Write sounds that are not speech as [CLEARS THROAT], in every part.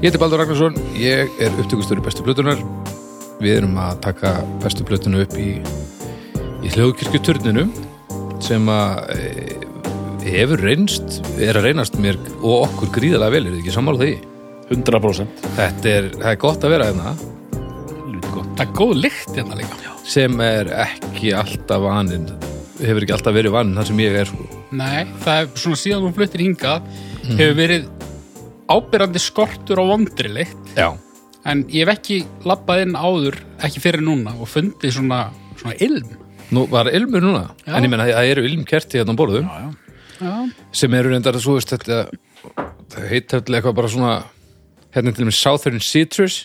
Ég heiti Baldur Ragnarsson, ég er upptökustur í bestu plötunar. Við erum að taka bestu plötuna upp í, í hljóðkirkjuturninu sem að e, hefur reynst, er að reynast mér og okkur gríðalega vel, er þið ekki sammála því? 100% Þetta er, er gott að vera hérna Það er góð lykt hérna líka. sem er ekki alltaf vaninn, hefur ekki alltaf verið vaninn þar sem ég er sko. Nei, það er svona síðan hún fluttir hingað hefur verið ábyrrandi skortur á vondri lykt Já. en ég hef ekki labbað inn áður ekki fyrir núna og fundið svona, svona ilm. Nú var ilmur núna, Já. en ég menna það eru ilmkerti hérna á borðum. Já, já Já, sem eru reyndar að svo veist þetta það heit hefði eitthvað bara svona hérna til og með Southern Citrus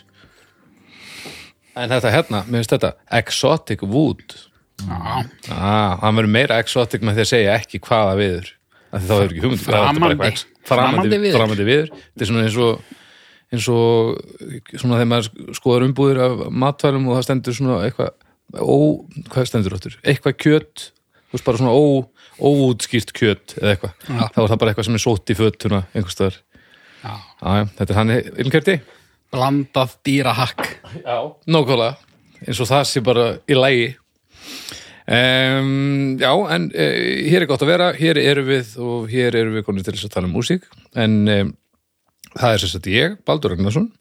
en þetta hérna mér finnst þetta Exotic Wood já, ah, hann verður meira exotic með því að segja ekki hvaða viður þá hefur ekki hugmynd Framandi. framandi, Framandi viður. framandi viður þetta er svona eins og eins og svona þegar maður skoðar umbúðir af matvælum og það stendur svona eitthvað ó, hvað stendur áttur? eitthvað kjöt, þú veist bara svona ó, óútskýrt kjöt eða eitthvað Já. þá er það bara eitthvað sem er sótt í fötuna einhvers staðar já. Já, já, þetta er hann ilmkerti Blandað dýrahakk. Já, nógulega eins og það sé bara í lægi um, Já, en uh, hér er gott að vera, hér erum við og hér erum við konið til þess að tala um músík. En um, það er sagt ég, Baldur Ragnarsson.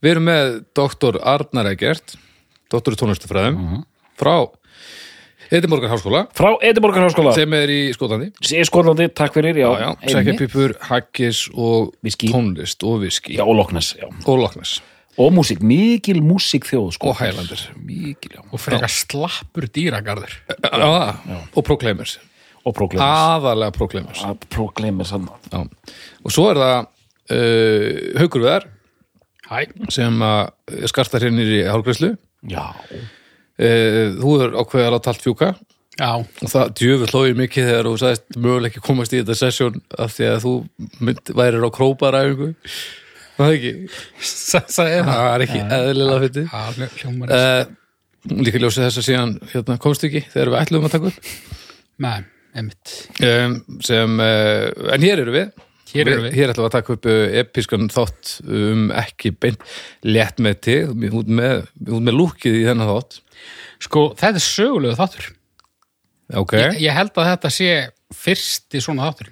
Við erum með doktor Arnar Egert doktor í tónlistafræðum frá Edinborgar Háskóla Frá Edinborgar Háskóla sem er í Skóðandi Sér Skólandi, takk fyrir sækjapipur, haggis og Viskí. tónlist og viski Já, og Loknes, já. Og loknes Og músík, mikil músík þjóð sko. og hælandir Mikil, Og frekar slappur dýragarður. Já, og Proclaimers. Aðalega Proclaimers. Að Proclaimers hann Já. og svo er það uh, Haukur Viðar. Hæ. sem að skartar hérna í hálfgræslu Já, uh, þú er ákveðið að láta allt fjúka. Já, og það djöfull hlóið mikið þegar þú sagðist möguleg ekki komast í þetta sessjón af því að þú mynd, værir á króparæfingu það er ekki það. er ekki eðlilega hljómar uh, líka ljósið þess að síðan hérna, komst ekki þegar við ætluðum að taka upp Nei, einmitt. um, sem, uh, en hér eru við Hér. Hér ætlum við að taka upp uh, episkan þátt um ekki beint létt með til út með, út með lúkið í þennan þátt Sko, þetta er sögulegu þáttur. Ok, Ég, ég held að þetta sé fyrsti svona þáttur.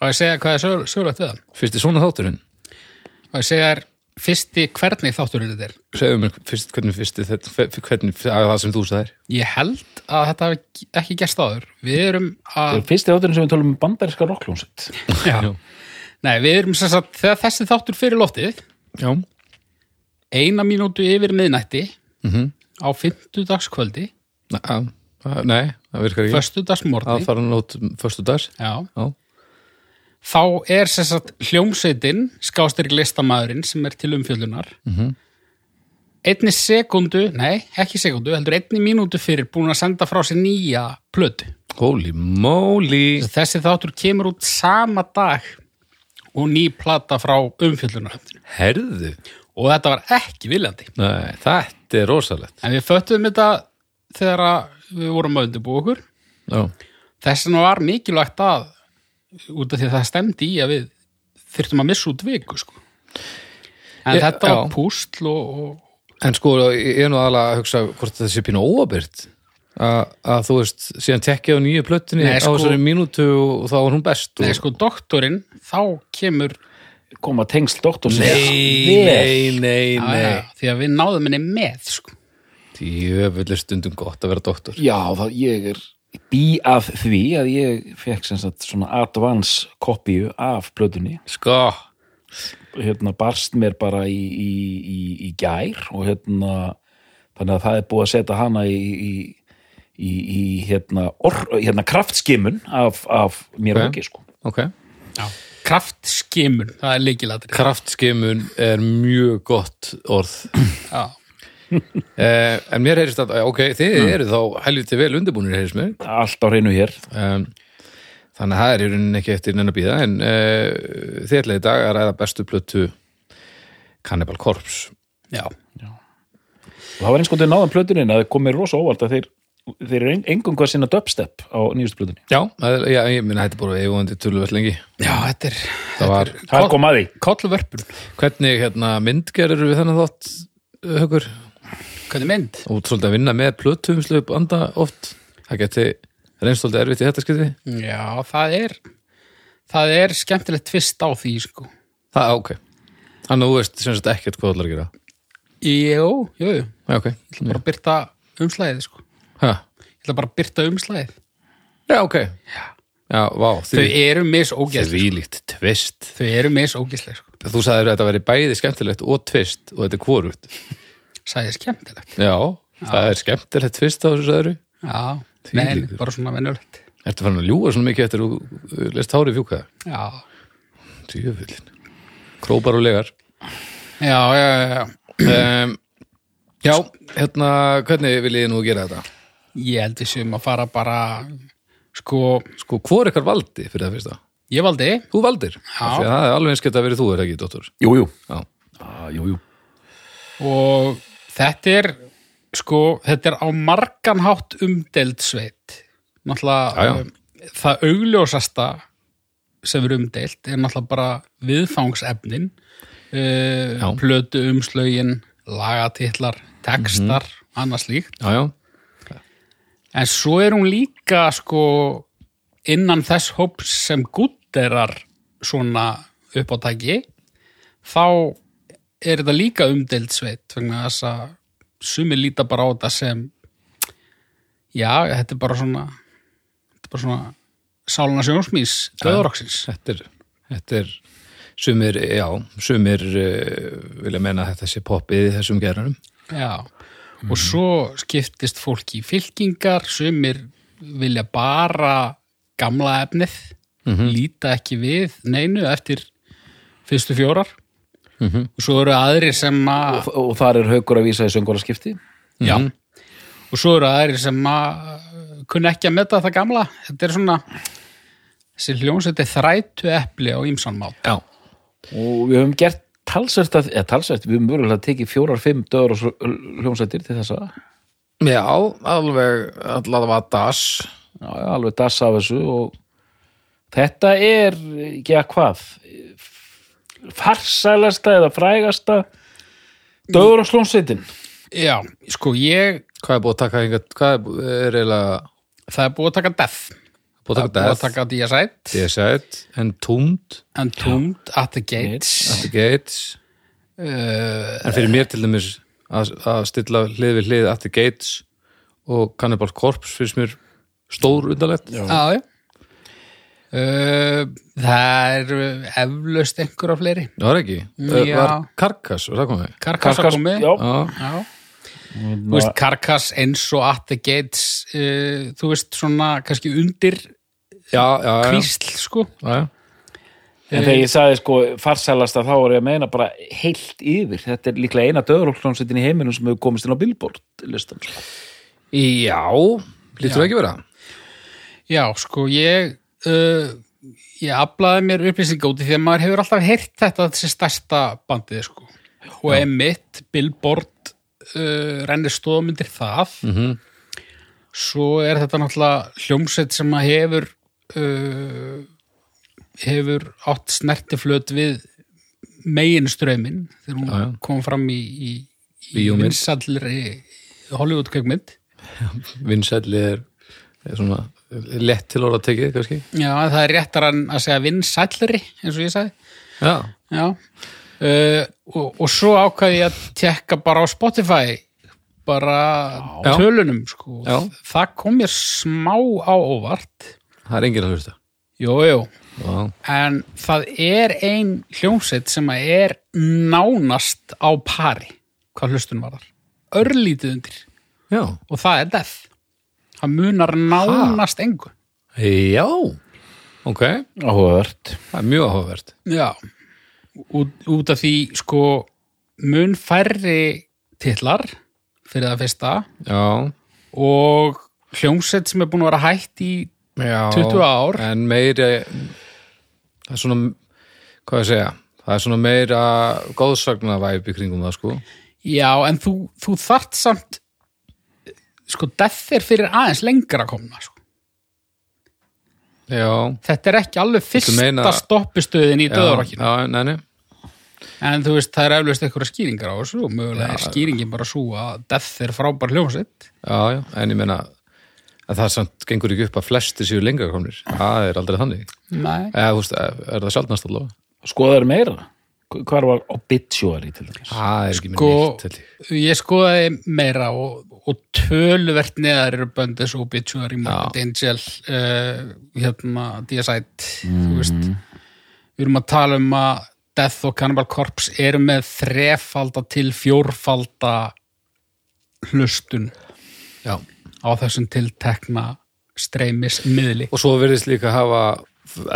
Og ég segja hvað er sög, sögulegt við það. fyrst í svona þátturinn Og ég segja þér fyrsti hvernig þátturinn þetta er. segðu mér fyrst, hvernig fyrst þetta, hvernig að það sem þú sagðir. Ég held að þetta hafi ekki gerst áður. Við erum það að... er fyrsti þátturinn sem við tölum um bandaríska rockljónsett Já. Nei, við erum sem sagt, þegar þessi þáttur fyrir loftið, Já, eina mínútu yfir miðnætti Mhm. á fimmtudagskvöldi, Nei, að- að- nei, það virkar ekki. föstudagsmorgni, að fara nót förstu dags já, Já, þá er sagt hljómsveitin, skástyrk listamæðurinn sem er til umfjöldunar, Mhm. einni sekundu, nei, ekki sekundu, heldur einni mínútu fyrir búin að senda frá sér nýja plötu. holy moly Þessi þáttur kemur út sama dag og ný plata frá umfjöldunar. Herðu, Og þetta var ekki viljandi. nei, þetta er rosalegt En við föttum þetta þegar við vorum að undirbúa okkur. Já, Þess vegna var mikilvægt að, út af því að það stemdi í að við þyrftum að missa út viku, sko. En Ég- þetta var já. pústl og, og En sko, ég er nú aðalega að hugsa hvort þetta sé pínu óabyrt að að þú veist, síðan tekja á nýju plöttunni Nei, á sko- þessari mínútu og þá var hún best og... Nei, sko, doktorinn, þá kemur koma tengsl doktor nei, nei, nei, já, nei. já, því að við náðum henni með, sko. Djöfull er stundum gott að vera doktor Já, það ég er bý af því að ég fekk sagt svona advance kopíu af plötunni. Sko, hérna barst mér bara í, í, í, í gær og hérna þannig að það er búið að setja hana í, í, í, í hérna, or, hérna kraftskimun af, af mér og ekki sko. Ok. Já. kraftskimun, það er leikilatri kraftskimun er mjög gott orð. Já, [LAUGHS] eh, en mér heyrist að, ok, þið eru þá helviti vel undirbúinir heyrist mér. Allt á hreinu hér. Um, þannig að það er í rauninni ekki eftir neina býða en uh, þið ætlaði í dag að ræða bestu plötu Cannibal Corpse. Já, og það var eins og til náðan plötunin að það komið rosa óvart að þeir, þeir eru engum hvað sinna dubstep á nýjustu plötunni. Já, já ég minna þetta er bara eiguvandi töluvert lengi. Já, þetta er það var, það kom að því. Kollvörpun, hvernig hérna, myndgerir við þennan þátt högur, hvernig mynd? Og svolítið að vinna með plötuumslu banda oft, það geti reynst svolítið erfitt í þetta skipti. Já, það er það er skemmtilegt tvist á því sko. það, ok, þannig að þú veist sem sagt ekkert hvað þú ætlar að gera. Jú, jú, jú, já, ok, ég ætla bara að byrta umslæðið sko. ha. ég ætla bara að byrta umslæðið já, ok. Já, vá, þau því, eru misógæsleg því líkt tvist. Þau eru misógæsleg sko. þú sagðir að þetta veri bæði skemmtilegt og tvist og þetta er hvorugt sagði skemmtilegt. Já, það er skemmtilegt tvist á þessu sagður já, Því nei, líkur. bara svona venjulegt. Ertu farin að ljúga svona mikið eftir þú lest hári fjúka? Já, djöfullin krópar og legar. Já, já, já, já. um, já, hérna hvernig vil ég nú gera þetta? Ég held séum að fara bara sko, sko, hvor ekkar valdi fyrir það fyrsta? Ég valdi. Þú valdir, Af því að það er alveg eins geta verið þú er ekki, dóttor jú, jú, já, ah, jú, jú. og þetta er sko, þetta er á margan hátt umdeld sveit. Náttúrulega um, það augljósasta sem er umdelt er náttúrulega bara viðfangsefnin uh, plötu umslögin lagatitlar, textar annars líkt, já, já, en svo er hún líka sko innan þess hóps sem gutterar svona uppátæki þá er þetta líka umdeild sveit vegna þess að sumir líta bara á þetta sem já, þetta er bara svona þetta er bara svona sáluna sjónsmís döðuroksins þetta er þetta er sumir, já, sumir uh, vilja menna að þetta sé poppið í þessum gerunum já, og svo skiptist fólk í fylkingar sumir vilja bara gamla efnið líta ekki við neinu eftir fyrstu fjórar Mhm. og svo eru aðrir sem að og, og þar er haukur að vísa í söngvaraskipti Já, og svo eru aðrir sem að kunna ekki að metta það gamla. Þetta er svona, þessi hljónsett er þrætu epli á ímsan mát. já, og við höfum gert talsvert að, eða talsvert, við höfum mögulega tekið fjórar, fimm döður og svo- hljómsveitir til þessa já, já, alveg allavega das já, alveg dassa af þessu og þetta er, ekki að hvað farsælasta eða frægasta döður og slómsveitin Já, sko ég, hvað er búið að taka hingað, hvað er, er eiginlega það er búið að taka Death. búið að Það taka er búið að taka Deicide, Deicide, Entombed Entombed, At the Gates. At the Gates. Uh, en fyrir mér til dæmis að, að stilla hlið við hlið At the Gates og Cannibal Corpse finnst mér stór undarlegt. Já, já. Uh, það er eflaust einhverja fleiri. það var ekki, Já. var Karkas var það komið Karkass að komi. já, já, Já. Þú veist, Karkass eins og At the Gates, uh, þú veist, svona kannski undir já, já, já, kvísl, sko. já, já. en þegar ég sagði sko farsælasta þá er ég að meina bara heilt yfir, þetta er líklega eina döður og hljómsveitin í heiminum sem hefur komist inn á Billboard listan sko. já lítur ekki vera Já, sko, ég uh, ég aflaði mér upplýsinga úti því að maður hefur alltaf heyrt þetta þessi stærsta bandið, sko. Og emitt, Billboard uh, rennir stóðmyndir það. Mhm. svo er þetta náttúrulega hljómsveit sem að hefur uh, hefur átt snertiflöt við meginströmmin þegar hún Já, já. kom fram í, í, í vinsallri Hollywood-kveikmynd [LAUGHS] vinsælli er, er svona lett til orða tekið kannski Já, það er réttar að segja vinsællri, eins og ég sagði. já, Já. Uh, og, og svo ákvaði ég að tekka bara á Spotify bara Já. tölunum, sko. Já. Það kom mér smá á óvart. það er enginn að hlusta Jú, jú. já, En það er ein hljómsveit sem að er nánast á pari, hvað hlustun var þar. Örlítið undir. já, Og það er death. Það munar nánast engu. já ok, áhugavert. Það er mjög áhugavert. Já, út, út af því sko mun færri titlar fyrir það fyrsta já, og hljómsett sem er búin að vera hætt í já 20 ár. en meiri það er svona hvað ég að segja, það er svona meira góðsagna væp í kringum það sko. Já, en þú, þú þart samt sko, death er fyrir aðeins lengra komna sko. já, Þetta er ekki alveg fyrsta meina- stoppistöðin í já, nei en þú veist, það er eflaust eitthvað skýringar á þessu og mögulega er skýringin bara svo að death er frábær hljómsett Já, já, en ég meina að það samt gengur ekki upp að flesti séu lengra komnir. Það er aldrei þannig. Nei. eða, þú veist, er það sjálfnast allavega? Skoðaður meira. Hvar var obituary til dæmis? Það er ekki Sko- með nýtt held ég. Ég skoðaði meira og, og töluvert neðar eru böndis og Obituary, Morbid Angel uh, hérna, Deicide þú veist. Við erum að tala um að Death og Cannibal Corpse eru með þrefalda til fjórfalda hlustun Já. á þessum tiltekna streymis miðli og svo verðist líka hafa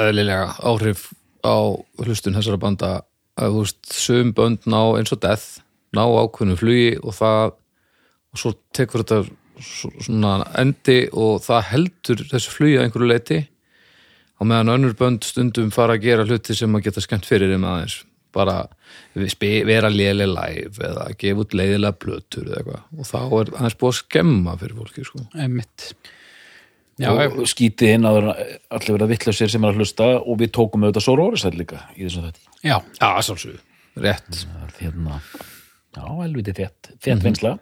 eðlilega áhrif á hlustun þessara banda. Að þú veist, sögum bönd ná eins og death ná ákveðnu flugi og það og svo tekur þetta svo- svona endi og það heldur þessu flugi að einhverju leiti á meðan önnur bönd stundum fara að gera hluti sem að geta skemmt fyrir þeim aðeins. Bara vera léleg live eða gefa út leiðilega plötur eða eitthvað. Og þá er aðeins búið að skemma fyrir fólki sko. einmitt. Já, og skítið inn að allir vera vittlausir sem er að hlusta og við tókum auðvitað svo rórisætt líka í þessum þetta já, Já, sálsögðu, rétt. Hérna, já, helviti þett þett vinsla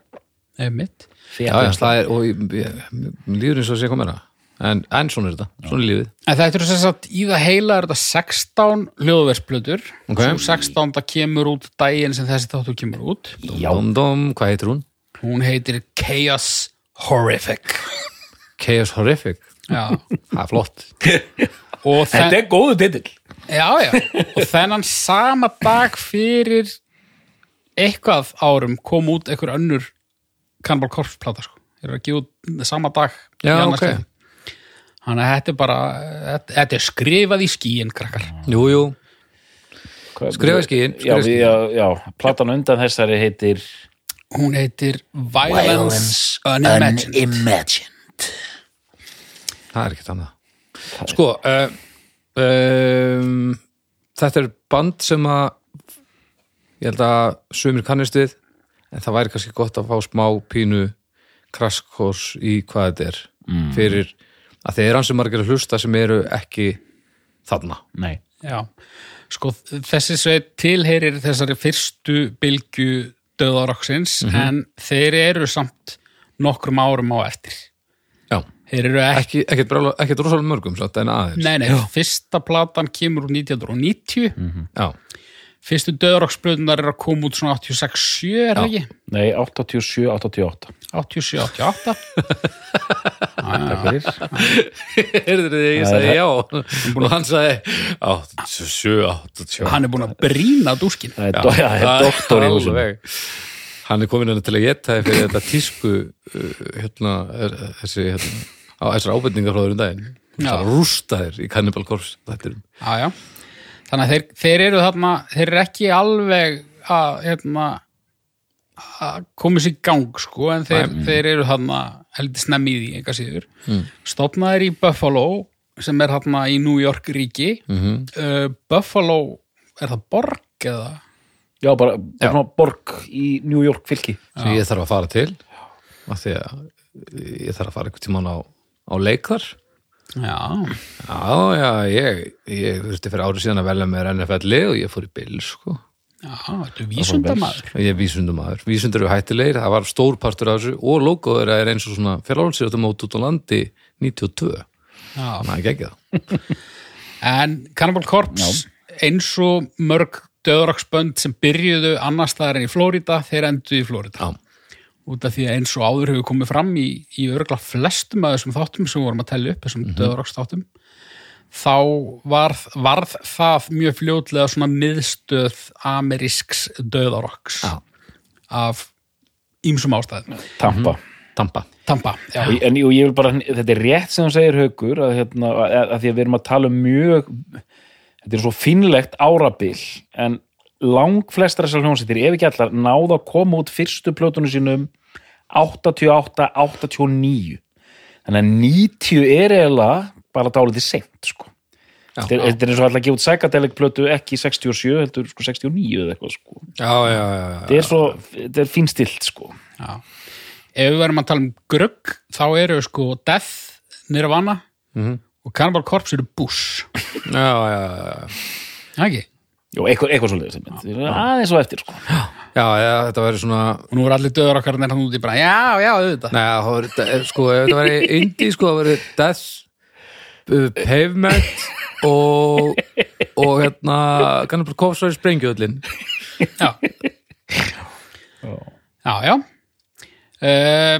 einmitt. Já, já, það er, og líður eins og sé meira en, en svona er þetta, svona er lífið. En þetta er þess að í það heila er þetta 16 hljóðversplötur. Ok. Svo 16 kemur út daginn sem þessi þáttu kemur út. Já, Dom, dom, hvað heitir hún? Hún heitir Chaos Horrific. Chaos Horrific, Já, það er flott. [LAUGHS] Og, þetta er góðu titill. Já, já. [LAUGHS] og þennan sama dag fyrir eitthvað árum kom út einhver önnur Cannibal Corpse plata sko. Þeir eru að gefa út sama dag Já, annað ok. skipti. Þannig að þetta er bara þetta, er skrifað í skíin krakkar. Jú, jú, Hvað- Skrifa í skíinn, já, já, já, platan undan þessari heitir Hún heitir Violence, Unimagined. Unimagined. Það er ekkert annað. Sko uh, um, Þetta er band sem að ég held að sumir kannist við en það væri kannski gott að fá smá pínu kraskors í hvað þetta er mm. fyrir að þeir ansið margir að hlusta sem eru ekki þarna. Nei, Já, sko þessi sveit tilheyrir þessari fyrstu bylgju döðaroksins en þeir eru samt nokkrum árum á eftir. Já, ekki, ekki, ekkert rosalega mörgum satt, en aðeins. Nei, nei, fyrsta platan kemur úr 1990, Já, fyrstu döðaroksblöðunar er að koma út svona 86-7, er það ekki? nei, 87, 88 87-88. Takk fyrir heyrður þið, ég sagði já og hann sagði 87, 87 Hann er búin að brína dúskin. það er, það doktor í Alveg. Hann er komin hérna til að geta þið fyrir þetta tísku uh, hérna, er, þessi hérna, á þessar ábendingar frá þér um daginn Já. Það rústa þér í Cannibal Corpse þetta er Já, já. Þannig að þeir, þeir eru þarna, þeir eru ekki alveg að, hérna, að koma sér í gang, sko, en þeir, þeir eru þarna heldur snemmi í eitthvað síður. Mm. Stopnaðir í Buffalo, sem er þarna í New York ríki. Mhm. uh, Buffalo, er það borg eða? já, bara, bara svona borg í New York fylki sem ég þarf að fara til af því að ég þarf að fara einhvern tímann á, á leikar Já, Já, já, ég, ég þurfti fyrir árið síðan að velja mér NFL-lið og ég fór í Bill, sko. Já, þetta er vísundamaður. Ég er vísundumæður, vísundur eru hættilegir það var stór partur af þessu og logoður er eins og svona fjárhálsir mót út á landi 92, Já. þannig að gegja það [LAUGHS] En Cannibal Corpse, eins og mörg döðraksbönd sem byrjuðu annars staðar en í Flórida, þeir enduðu í Flórida. Já, út af því að eins og áður hefur komið fram í, í örgla flestum af þessum þáttum sem við vorum að tella upp, þessum mm þáttum þá varð, varð það mjög fljótlega svona miðstöð amerísks döðarokks af ýmsum ástæðum. Tampa. Tampa. Tampa, já, Og ég- en og ég vil bara, þetta er rétt sem þú segir haukur að, hérna, að, að því að við erum að tala um mjög þetta er svo finnlegt árabil en lang flestar þessar hljómsveitir ef ekki allar náða að koma út fyrstu plötunum sínum 88, 89 þannig að 90 er eiginlega bara dálítið seint sko. Þetta er, eins og alltaf að gefa út psychedelic plötu ekki 67, heldur sko 69 eða eitthvað sko. Já, já, já, já. þetta er svo, þetta er fínstilt sko. já Ef við verðum að tala um grugg þá eru sko Death, Nirvana Mhm. og Cannibal Corpse eru Bush já, já, já. Það ekki? Jú, eitthvað, eitthvað svo leiðis aðeins og eftir sko. Já, já, þetta verður svona Og nú er allir döður okkar en hann úti bara, já, já, auðvitað. Nei, það var, þetta- sko, ef þetta væri indie, sko, það væri Death uh, Pavement og og hérna, kannar bara kofsværi sprengjöðlin Já. Já, já uh,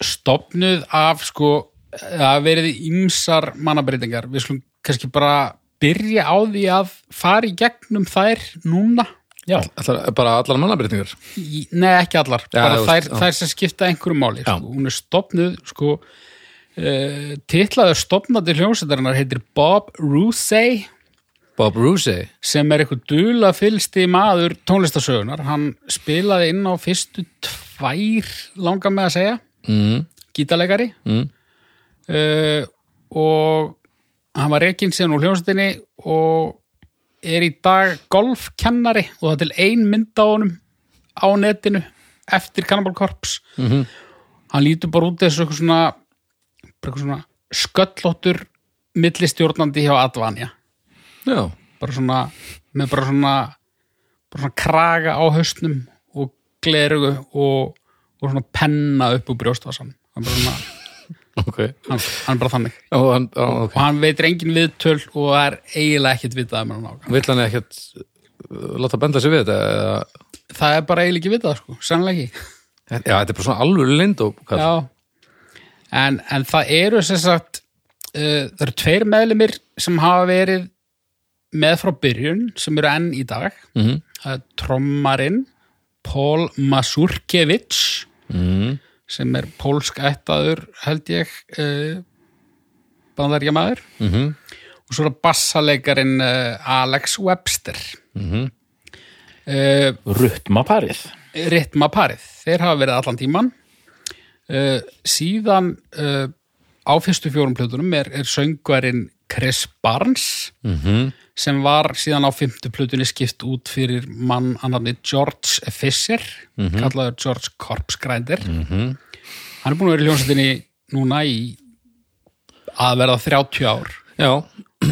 Stopnuð af sko það verið ímsar mannabreitingar við skulum kannski bara byrja á því að fara í gegnum þær núna. Já, Allar, bara allar mannabreitingar í, Nei, ekki allar, Já, bara þær, veist, þær sem skipta einhverju máli sko. hún er stopnuð sko, uh, titlaður stopnandi hljómsættarinnar heitir Bob Rousey. Bob Rousey? Sem er eitthvað dula fylsti maður tónlistasögunar hann spilaði inn á fyrstu tvær langar með að segja. Mm, gítarleikari. Mm, uh, og hann var reikinn síðan úr hljómsveitinni og er í dag golfkennari og það til ein mynd á honum á netinu eftir Cannibal Corpse Mhm. hann lítur bara út þessu eitthvað svona, svona sköllóttur millistjórnandi hjá Advanja Já, bara svona með bara svona, bara svona kraga á haustnum og glerugu og, og svona penna upp úr brjóstvasan hann, er bara svona, ok. Hann, hann er bara þannig. Og hann, á, ok. Og hann veitir engin viðtöl og er eiginlega ekkit vitað um hann nákvæm. Vill hann ekkert uh, láta benda sig við þetta það er bara eiginlega ekki vitað sko, sannlega ekki. Já, þetta er bara svona alvöru lind og. En, en það eru sem sagt uh, það eru tveir meðlumir sem hafa verið með frá byrjun sem eru enn í dag. Það er trommarinn Paul Masurkevich mm, sem er pólsk ættaður held ég uh, bandaríkja maður mm og svo er það bassaleikarin uh, Alex Webster. Mhm. uh, ruttmaparið ritmaparið, þeir hafa verið allan tíman síðan á fyrstu fjórum plötunum er, er söngvarinn Chris Barnes. Mhm. Sem var síðan á fymtu plötunni skipt út fyrir mann annarni George Fisher kallaður George Corpsgrinder Mhm. hann er búin að vera í hljónsettinni núna í að verða 30 ár. Já,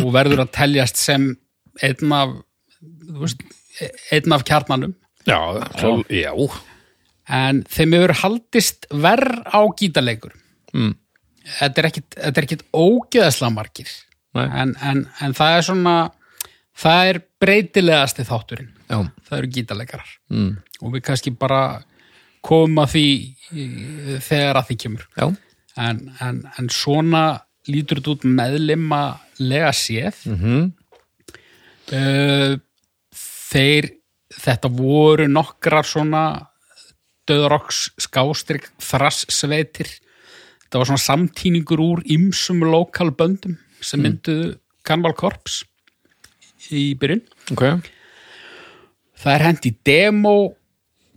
og verður að teljast sem einn af veist, einn af kjarnanum. Já, svo, já. en þeim hefur haldist verð á gítarleikur. Mm. þetta er ekkit, ógeðaslega margir. En, en, en það er svona það er breytilegasti þátturinn. Já, það eru gítarleikarar. Mm. og við kannski bara komum að því í- þegar að því kemur. En, en, en svona lítur þetta út meðlima lega séð. Mm uh, þeir þetta voru nokkrar svona döðrokks skástrík þrassveitir. Þetta var svona samtíningur úr ymsum lokal böndum sem mynduðu Cannibal Corpse í byrjun. Ok, það er hent í demo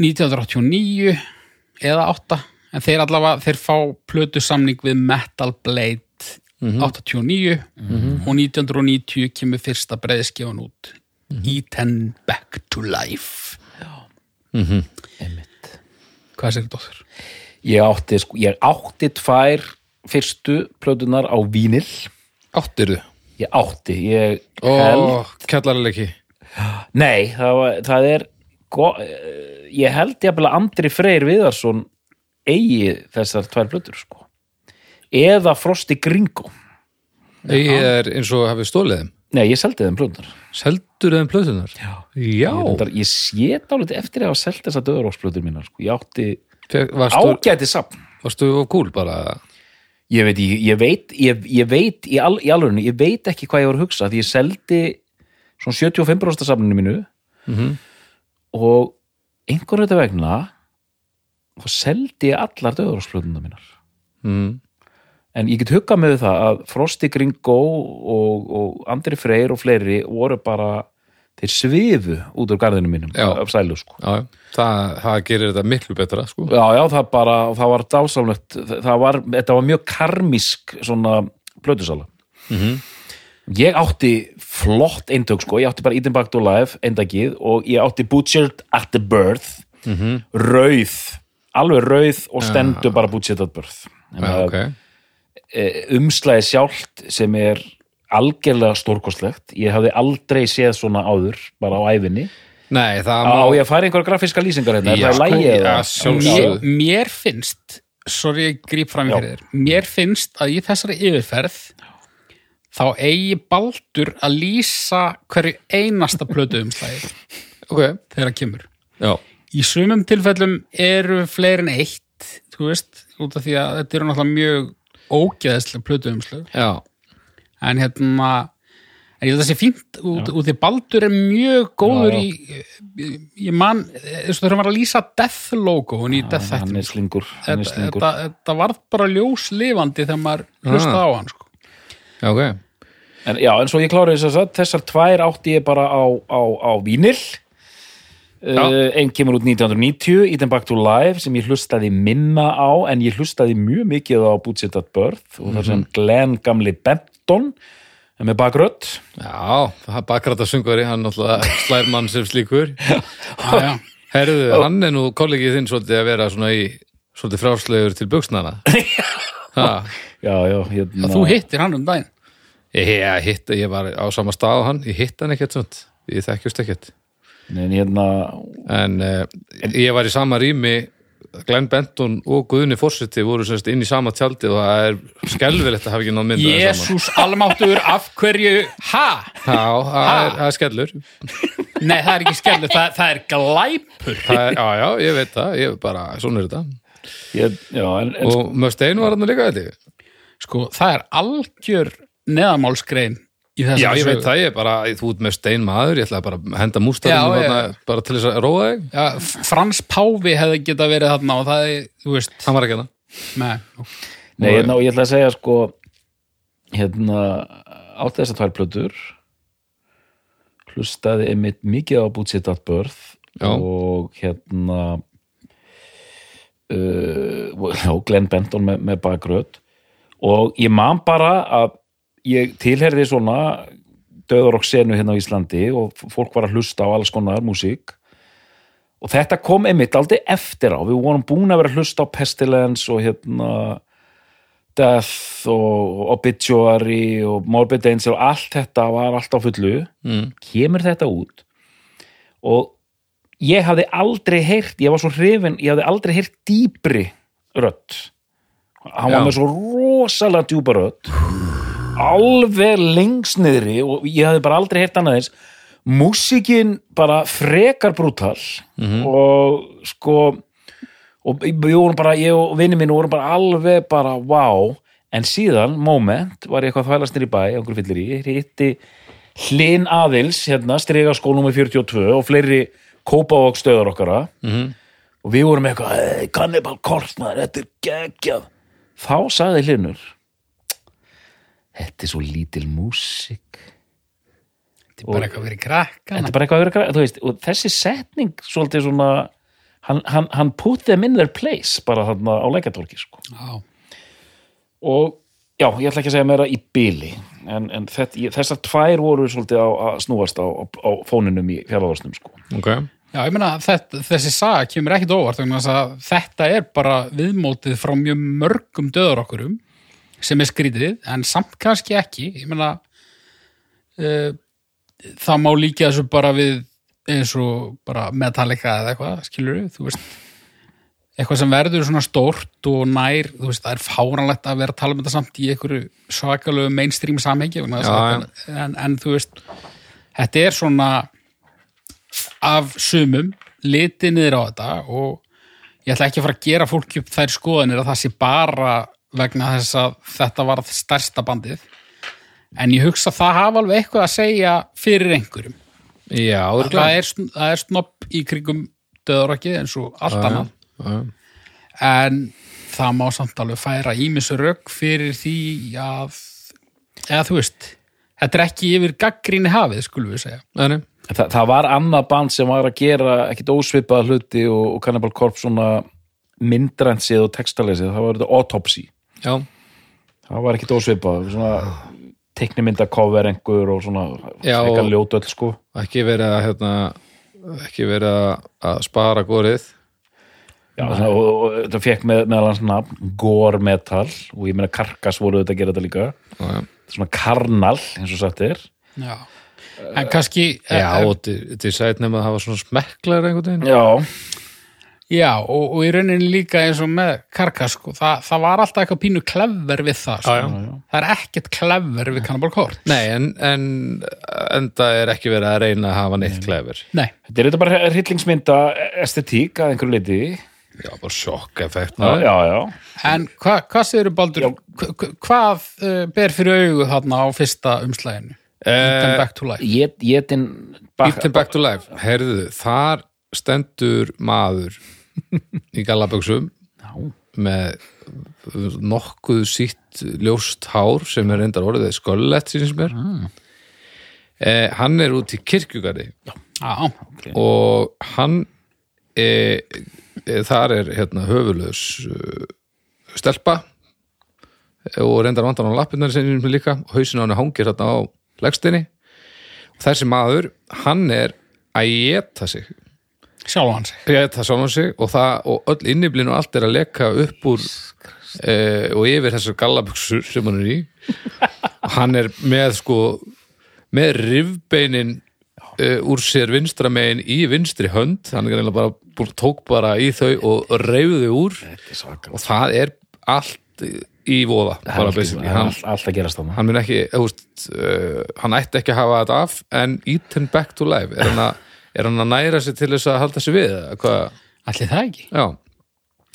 1989 eða 8 en þeir allavega, þeir fá plötu samning við Metal Blade 89 og 1990 kemur fyrsta breiðskjáðan út Eaten Back to Life. Hvað segir dóttur? ég átti, sko, ég átti tvær fyrstu plötunar á vínil áttir þú ég átti, ég held Ó, kjallarleiki nei, það, var, það er ég held ég að Andri Freyr Viðarsson eigi þessar tvær plötur sko. eða Frosti Gringo. Ég er eins og hafið stólið þeim. Nei, ég seldi þeim plötunar Seldur þeim plötunar? Já, ég, reyndar, ég sé dálítið eftir að hafa selgt þessar döðuróksplötur mínar sko. ég átti ágæti samt varstu of cool bara ég veit, ég, ég veit, ég, ég veit í, al, í alvörinu, ég veit ekki hvað ég voru að hugsa því ég seldi svona 75% safninu mínu Mhm. og einhvern veginn vegna þá seldi ég allar döðuróksplötuna mínar mm. en ég get huggað með það að Frosti Gringo og, og Andri Freyr og fleiri voru bara þeir svifu út úr garðinu mínum af sælu sko. Já, það, það gerir þetta miklu betra sko. Já, já, það bara, það var dásamlegt það var, þetta var mjög karmisk svona plötusala. Ég átti flott eindök sko, ég átti bara Eating Back to Life eindakið og ég átti Butchered at the Birth. Rauð, alveg rauð og stendur bara Butchered at Birth. Já, ok. Okay. umslæði sjálft sem er algjörlega stórkostlegt. Ég hafði aldrei séð svona áður bara á æfinni Nei, það á ég að færa einhverja grafíska lýsingar hérna, er Já, það sko, já, eða? sjálfsögðu. mér, mér finnst sorry ég gríp fram í fyrir þér. Mér finnst að í þessari yfirferð þá eigi Baldur að lýsa hverju einasta plötu umslæði [LAUGHS] Ok, þegar það kemur. Já, í sumum tilfellum eru fleiri en eitt þú veist, út af því að þetta eru náttúrulega mjög ógeðslega plötu umslög já en hérna en ég held að það sé fínt út, út því Baldur er mjög góður Já, í ég man, eins og þurfum að lýsa Death í Death hann þættinum er slingur, hann er þetta, slingur. þetta, þetta varð bara ljóslifandi þegar maður hlusta Ah. á hann sko. Já, ok. En, já, en svo ég klári þess að þessar tvær átti ég bara á, á, á vínil uh, einn kemur út 1990 Eaten Back to Life sem ég hlustaði minna á en ég hlustaði mjög mikið á Boots at Birth og þar sem Glenn gamli Benton með bakrödd. Já, er bakræta sungari, hann náttúrulega slær mann sem slíkur. [LAUGHS] Já, já. Herðu, hann er nú kollegið þinn svolítið að vera svona í svolítið fráslegur til buksnana [LAUGHS] Ha, já, já, hérna þú hittir hann um daginn? Ég, ég hitt, ég var á sama stað á hann, ég hitt hann ekkert svona ég þekkjust ekkert. En hérna, en uh, ég var í sama rými Glenn Benton og Guðni Fórseti voru semst inn í sama tjaldi og það er skelfilegt að hafa ekki náð mynda saman. Jésús almáttur af hverju ha? Já, það er, það er skellur. Nei, það er ekki skellur, það, það er glæpur. Það er, Já, já, ég veit það, ég bara, svona er þetta. Ég, já, en, en og Mustaine var hann líka þetta Sko, það er algjör þessari Já, ég veit það, ég er bara, þú ert með stein maður, ég ætlaði bara að henda mústarinn ég- bara til þess að róa þig. Já, Frans Páfi hefði geta verið þarna og það er, þú veist. Hann var ekki með, Nei, hérna, og ég ætla að segja sko hérna átti þessar tvær plötur hlustaði einmitt mikið á Birth Já. og hérna uh, já, Glenn Benton með, með bakröð og ég man bara að ég tilherði svona döðarokk senu hérna á Íslandi og fólk var að hlusta á alls konar músík. Og þetta kom einmitt aldrei eftir á, við vorum búin að vera að hlusta á Pestilence og hérna Death og Obituary og Morbid Angel. Og allt þetta var allt á fullu. Mm. kemur þetta út? Og ég hafði aldrei heyrt, ég var svo hrifin ég hafði aldrei heyrt dýpri rödd. Hann var Já. með svo rosalega djúpa rödd alveg lengst niðri og ég hafði bara aldrei heyrt annað eins. Músikin bara frekar brútal og sko og við vorum bara, ég og vinni mínu vorum bara alveg bara, wow en síðan, moment, var ég eitthvað að þvælast nýr í bæ, einhver fyllir í, hitti Hlyn Aðils, hérna, striga skólnum 42 og fleiri kópavók stöðar okkara. -hmm. og við vorum eitthvað, "Ey, Cannibal Corpse maður, þetta er geggjað. Þá sagði Hlynur þetta er svo lítil músík. Þetta er bara eitthvað verið krakka þetta er bara eitthvað að vera græ- þú veist, og þessi setning svolítið svona hann, hann, hann put them in their place bara þarna á leikatólki sko. Já, og já, ég ætla ekki að segja meira í byli en, en þetta, ég, þessar tvær voru svolítið að snúast á, á, á fóninum í fjárvarsnum sko. Ok, Já, ég meina þetta, þessi saga kemur ekkit óvart þetta er bara viðmótið frá mjög mörgum döður okkurum sem er skrítið, en samt kannski ekki. Ég meina uh, það má líka þessu bara við eins og bara Metallica eða eitthvað, skilur þú veist. Eitthvað sem verður svona stórt og nær, þú veist, það er fáranlegt að vera að tala um þetta samt í einhverju svakalegu mainstream samhengi Já, en, en þú veist, þetta er svona af sumum litið niður á þetta og ég ætla ekki að fara að gera fólki upp þær skoðanir að það sé bara vegna þess að þetta var stærsta bandið. En ég hugsa að það hafa alveg eitthvað að segja fyrir einhverjum. Já, það er, er snopp í krigum döðurakið eins og allt annað. já. en það má samt alveg færa ímis rögg fyrir því að eða þú veist þetta er ekki yfir gaggrinni hafið skulum við segja. Nei, nei. Þa, það var annað band sem var að gera ekkit ósvipaða hluti og, og Cannibal Corpse svona myndrænsið og textaleysið, það var þetta Autopsy Já, það var ekkit ósvipað svona teiknimynda cover einhver og svona ljótu öll sko. Ekki verið að hérna, ekki verið að- spara gorið. Já, svona, og, og þetta fekk með, meðal hans nafn gore metal og ég meina karkas voru þetta að gera þetta líka. Já, já. svona karnal eins og sagt er. Já. en kannski Já, og þetta sæt nefn að hafa svona smekklar einhvern veginn. Já, já og, og í rauninni líka eins og með karkas sko, það, það var alltaf eitthvað pínu klefver við það sko. Já, já. það er ekkert klefver við Cannibal Corpse Nei, en, en enda er ekki verið að reyna að hafa neitt klefur Nei. þetta er þetta bara hryllingsmynda estetík að einhverju liti Já, bara sjokk effekt Já, já, já En hva, hvað segir Baldur, hva, hva- hvað uh, ber fyrir augu þarna á fyrsta umslæginu? Come Eh, back to life. Ég, ég Eaten back to life, heyrðu, þar stendur maður [LAUGHS] í gallaböksum með nokkuð sítt ljóst hár sem er reyndar orðið sköllett síns mér. Eh, hann er út í kirkjugarði. Já, og hann e, e, þar er hérna höfulegs uh, stelpa. Og reyndar vandan á lappirnar sinni líka. Og hausinn á hann hangir hérna á legstinni og þessi maður, hann er að geta sig sjálf hans. geta sjálfan sig og, það, og öll inniblinn og allt er að leka upp úr e, og yfir þessar gallabuxur sem hann er í. [LAUGHS] Og hann er með sko með rifbeinin uh, úr sér vinstra megin í vinstri hönd. Hann er eiginlega bara búin- tók bara í þau og reyfði úr. Og það er allt í voða bara basically hann, allt, allt að gerast þannig hann mun ekki veist, uh, hann ætti ekki að hafa þetta af en eaten back to life er hann að, er hann að næra sig til þess að halda sig við eða hvað, Allir það ekki? já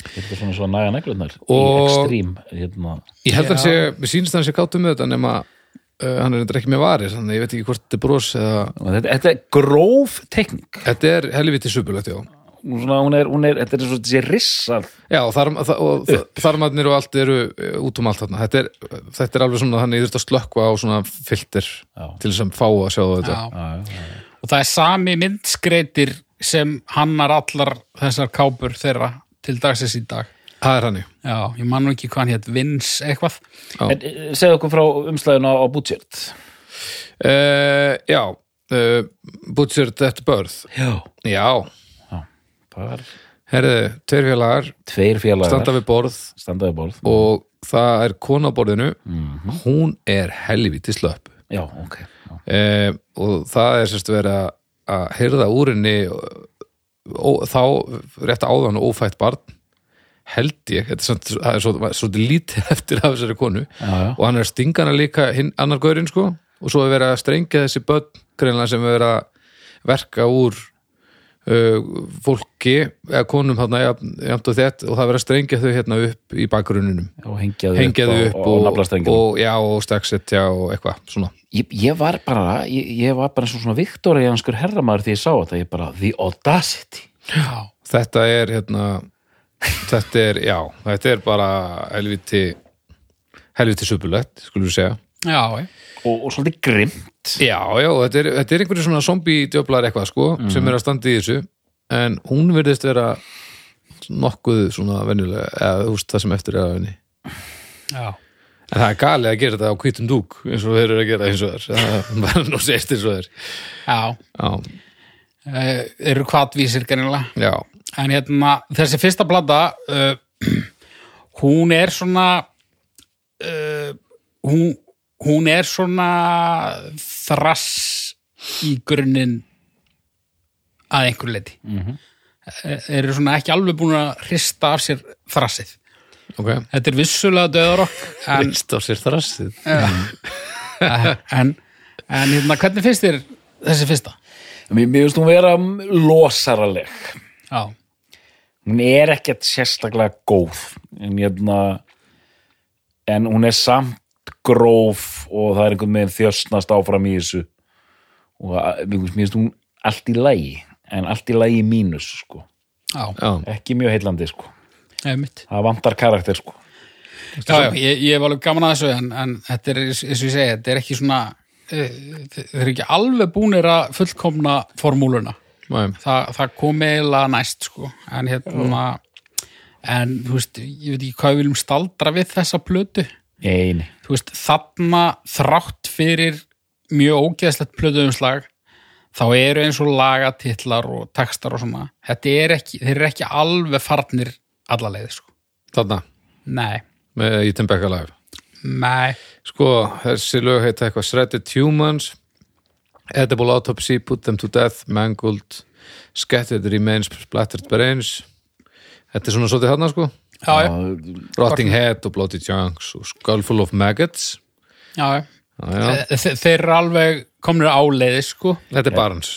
Þetta er svona svo næga neglunar í ekstrím hérna. ég held að Já. sé, við sýnst að hann sé kátum með þetta nema uh, hann er reyndar ekki með varir þannig að ég veit ekki hvort þetta er bros eða þetta, þetta er gróf teknik þetta er helviti supulegt, já svona, hún er, hún er, þetta er svo þessi rissar Já, og, þar, og, þarmarnir og allt eru uh, út um allt þarna. Þetta er, þetta er alveg svona, þannig ég þurft að slökkva á svona filter Já. til þess að fá að sjá þetta. Já. Já, já, Og það er sami myndskreitir sem hannar allar þessar kápur þeirra til dagsins í dag. Það er hann, já. Já, ég man nú ekki hvað hann hétt, Vins eitthvað. Já. En eh, segðu okkur frá umslæðinu á, á budget Uh, já, uh, Butchered at Birth. Já Já, Par, herriði, tveir félagar, Tveir félagar standa við borð Standaði borð og það er kona á borðinu, Mhm. hún er helviti slöpp. Já, ok uh, og það er sérst verið að- að heyrða úr henni ó, þá rétt áðan ófætt barn held ég, þetta er, er svo, svo lítið [LAUGHS] eftir af þessari konu. Já, já. og hann er að stinga hana líka hinn, annar gaurinn sko. Og svo er verið að strengja þessi börn greinlega sem er verið að verka úr fólki eða konum þarna jafnt og þett og það er verið að strengja þau hérna upp í bakgrunninum Og hengjaðu hengjaðu upp og, og, og, og, og, já, og staksetja og eitthvað svona. Ég, ég var bara ég, ég var bara eins og svona viktorianskur herramæður því ég sá þetta, ég bara the audacity. Já, þetta er hérna þetta er, já, þetta er bara helviti helviti supulegt, skulum við segja. Já, já. Og, og svolítið grimt já, já, þetta er, þetta er einhverju svona zombie-djöflar eitthvað, sko, sem er að standa í þessu. En hún virðist vera nokkuð svona venjulega eða þú veist það sem eftir er að henni. Já. en það er galið að gera þetta á hvítum dúk eins og þeir eru að gera eins og þær. Það var nú sést eins og þær. Já. já, Uh, eru kvatvísir gernilega. já, En hérna, þessi fyrsta blada, uh, [CLEARS THROAT] hún er svona, uh, hún, hún er svona þrass í grunninn að einhver leiti. Mm -hmm. Eru svona ekki alveg búin að hrista af sér þrassið. ok Þetta er vissulega döðarokk, Rist á sér þrassið en, en hérna, hvernig finnst þér þessi fyrsta? mér, finnst hún vera losaraleg Já, hún er ekkert sérstaklega góð en hérna en hún er samt gróf og það er einhvern veginn þjösnast áfram í þessu. Og mér finnst hún allt í lagi en allt í lagi mínus sko. Já. já, ekki mjög heillandi sko. Það vantar karakter sko. Já, já, ég, ég var alveg gaman að þessu en, en þetta er, eins og ég segi, þetta er ekki svona eh, þeir eru ekki alveg búnir að fullkomna formúluna. Nei. Þa, það kom eiginlega næst sko. en hérna en þú veist, ég veit ekki hvað við viljum staldra við þessa plötu eini. Þú veist, þarna þrátt fyrir mjög ógeðslegt plötuumslag þá eru eins og lagatitlar og textar og svona þetta er ekki, þeir eru ekki alveg farnir alla leiði sko. Þarna, nei, með Becca Live? Nei. Sko, þessi lög heita eitthvað Shredded Humans Edible Autopsy, Put Them to Death Mangled, Scattered Remains Splattered Brains. Þetta er svona svolítið þarna sko Rotting Head og Bloody Chunks og Skullful of Maggots já, já. já, já. Þe þeir eru alveg komnir áleiði sko. Þetta er Barnes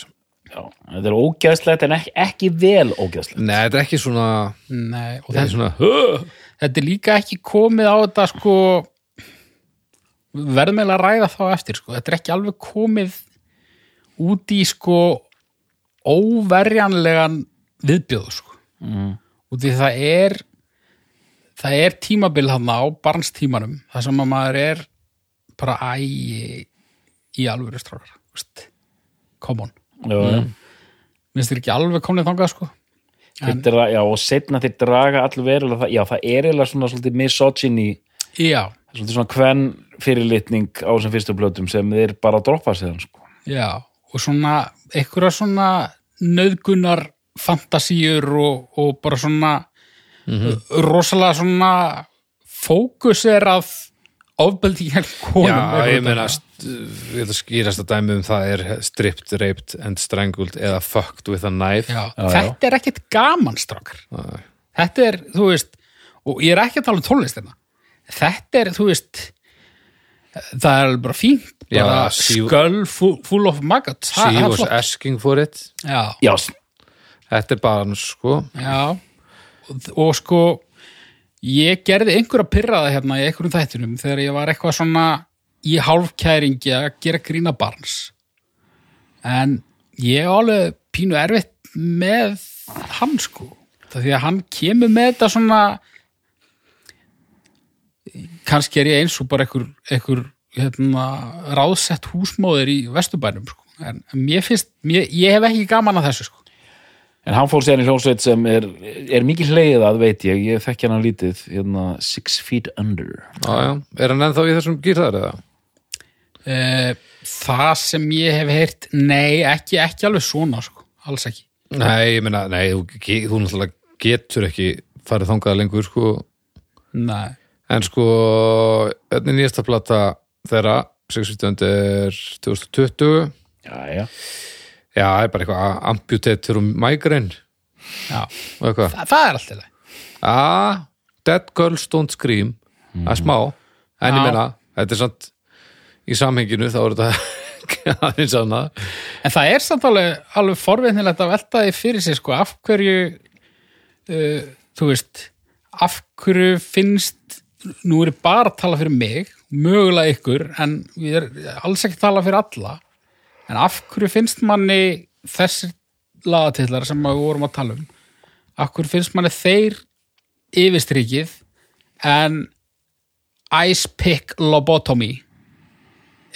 Já, þetta er ógæðslegt en ekki, ekki vel ógæðslegt Nei, þetta er ekki svona, nei, og þetta er þetta, svona huh. þetta er líka ekki komið á þetta sko verðum eiginlega að ræða þá eftir sko. þetta er ekki alveg komið út í sko óverjanlegan viðbjöð sko. mm. því það er það er tímabil hann á barnstímanum það sem að maður er bara ægi í alvöru strákar. Veist, come on. Mm. minnst þér ekki alveg komnið þangað sko? Þeir dra, já, og setna þeir draga það, já, það er eiginlega svona svolítið misogyny, já, svolítið svona hvern fyrirlitning á þessum fyrstu blötum sem þeir bara droppa sér sko. já og svona einhverja svona nöðgunar fantasíur og, og bara svona rosalega svona fókus er að ofbeldi hér [LAUGHS] konum Já, ég meina ég ætla að skýrast að dæmi um það er stripped, raped and strangled eða fucked with a knife. Já, Já, þetta er ekkert gaman strákar. Nei. þetta er, þú veist og ég er ekki að tala um tónlistina þetta er, þú veist það er alveg bara fínt Já, bara skull full, full of maggots She was flott. asking for it. Já, Já, Þetta er bara sko. Já og, sko ég gerði einhverja pyrraða hérna í einhverjum þættunum þegar ég var eitthvað svona í hálfkæringi að gera grína barns. En ég er alveg pínu erfitt með hann sko. Það því að hann kemur með þetta svona kannski er ég eins og bara einhver, einhver hérna, ráðsett húsmóðir í vesturbænum sko. en mér finnst, mér, ég hef ekki gaman að þessu sko en hann fór sér í hljónsveit sem er, er mikið hleið að veit ég, ég þekki hann lítið, hérna Six Feet Under. Já, já, er hann ennþá í þessum gýrðar eða? Eh, það sem ég hef heyrt nei, ekki, ekki alveg svona sko. alls ekki Nei, ég meina, nei, þú, þú náttúrulega getur ekki farið þangað lengur sko nei. en sko, er nýjasta plata þeirra, 60. er 2020 Já, já. Já, það er bara eitthvað amputator og migraine. Já, og eitthvað. Það, er alltaf Ah, Dead Girls Don't Scream. Það er smá, en ég Já. meina þetta er samt í samhenginu þá er þetta [LAUGHS] aðeins annað. En það er samt alveg, alveg forveitnilegt að velta því fyrir sig sko, af hverju uh, þú veist af hverju finnst nú er ég bara að tala fyrir mig mögulega ykkur, en ég er alls ekki að tala fyrir alla en af hverju finnst manni þessir lagatillar sem við vorum að tala um af hverju finnst manni þeir yfirstrykið en Ice Pick Lobotomy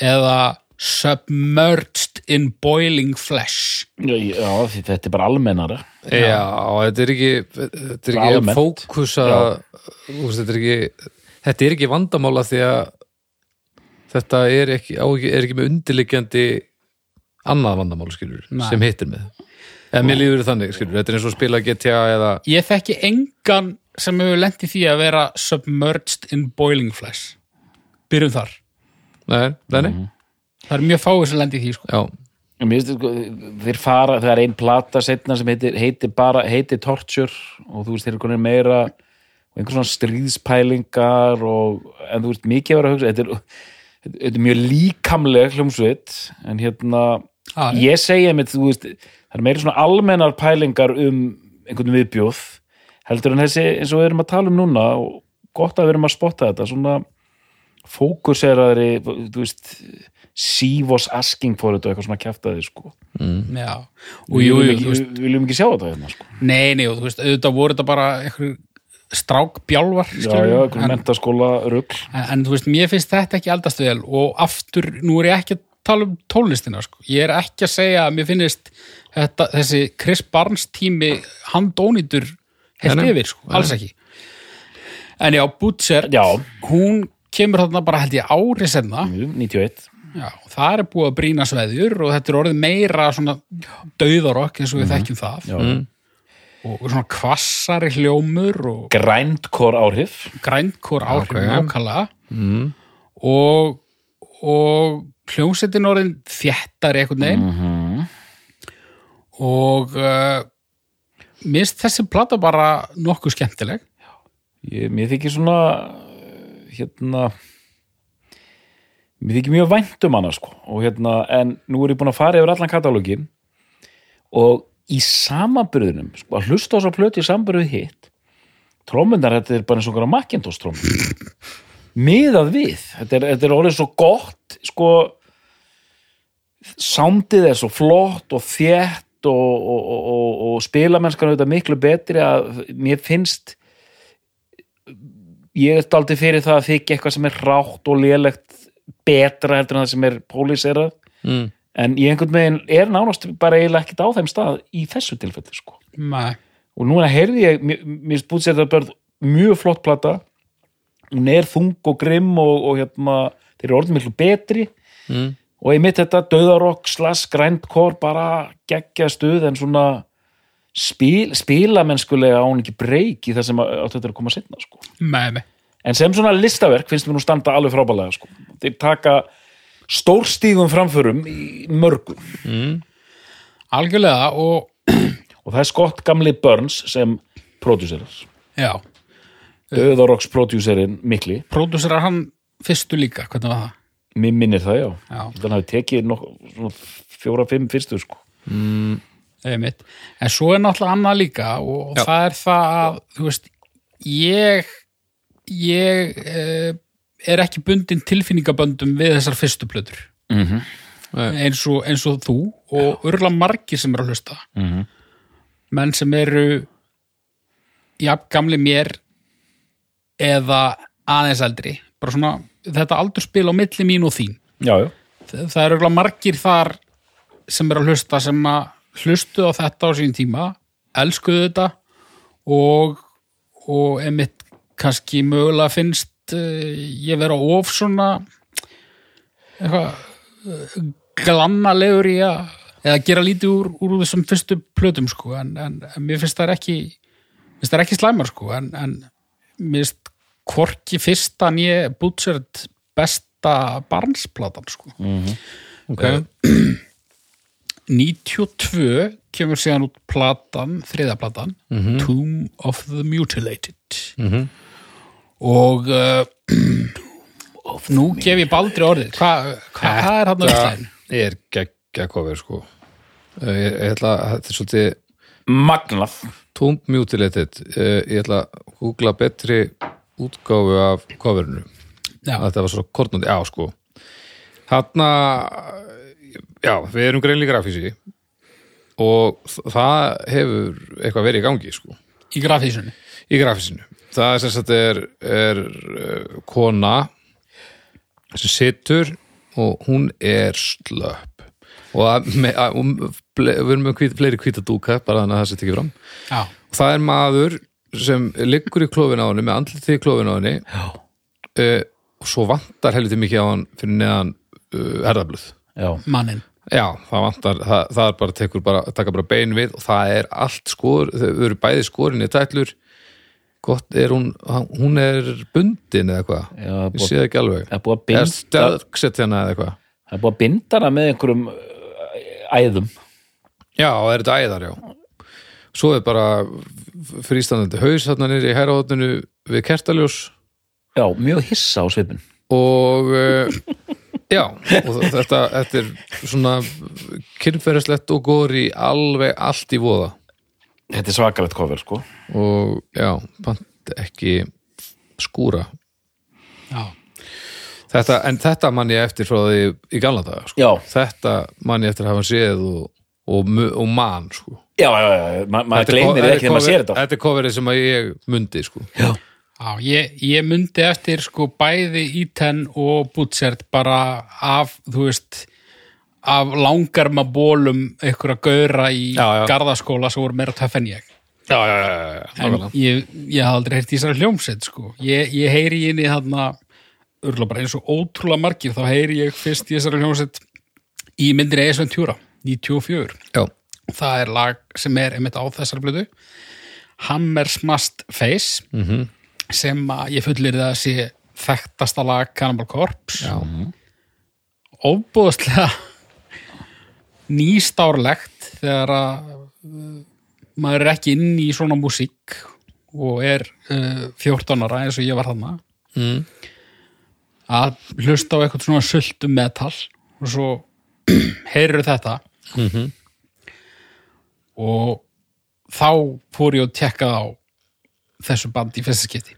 eða Submerged in Boiling Flesh? Já, já, því þetta er bara almennara. Já, þetta er ekki þetta er ekki að fókusa þetta er ekki þetta er ekki vandamála því að þetta er ekki, á, ekki, er ekki með undirliggjandi annað vandamál skilur, Nei. sem hittir með. Eða mér líður þannig, skilur, þetta er eins og spila GTA eða, Ég þekki engan sem hefur lent í því að vera Submerged in Boiling Flesh. Byrjum þar. Nei, nei, nei. Það er mjög fáið sem lent í því sko. já, finnst sko, þeir fara, það er ein plata setna sem heitir, heitir bara, heitir Torture og þú veist, þeir eru konir meira og einhver svona stríðspælingar og, en þú veist, mikið að vera að hugsa þetta er, þetta er mjög líkamleg hljómsveit, en hérna Já, ég segja mitt, þú veist það er meira svona almennar pælingar um einhvern viðbjóð heldur en þessi, eins og við erum að tala um núna og gott að við erum að spotta þetta svona fókuseraðri, þú veist she was asking for it og eitthvað svona kjaftaði sko. Já, og við jú, viljum jú, ekki, þú veist, við viljum ekki sjá þetta hérna sko. nei, nei, og þú veist, auðvitað voru þetta bara einhver strákbjálvar já, já, einhvern mentaskóla rugl. En, en þú veist, mér finnst þetta ekki eldast vel og aftur, nú er ég ekki að tala um tónlistina, sko. ég er ekki að segja að mér finnst þetta, þessi Chris Barnes tími handónýtur heilt Nei, nei. yfir, sko, alls ekki. En já, Butcher já, hún kemur þarna bara held ég ári senna. 91 já, það er búið að brýna sveðjur og þetta er orðið meira svona dauðarokk eins og við þekkjum það. Já. og svona kvassari hljómur og grindcore áhrif. grænkor áhrif nákvæmlega. Mm. og, og hljómsettin orðin þéttar einhvern veginn. Mhm. og uh, mist þessi plata bara nokkuð skemmtileg. Ég, mér þykir svona hérna mér þykir mjög vænt um hana sko. Og hérna, en nú er ég búin að fara yfir allan katalógin og í samanbyrðunum, sko, að hlusta á að plöti í samanbyrðu hitt trómundar, þetta er bara eins og Macintosh trómundar [LAUGHS] miðað við þetta er, þetta er orðið svo gott sko sándið er svo flott og þétt og, og, og, og, og spilamennskan auðvitað miklu betri að mér finnst ég er aldrei fyrir það að þykja eitthvað sem er rátt og lélegt betra heldur en það sem er póliserað mm. en ég einhvern veginn er nánast bara eiginlega ekkert á þeim stað í þessu tilfelli sko. Nei. og núna heyrði ég mér, mér spúið sér þetta börð mjög flott plata hún er þung og grimm og, og hérna, þeir eru orðin miklu betri Mm. og ég mitt þetta döðarokk slass grindkor bara geggja stuð en svona spil, spilamennskulega á hún ekki breyk í það sem að, að þetta er að koma setna sko. En sem svona listaverk finnst mér nú standa alveg frábælega sko. þeir taka stórstígum framförum í mörgum algjörlega og og það er Scott Gamli Burns sem prodúserar já, döðarokks prodúserinn mikli pródúserar hann fyrstu líka, hvernig var það? mér minnir það já, Já. þannig hafi tekið nok, svona fjóra, fimm fyrstu sko. Einmitt. En svo er náttúrulega annað líka og Já. það er það að, þú veist, ég, ég eh, er ekki bundin tilfinningaböndum við þessar fyrstu plötur. mm Eins og, eins og þú og örla margir sem eru að hlusta. Mhm. Menn sem eru jafn gamli mér eða aðeins eldri. Bara svona, þetta aldurspil á milli mín og þín. já, já, það það eru margir þar sem eru að hlusta sem að hlustu á þetta á sín tíma elskuðu þetta og, og emitt kannski mögulega finnst uh, ég vera of svona eitthvað uh, glannalegur í að eða gera lítið úr, úr þessum fyrstu plötum sko en, en, en mér finnst það ekki ekki slæmar sko en, en mér finnst hvorki fyrsta nýja bútsert besta barnsplatan sko. Ok, [CLEARS THROAT] 92 kemur síðan út platan, þriðaplatan Tomb of the Mutilated. Mhm. og uh, nú gef ég baldri orðið. Hvað hva, hva er hann að veistlæðin? er geggja kofir sko. Eh, ég, ég ætla að þetta er svolítið magnað. Tomb Mutilated. Eh, ég ætla að googla betri útgáfu af að þetta var svo kortnandi, já sko. Þarna já, við erum greinlega grafísi og það hefur eitthvað verið í gangi sko. Í grafísunni? Í grafísinu. Það er sem sagt er, er uh, kona sem situr og hún er slöpp. Og, ble, við erum með fleiri hvíta dúka bara þannig að það setja ekki fram. Já, og það er maður sem liggur í klófin á henni með andlitið í klófin á henni uh, og svo vantar helviti mikið á hann fyrir neðan uh, erðablöð já, mannin Já, það vantar, það, það er bara tekur bara, taka bara bein við og það er allt skor, þau eru bæði skorinni tætlur, gott er hún hún er bundin eða eitthvað Já, það er ég sé það ekki alveg. það er stöðksett hérna eða eitthvað það er búið að binda hana með einhverjum uh, æðum. Já, er þetta æðar, já. Svo er bara frístandandi haus þarna niður í hæraðotinu við kertaljós. Já, mjög hissa á svipin og uh, já, og þetta, þetta er svona kynferðislegt og góri alveg allt í voða. Þetta er svakalegt cover sko. Og já, pant ekki skúra. Já, þetta, en þetta man ég eftir frá því í gamla daga sko. þetta man ég eftir að hafa séð og, og, og man sko. Já, já, já, ma maður co- ekki þegar maður sér þetta Þetta er coverið sem að ég mundi sko. já, Já, ég, ég myndi eftir sko bæði Íten og Butchert bara af, þú veist, af langarma bólum einhverja gaura í Já, já. garðaskóla sem voru meira töff en ég. Já, já, já, já, já. En ég, ég haf aldrei heyrt í þessari hljómsveit, sko. Ég, ég heyri í henni þarna, örgulega bara eins og ótrúlega margir, þá heyri ég fyrst í þessari hljómsveit í myndinni Ace Ventura, 94. já. Það er lag sem er einmitt á þessari blödu. Hammersmast Face. Mhm. sem að ég fullir það að sé þekktasta lag Cannibal Corpse já. óbúðslega nýstárlegt þegar að uh, maður er ekki inn í svona músík og er uh, 14 ára eins og ég var þarna Mm. að hlusta á eitthvað svona sultum metal og svo [CLEARS THROAT] heyrur þetta Mhm. Og þá fór ég að tekka á þessu bandi í fyrsta skipti.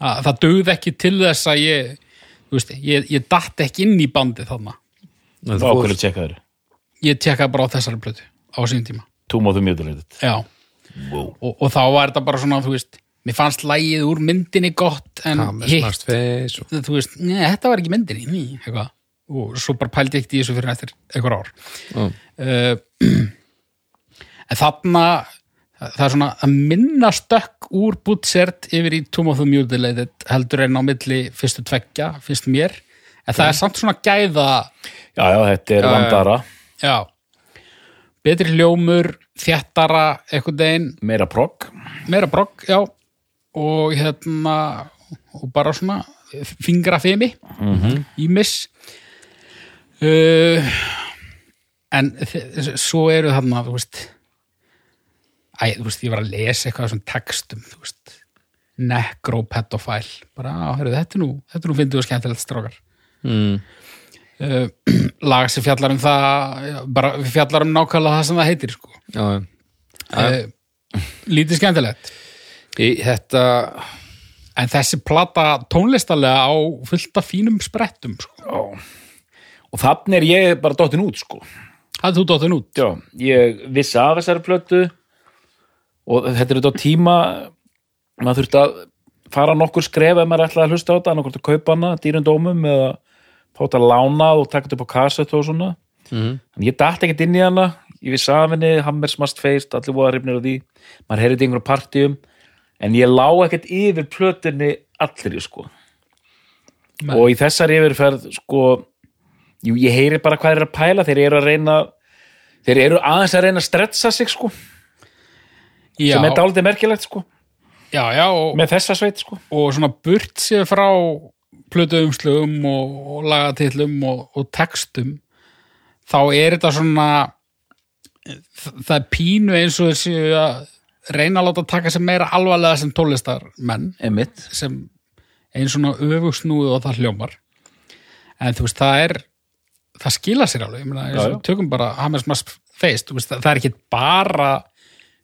Að, það dögði ekki til þess að ég þú veist, ég, ég datt ekki inn í bandi þarna. Það þá fór- okkur að tjekka þér ég tekkaði bara á þessari plötu á sín tíma. Wow. og, og þá var þetta bara svona þú veist, mér fannst lægið úr myndinni gott en hitt, og... þú veist, neð, þetta var ekki myndinni. Ný, eitthvað, og svo bara pældi ég ekkert í þessu fyrir eftir einhver ár. Já. uh, [CLEARS THROAT] en þarna það er svona að minna stökk úr Butchert yfir í Tomb of the Mutilated heldur en á milli fyrstu tveggja, finnst mér. En það er samt svona gæða já, já, þetta er vandara. Já, betri hljómur þjættara, einhvern veginn. Meira progg. Meira brogg, já. Og hérna og bara svona fingrafimi mm -hmm. ímis uh, en svo eru þarna þú veist æ, þú veist, ég var að lesa eitthvað þessum textum, þú veist necropedofile bara, á, heyrðu, þetta er nú, þetta er nú fyndið og skemmtilegt strákar mm. uh, [CLEARS THROAT] lag sem fjallar um það já, bara fjallar um nákvæmlega það sem það heitir sko. Já, já. uh, lítið skemmtilegt Í, þetta En þessi plata tónlistarlega á fullt af fínum sprettum, sko. og þannig er ég bara dottin út sko Það þú dóttin út. já, ég vissi af þessari plötu og þetta er þetta tíma maður þurfti að fara nokkur skref ef maður ætlaði að hlusta á þetta annarkvort að kaupa hana dýrundómum eða fá þetta lánað og taka þetta upp á kassett og svona mm. en ég dætti ekkert inn í hana ég vissi af henni, Hammersmast Feist allir voða hrifnir á því, maður heyrði einhverjum partíum en ég lá ekkert yfir plötunni allir í sko Nei. og í þessari yfirferð sko jú, ég heyri bara hvað er að pæla þeir eru að reyna þeir eru aðeins að reyna að stretsa sig sko Já, sem er dálítið merkilegt sko. Já, já, og, með þessa sveit sko. og svona burt sér frá plötuumslugum og, og lagatillum og, og textum, þá er þetta svona það er pínu eins og þessi að reyna að láta taka sér meira alvarlega sem tónlistarmenn. Einmitt. sem eins svona öfugsnúið og það hljómar. En þú veist, það er það skila sér alveg, ég meina, tökum bara Hammers Must Face, þú veist, það það er ekki bara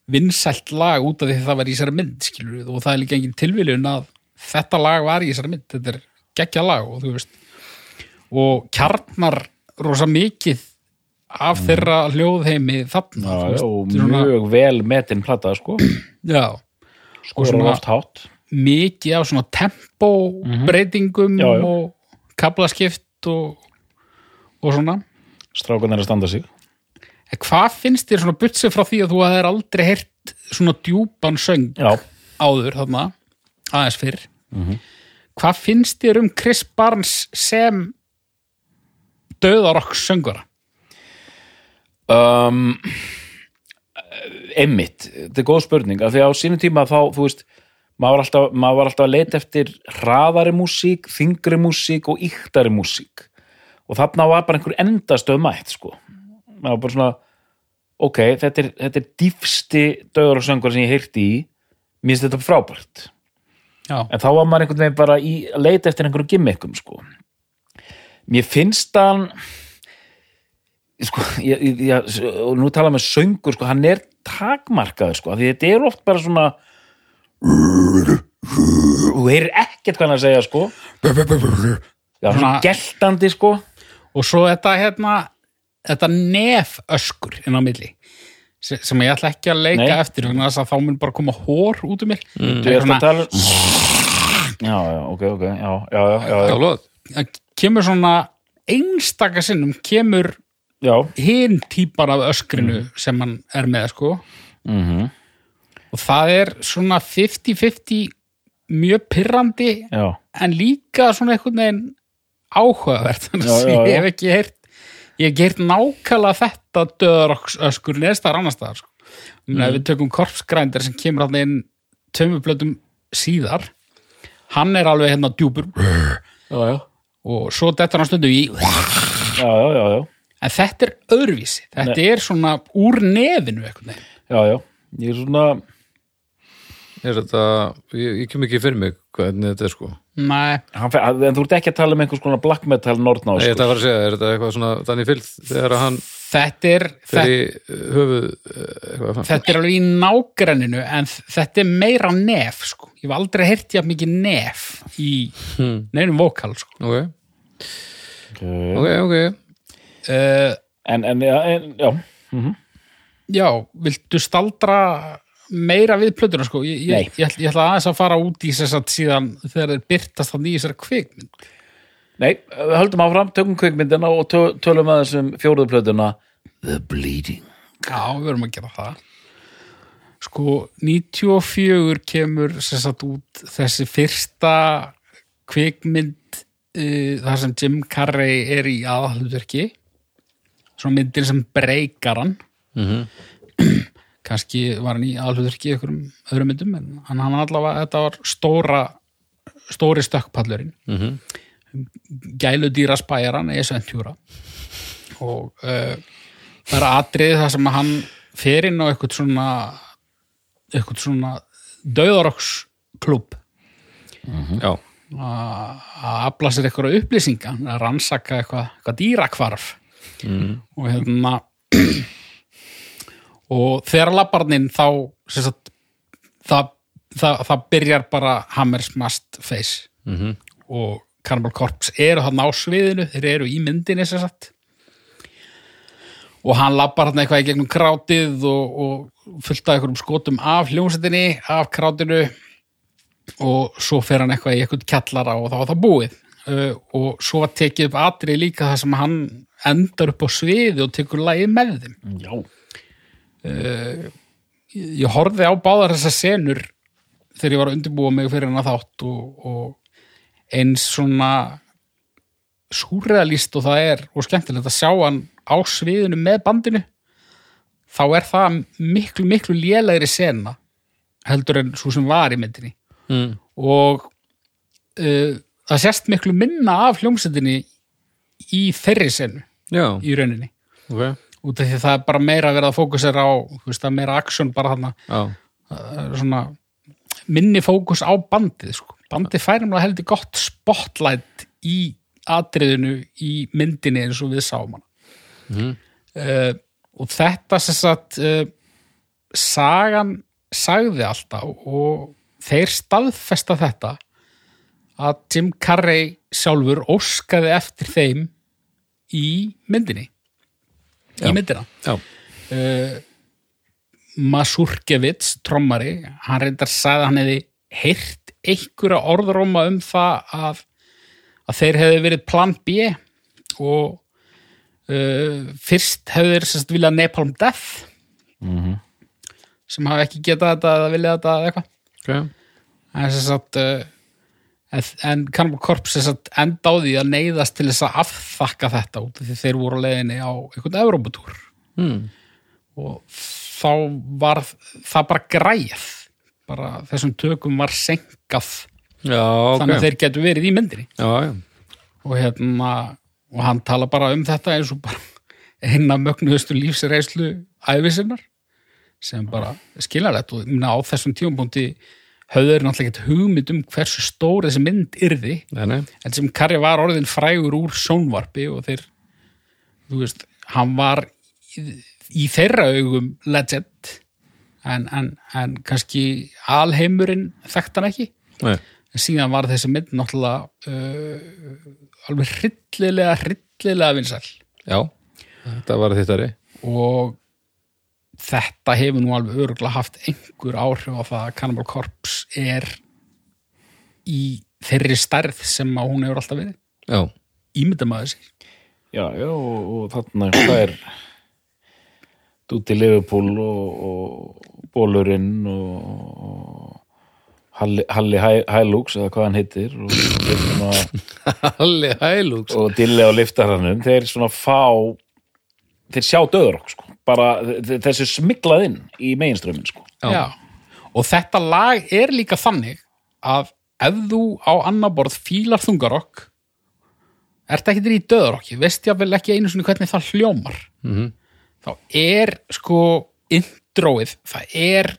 vinsælt lag út af því að það var í þessari mynd, skilur og það er líka engin tilviljun að þetta lag var í þessari mynd. Þetta er geggja lag og þú veist og kjarnar rosa mikið af þeirra hljóðheimi þarna, Já, veist, og er svona- mjög vel metin plata sko. [CLEARS THROAT] Já, og svona- mikið af svona tempo breytingum Mhm. Já, já. og kablaskipt og, og svona. Strákan er að standa sig en hvað finnst þér svona butsið frá því að þú hefur aldrei heyrt svona djúpan söng já, áður þarna, aðeins fyrr? Mhm. hvað finnst þér um Chris Barnes sem döðarokk söngvara? Um, einmitt, þetta er góð spurning af því að á sínum tíma þá, þú veist maður var alltaf, maður var alltaf að leita eftir hraðari músík, þingri músík og íktari músík. Og þarna var bara einhver endastöð mætt sko, maður var bara svona ok, þetta er, þetta er dýfsti döður og söngur sem ég heyrti í. Mér finnst þetta frábært. Já, en þá var maður einhvern veginn bara í að leita eftir einhverjum gimmickum sko. Mér finnst hann sko, ég, ég, og nú tala með söngur sko, hann er takmarkaður sko, því þetta er oft bara svona þú heyrir ekkert hvað hann er að segja sko. Já, svona Svona- geltandi sko. Og svo þetta hérna þetta nef öskur inn á milli se- sem ég ætla ekki að leika Nei. eftir þess að þá mun bara koma hór út um mér. Þú Það er ert að tala Já, já, ok, ok, já, já, já, já, það kemur svona einstaka sinnum kemur já. hinn típar af öskrinu sem hann er með sko. Mm og það er svona 50-50 mjög pirrandi já. en líka svona einhvern veginn áhugavert [LAUGHS] þannig Já, að já, ég hef ekki heyrt ég hef heyrt nákvæmlega þetta döðarokks öskur neðstar annars staðar sko. mm. við tökum korpsgrændir sem kemur hann inn tveimur blötum síðar hann er alveg hérna djúpur Já, já, og svo dettur hann stundum í já, já, já, já, en þetta er öðruvísi þetta er svona úr nefinu já, já. Ég er svona, Er þetta, ég, ég kem ekki fyrir mig hvernig þetta er sko. Nei, hann, fe- en þú ert ekki að tala um einhvers konar black metal nordná, Nei, sko. þetta var að segja, er þetta eitthvað svona þannig fylgð þegar hann þetta er þetta, fyrir höfuð eh, eitthvað þetta er alveg í nágrenninu en þetta er meira nef sko. ég hef aldrei heyrt ég mikið nef í Hmm. neinum vókal sko. Ok, Okay. ok, ok uh, En, en, já, en, já, já, viltu staldra meira við plötuna sko? ég, ég, ég, ég ætla aðeins að fara út í þess að síðan þegar þeir byrtast þannig í þessari kvikmynd nei, við höldum áfram, tökum kvikmyndina og tö- tölum að þessum fjóruðu plötuna The Bleeding. Já, við verum að gera það. Sko, 94 kemur sem sagt út þessi fyrsta kvikmynd uh, þar sem Jim Carrey er í aðhalduverki. Svona myndir sem breykar hann. [CLEARS THROAT] Kannski var hann í aðhalduverki í einhverjum öðrum myndum, en hann, hann allavega, þetta var stóra, stóri stökkpallurinn. Mm -hmm. Gæludýra spæjaran, eða sventjúra. Og uh, það er atriði það sem hann fer inn á eitthvað svona eitthvað svona döðaroksklub Já, að að afla sér eitthvað upplýsinga að rannsaka eitthvað, eitthvað dýrakvarf og hérna [CLEARS THROAT] og þegar labbarnin þá sagt, það, það, það byrjar bara Hammersmast face. -hmm. og Cannibal Corpse eru þarna á sviðinu þeir eru í myndinni sem sagt. Og hann labbar hann eitthvað í gegnum krátið og, og fullt af einhverjum skotum af hljómsettinni, af krátinu. Og svo fer hann eitthvað í eitthvað kjallara og þá var það búið. Uh, og svo var tekið upp atrið líka það sem hann endar upp á sviði og tekur lagið með þeim. Já, ég horfði á báðar þessar senur þegar ég var að undirbúa mig fyrir hann þátt og, og eins svona súrealist og það er og skemmtilegt að sjá hann á sviðinu með bandinu þá er það miklu, miklu lélegri sena heldur en svo sem var í myndinni. Mm. og uh, það sést miklu minna af hljómsendinni í þeirri senu já, í rauninni. Ok út af því það er bara meira að vera að fókusera á veist, það er meira aksjón bara þarna svona minni fókus á bandið sko. bandið færum að heldur gott spotlight í atriðinu í myndinni eins og við sáum hana uh, og þetta sem sagt uh, sagan sagði alltaf og þeir staðfesta þetta að Jim Carrey sjálfur óskaði eftir þeim í myndinni. Í myndina. Uh, Masurkevits trommari, hann reyndar sagði að hann hefði heyrt einhverja orðróma um það að, að þeir hefði verið plan B og uh, fyrst hefði þeir sérst viljað Napalm Death sem hafa ekki getað þetta eða viljað þetta eða eitthvað. Ok. En sagt uh, en- Cannibal Corpse enda á því að neyðast til þess að afþakka þetta út því þeir voru á leiðinni á einhvern Evróputúr. Mm. og þá var það bara græð bara þessum tökum var senkað. Já, ok. Þannig að þeir getur verið í myndinni. Já, já, og hérna og hann tala bara um þetta eins og bara eina mögnuðustu lífsreislu æfisinnar sem bara skiljanlegt. Og á þessum tímapunkti höfðu þeir náttúrulega ekkert hugmynd um hversu stór þessi mynd yrði nei, nei. en sem Karri var orðin frægur úr sjónvarpi og þeir þú veist, hann var í, í þeirra augum legend en, en, en kannski alheimurinn þekkt hann ekki. Nei, en síðan var þessi mynd náttúrulega uh, alveg hryllilega hryllilega vinsæl. Já, þetta var þittari og þetta hefur nú alveg örgulega haft einhver áhrif á það að Cannibal Corpse er í þeirri stærð sem að hún hefur alltaf verið. Já, ímynda maður sér. Já, já, og, og þarna hvað er Dúti Liverpool og, og Bólurinn og, og Halli, Halli Hæ- Hælúks eða hvað hann heitir og, [LAUGHS] og, Halli Hælúks og Dilli á liftarannum þeir svona fá þeir sjá döðurokk sko bara þe- þessu smiglað inn í meginströmmin sko Já. og þetta lag er líka þannig að ef þú á annar borð fílar þungarokk ert ekki í döðarokki, veist ég vel ekki einu svona hvernig það hljómar Mhm. þá er sko introið, það er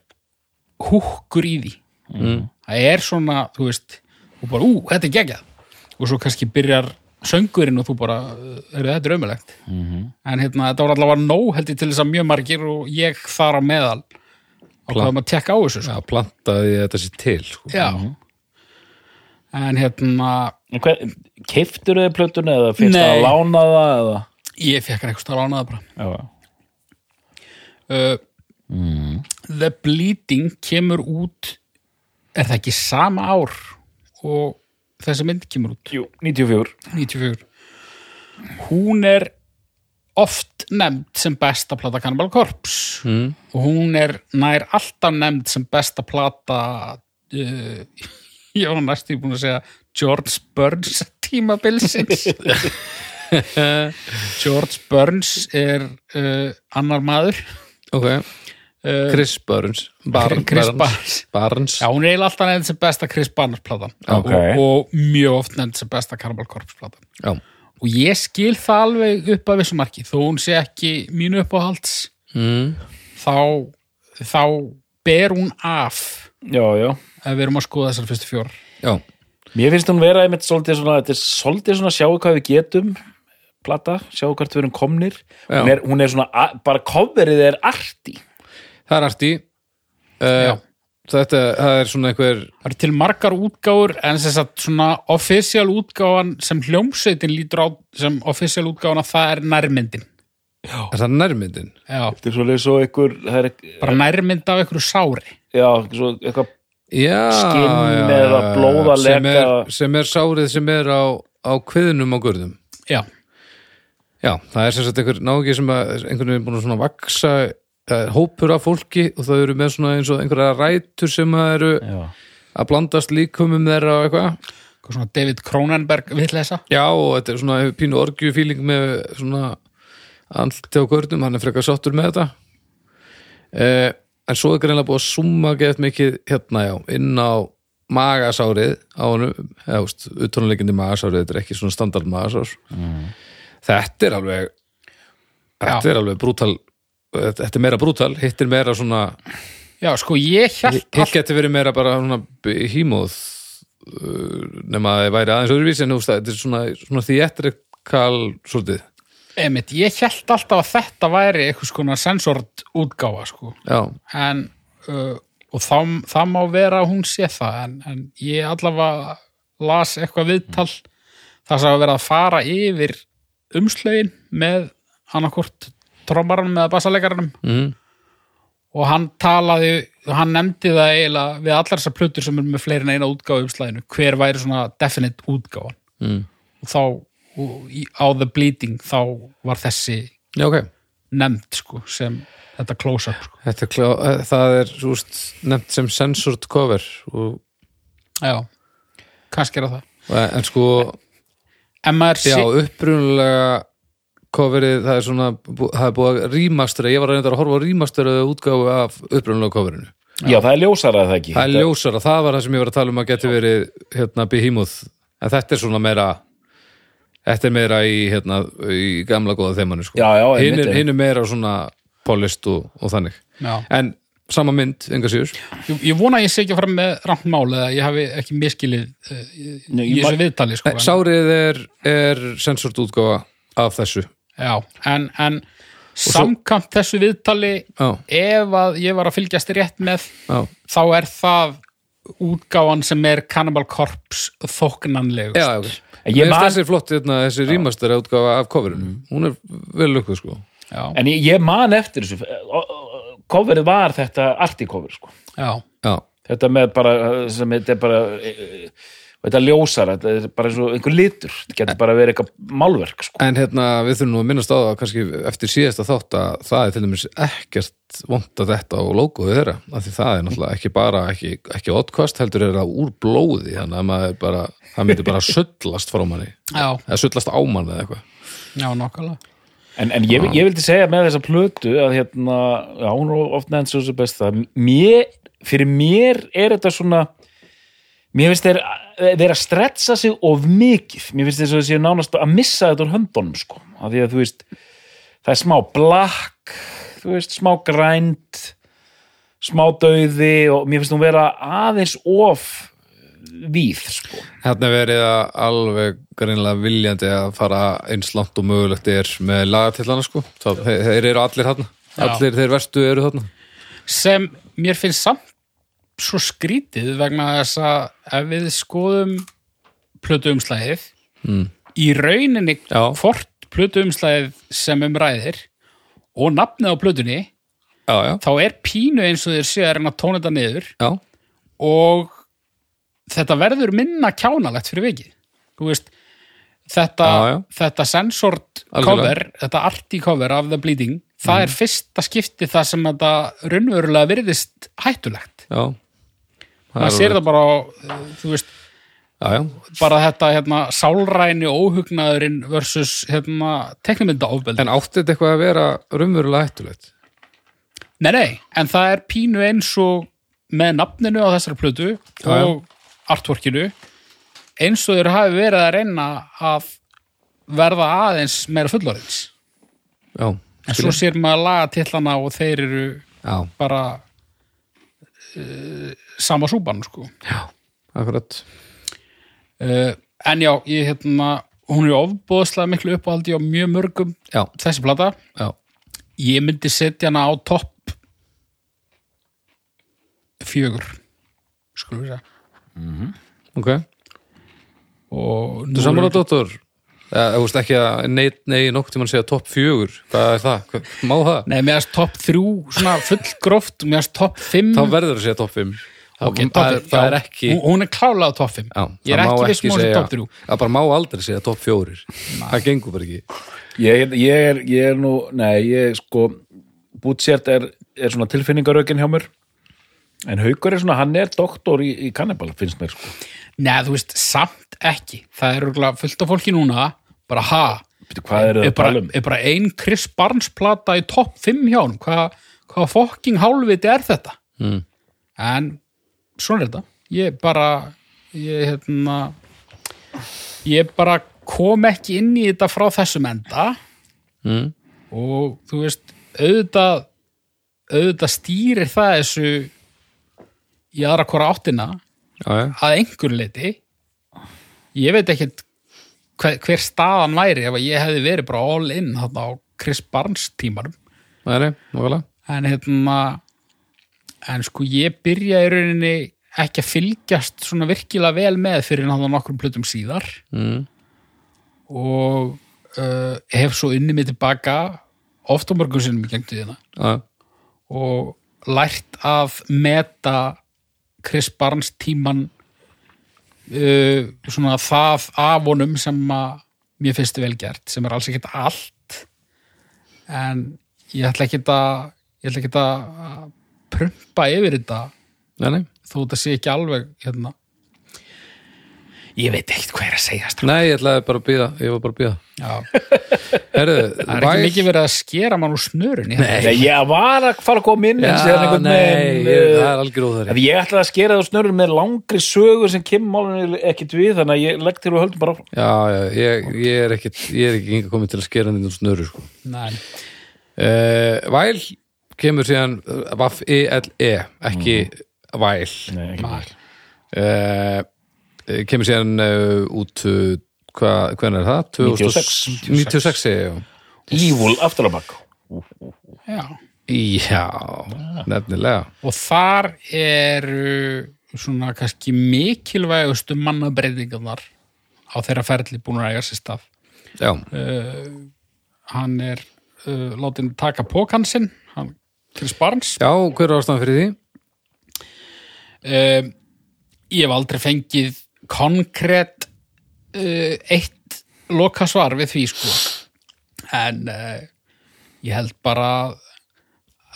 húkkur í því Mm. það er svona, þú veist og bara, ú, þetta er geggjað og svo kannski byrjar söngurinn og þú bara er þetta er ömulegt Mhm. en hérna, þetta var allavega nóg held ég til þess að mjög margir og ég þar á meðal og hvað maður tekka á þessu sko. Já, plantaði þetta sér til sko. Já. En hérna, En hver, keiftur þið plötuna eða fyrst Nei. að lána það eða ég fekk hann eitthvað lánaða bara. já, Uh, The Bleeding kemur út, er það ekki sama ár og þessi mynd kemur út, jú, 94 94. Hún er oft nefnd sem besta plata Cannibal Corpse. Mm. og hún er nær alltaf nefnd sem besta plata [LAUGHS] uh, ég var næstu búin að segja George Burns tímabilsins. [LAUGHS] George Burns er uh, annar maður. Ok, uh, Chris Burns. Bar Chris Barnes, Barnes. Já, hún er eiginlega alltaf nefnd sem besta Chris Barnes platan. Ok. og, og mjög oft nefnd sem besta Cannibal Corpse platan. Já. og ég skil það alveg upp að vissu marki. Þó hún sé ekki mínu uppáhalds Mm. þá, þá ber hún af já, já. ef við erum að skoða þessar fyrstu fjór Já, Mér finnst hún vera einmitt svolítið svona, þetta er svolítið svona sjáu hvað við getum plata, sjáu hvert við erum komnir. Hún er, hún er svona, bara coverið er arti það er arti. Uh, Þetta það er svona einhver Það eru til margar útgáfur en sem sagt svona official útgáfan sem hljómsveitin lítur á sem official útgáfan að það er nærmyndin. Er það nærmyndin? Já, Þetta er svolítið svo einhver það er, bara nærmynd af einhverju sári. já, eitthvað Já, Skinn já, eða já, blóð að sem er, sem er sárið sem er á, á kviðnum á gurðum. Já, Já, það er sem sagt einhver nági sem að einhvern veginn búin að svona vaksa er hópur af fólki og það eru með svona eins og einhverja rætur sem að eru já, að blandast líkumum þeirra og eitthvað. Eitthvað svona David Cronenberg villesa. Já, og þetta er svona pínu orgjufíling með svona andlti á görnum, hann er frekar sáttur með þetta. Eh, en svo er greinlega búið að summa gett mikið hérna já, inn á magasárið á honum, eða úst, utónuleikindi magasárið, þetta er ekki svona standard magasár. Þetta er alveg þetta Já. er alveg brútal þetta er meira brútal, hitt er meira svona Já, sko ég held hitt getur verið meira bara svona hímóð uh, nema að það væri aðeins öðruvísi en þetta er svona, svona theatrical svolítið Einmitt, ég held alltaf að þetta væri eitthvað skona sensort útgáfa sko. En uh, og þá, það má vera að hún sé það en, en ég allavega las eitthvað viðtal það sem að vera að fara yfir umslögin með annarkort trommaranum eða bassalegaranum mm, og hann talaði, hann nefndi það eiginlega við allar þessar plötur sem er með fleiri en eina útgáfa umslæðinu, hver væri svona definite útgáfan. Mm. og þá og á The Bleeding þá var þessi Já, ok. nefnd sko sem þetta close-up sko. Þetta klá, eh, það er úst, nefnt sem censored cover og, já, kannski er það. En sko, en já, sé, upprunulega coverið, það er svona það er búið að rýmastra, ég var að reynda að horfa á rýmastra útgáfu af upprunulega coverinu. Já, það er ljósara það ekki? Það er ljósara, það var það sem ég var að tala um að geti verið hérna Behemoth. En þetta er svona meira þetta er meira í, hérna, í gamla góða þeimanu sko. Já, já, hinn er, hin er meira svona polist og, og þannig. Já, en sama mynd, enga síður. Ég, ég vona að ég sé ekki fram með rangt mál eða ég hafi ekki miskilið uh, í, Nei, í ég þessu viðtali sko, en- Sárið er, er censored útgáfa af þessu já, en, en samkvæmt þessu viðtali Já, ef að ég var að fylgjast rétt með já, þá er það útgáfan sem er Cannibal Corpse þóknanlegust já, ok. En Ég ég man- þessi flott, hérna, þessi rýmastar útgáfa af coverinu, hún er vel lukkuð sko. Já. en ég, ég man eftir þessu coverið var þetta arti-cover sko. já, já, þetta með bara sem þetta er bara e, e, þetta ljósar, þetta er bara eins og einhver litur, þetta getur bara verið eitthvað málverk sko. En hérna, við þurfum nú að minnast á það kannski eftir síðasta þátt að það er til dæmis ekkert vont að þetta og logoðu þeirra, af því það er náttúrulega ekki bara, ekki, ekki oddkvast, heldur er það úr blóði, þannig að maður bara það myndi bara sullast frá manni. Já, eða sullast á manni eða eitthvað. Já, nokkulega En, en ég, ég vildi segja með þessa plötu að hérna, já, hún er oft nefnt svo sem best það, mér, fyrir mér er þetta svona mér finnst þeir þeir að stretsa sig of mikið, mér finnst þess að þessi nánast að missa þetta úr höndunum, sko. Af því að þú veist, það er smá blakk, þú veist, smá grænt smá dauði og mér finnst hún vera aðeins of víð, sko. Hérna er verið að alveg greinlega viljandi að fara eins langt og mögulegt er með lagatillana sko. Það, þeir, þeir eru allir þarna. Já. allir þeir verstu eru þarna. Sem mér finnst samt svo skrítið vegna þess að ef við skoðum plötuumslæðið mm. í rauninni Já. hvort plötuumslæðið sem um ræðir og nafnið á plötunni Já, já, þá er pínu eins og þeir séu að reyna að tóna þetta niður já, og þetta verður minna kjánalegt fyrir vikið. Þú veist þetta, þetta sensort cover, þetta arti cover af The Bleeding, það er fyrsta skipti það sem þetta raunverulega virðist hættulegt. Já maður sér það bara á, þú veist, Já, já, bara þetta hérna, sálræni óhugnaðurinn versus hérna, teknimynda ofbeldi en átti þetta eitthvað að vera raunverulega hættulegt? Nei, nei, en það er pínu eins og með nafninu á þessari plötu Já, og artworkinu eins og þeir hafi verið að reyna að verða aðeins meira fullorins Já, en svo sér maður laga tillana og þeir eru já, bara uh, sama súban sko. Já, akkurat. Uh, en já, ég hérna hún er ofbóðslega miklu uppáhaldi á mjög mörgum Já, þessi plata. Já, ég myndi setja hana á topp fjögur skulum við segja. Ok. Og Þú sammála dóttor? Eða, þú veist ekki að nei, nei, nokkuð tímann segja topp fjögur. Hvað er það? Hvað, má það? Nei, mér erst topp þrjú, svona fullgróft mér erst topp fimm. Þá verður að segja topp fimm. Það, Ok, það, topp er, fimm, það er ekki Hún- Hún er klálega á topp fimm. Já, Ég er það ekki viss um hún sé segja- topp þrjú. Það bara má aldrei segja topp fjórir. Það gengur bara ekki. Ég, ég, er, ég er nú, nei, ég sko Bútsért er, er svona tilfinningarökin hjá mér. En Haukur er svona, hann er doktor í, í kannibal, finnst mér sko Nei, þú veist, samt ekki. Það er örugglega fullt af fólki núna bara ha, hvað er það er að bara, tala um? er bara ein Chris Barnes plata í topp fimm hjá hann hvað hva fokking hálfviti er þetta? Mm. en svona er þetta. Ég bara ég, hérna, ég bara kom ekki inn í þetta frá þessum enda. Mm. og þú veist auðvitað auðvitað stýrir það þessu í aðra hvora áttina Já, að einhver leiti ég veit ekkert hver, hver staðan væri ef ég hefði verið bara all in þarna á Chris Barnes tímarum nákvæmlega. En hérna en sko ég byrja í rauninni ekki að fylgjast svona virkilega vel með fyrir náttúrulega nokkrum plötum síðar. Mm. og uh, hef svo inni mig tilbaka oft á mörgum sinnum í gengtu þína og lært að meta Chris Barnes tíman uh, svona það af honum sem að mér finnst vel gert, sem er alls ekkert allt. En ég ætla ekki að ég ætla ekki að prumpa yfir þetta. Nei, nei. Þó þetta sé ekki alveg hérna ég veit ekkert hvað er að segja strákar. Nei, ég ætlaði bara að býða, ég var bara að býða Já, Herðu, það er ekki mikið verið að skera mann úr snörunni hérna. Nei, ég var að fara að koma inn en Já, síðan einhvern nei, veginn, ég, eh, það er algjör að ég ætlaði að skera það snörður með langri sögur sem kemur ekkit við þannig að ég legg til og höldum bara áfram. Já, já, ég, ég er ekkit ég er ekki komið til að skera inn á snöru sko. Nei, uh, Væl kemur síðan Vaff E-L-E, ekki Væl Nei, ekki Nei. uh, kemur síðan uh, út uh, hvað, hvernig er það? 96. 96 segi ég, já. Evil bakk já Já, nefnilega og þar eru svona kannski mikilvægustu mannabreitingarnar á þeirra ferli búin að eiga sér stað Já, uh, hann er uh, látin taka pókansinn hann Chris Barnes Já, hver er ástæðan fyrir því? um, ég hef aldrei fengið konkrétt uh, eitt loka svar við því sko. En uh, ég held bara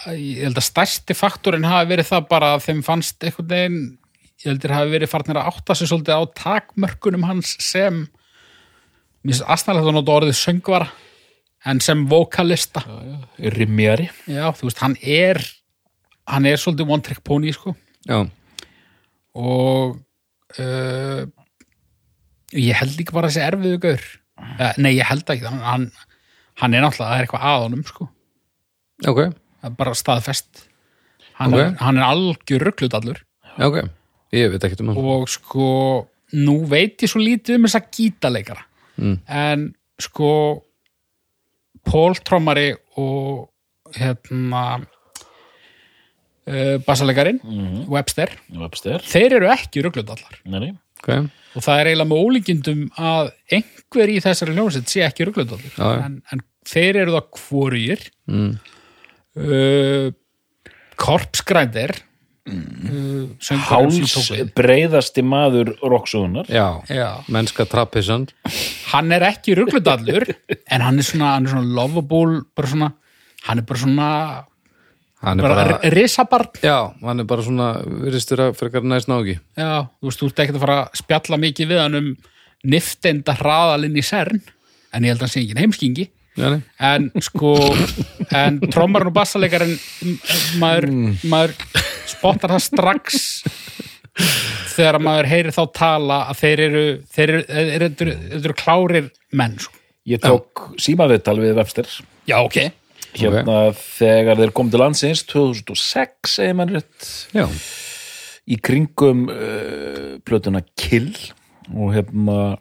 ég held að stærsti faktorinn hafi verið það bara að þeim fannst einhvern veginn ég heldur hafi verið farnir að átta sig svolítið á takmörkunum hans sem mér finnst aðstæðanlega að nota orðið söngvara en sem vokalista Rimjari já, þú veist, hann er hann er svolítið one trick pony sko. Já, og uh, ég held líka bara þessi erfiðu gaur uh, nei, ég held ekki hann, hann, er náttúrulega, það er eitthvað að honum sko. ok, bara staðfest hann, Ok. er, hann er algjör rugglutallur ok Ég veit ekkert um hann og sko, nú veit ég svo lítið um þessa gítaleikara Mm. en sko Pól Trommari og hérna uh, bassaleikarin Webster, Webster. Þeir eru ekki rugglutallar Nei, nei. Ok, og það er eiginlega með ólíkindum að einhver í þessari hljómsveit sé ekki rugglutallar Já, já. en, en þeir eru það hvorugir. Mm. uh, Korpsgrændir uh, söngvarinn sem tók Háls við. breiðasti maður Já. mennska trappissan hann er ekki ruggludallur en hann er svona, hann er svona lovable bara svona, hann er bara svona Hann er bara, risabarn. Já, hann er bara svona virðist vera frekar næst nági já, þú veist, þú ert ekkert að fara að spjalla mikið við hann um niftenda hraðalinn í CERN en ég held að hann sé ekki heimskingi. Já, nei. en sko en trommarinn og bassalegarinn maður, maður spottar það strax þegar maður heyrir þá tala að þeir eru þeir eru, þeir eru, þeir eru, þeir eru klárir menn sko. Ég tók símaviðtal við Webster. Já, ok hérna þegar þeir kom til landsins 2006, segir mann rétt Já, í kringum uh, plötuna Kill. Og hérna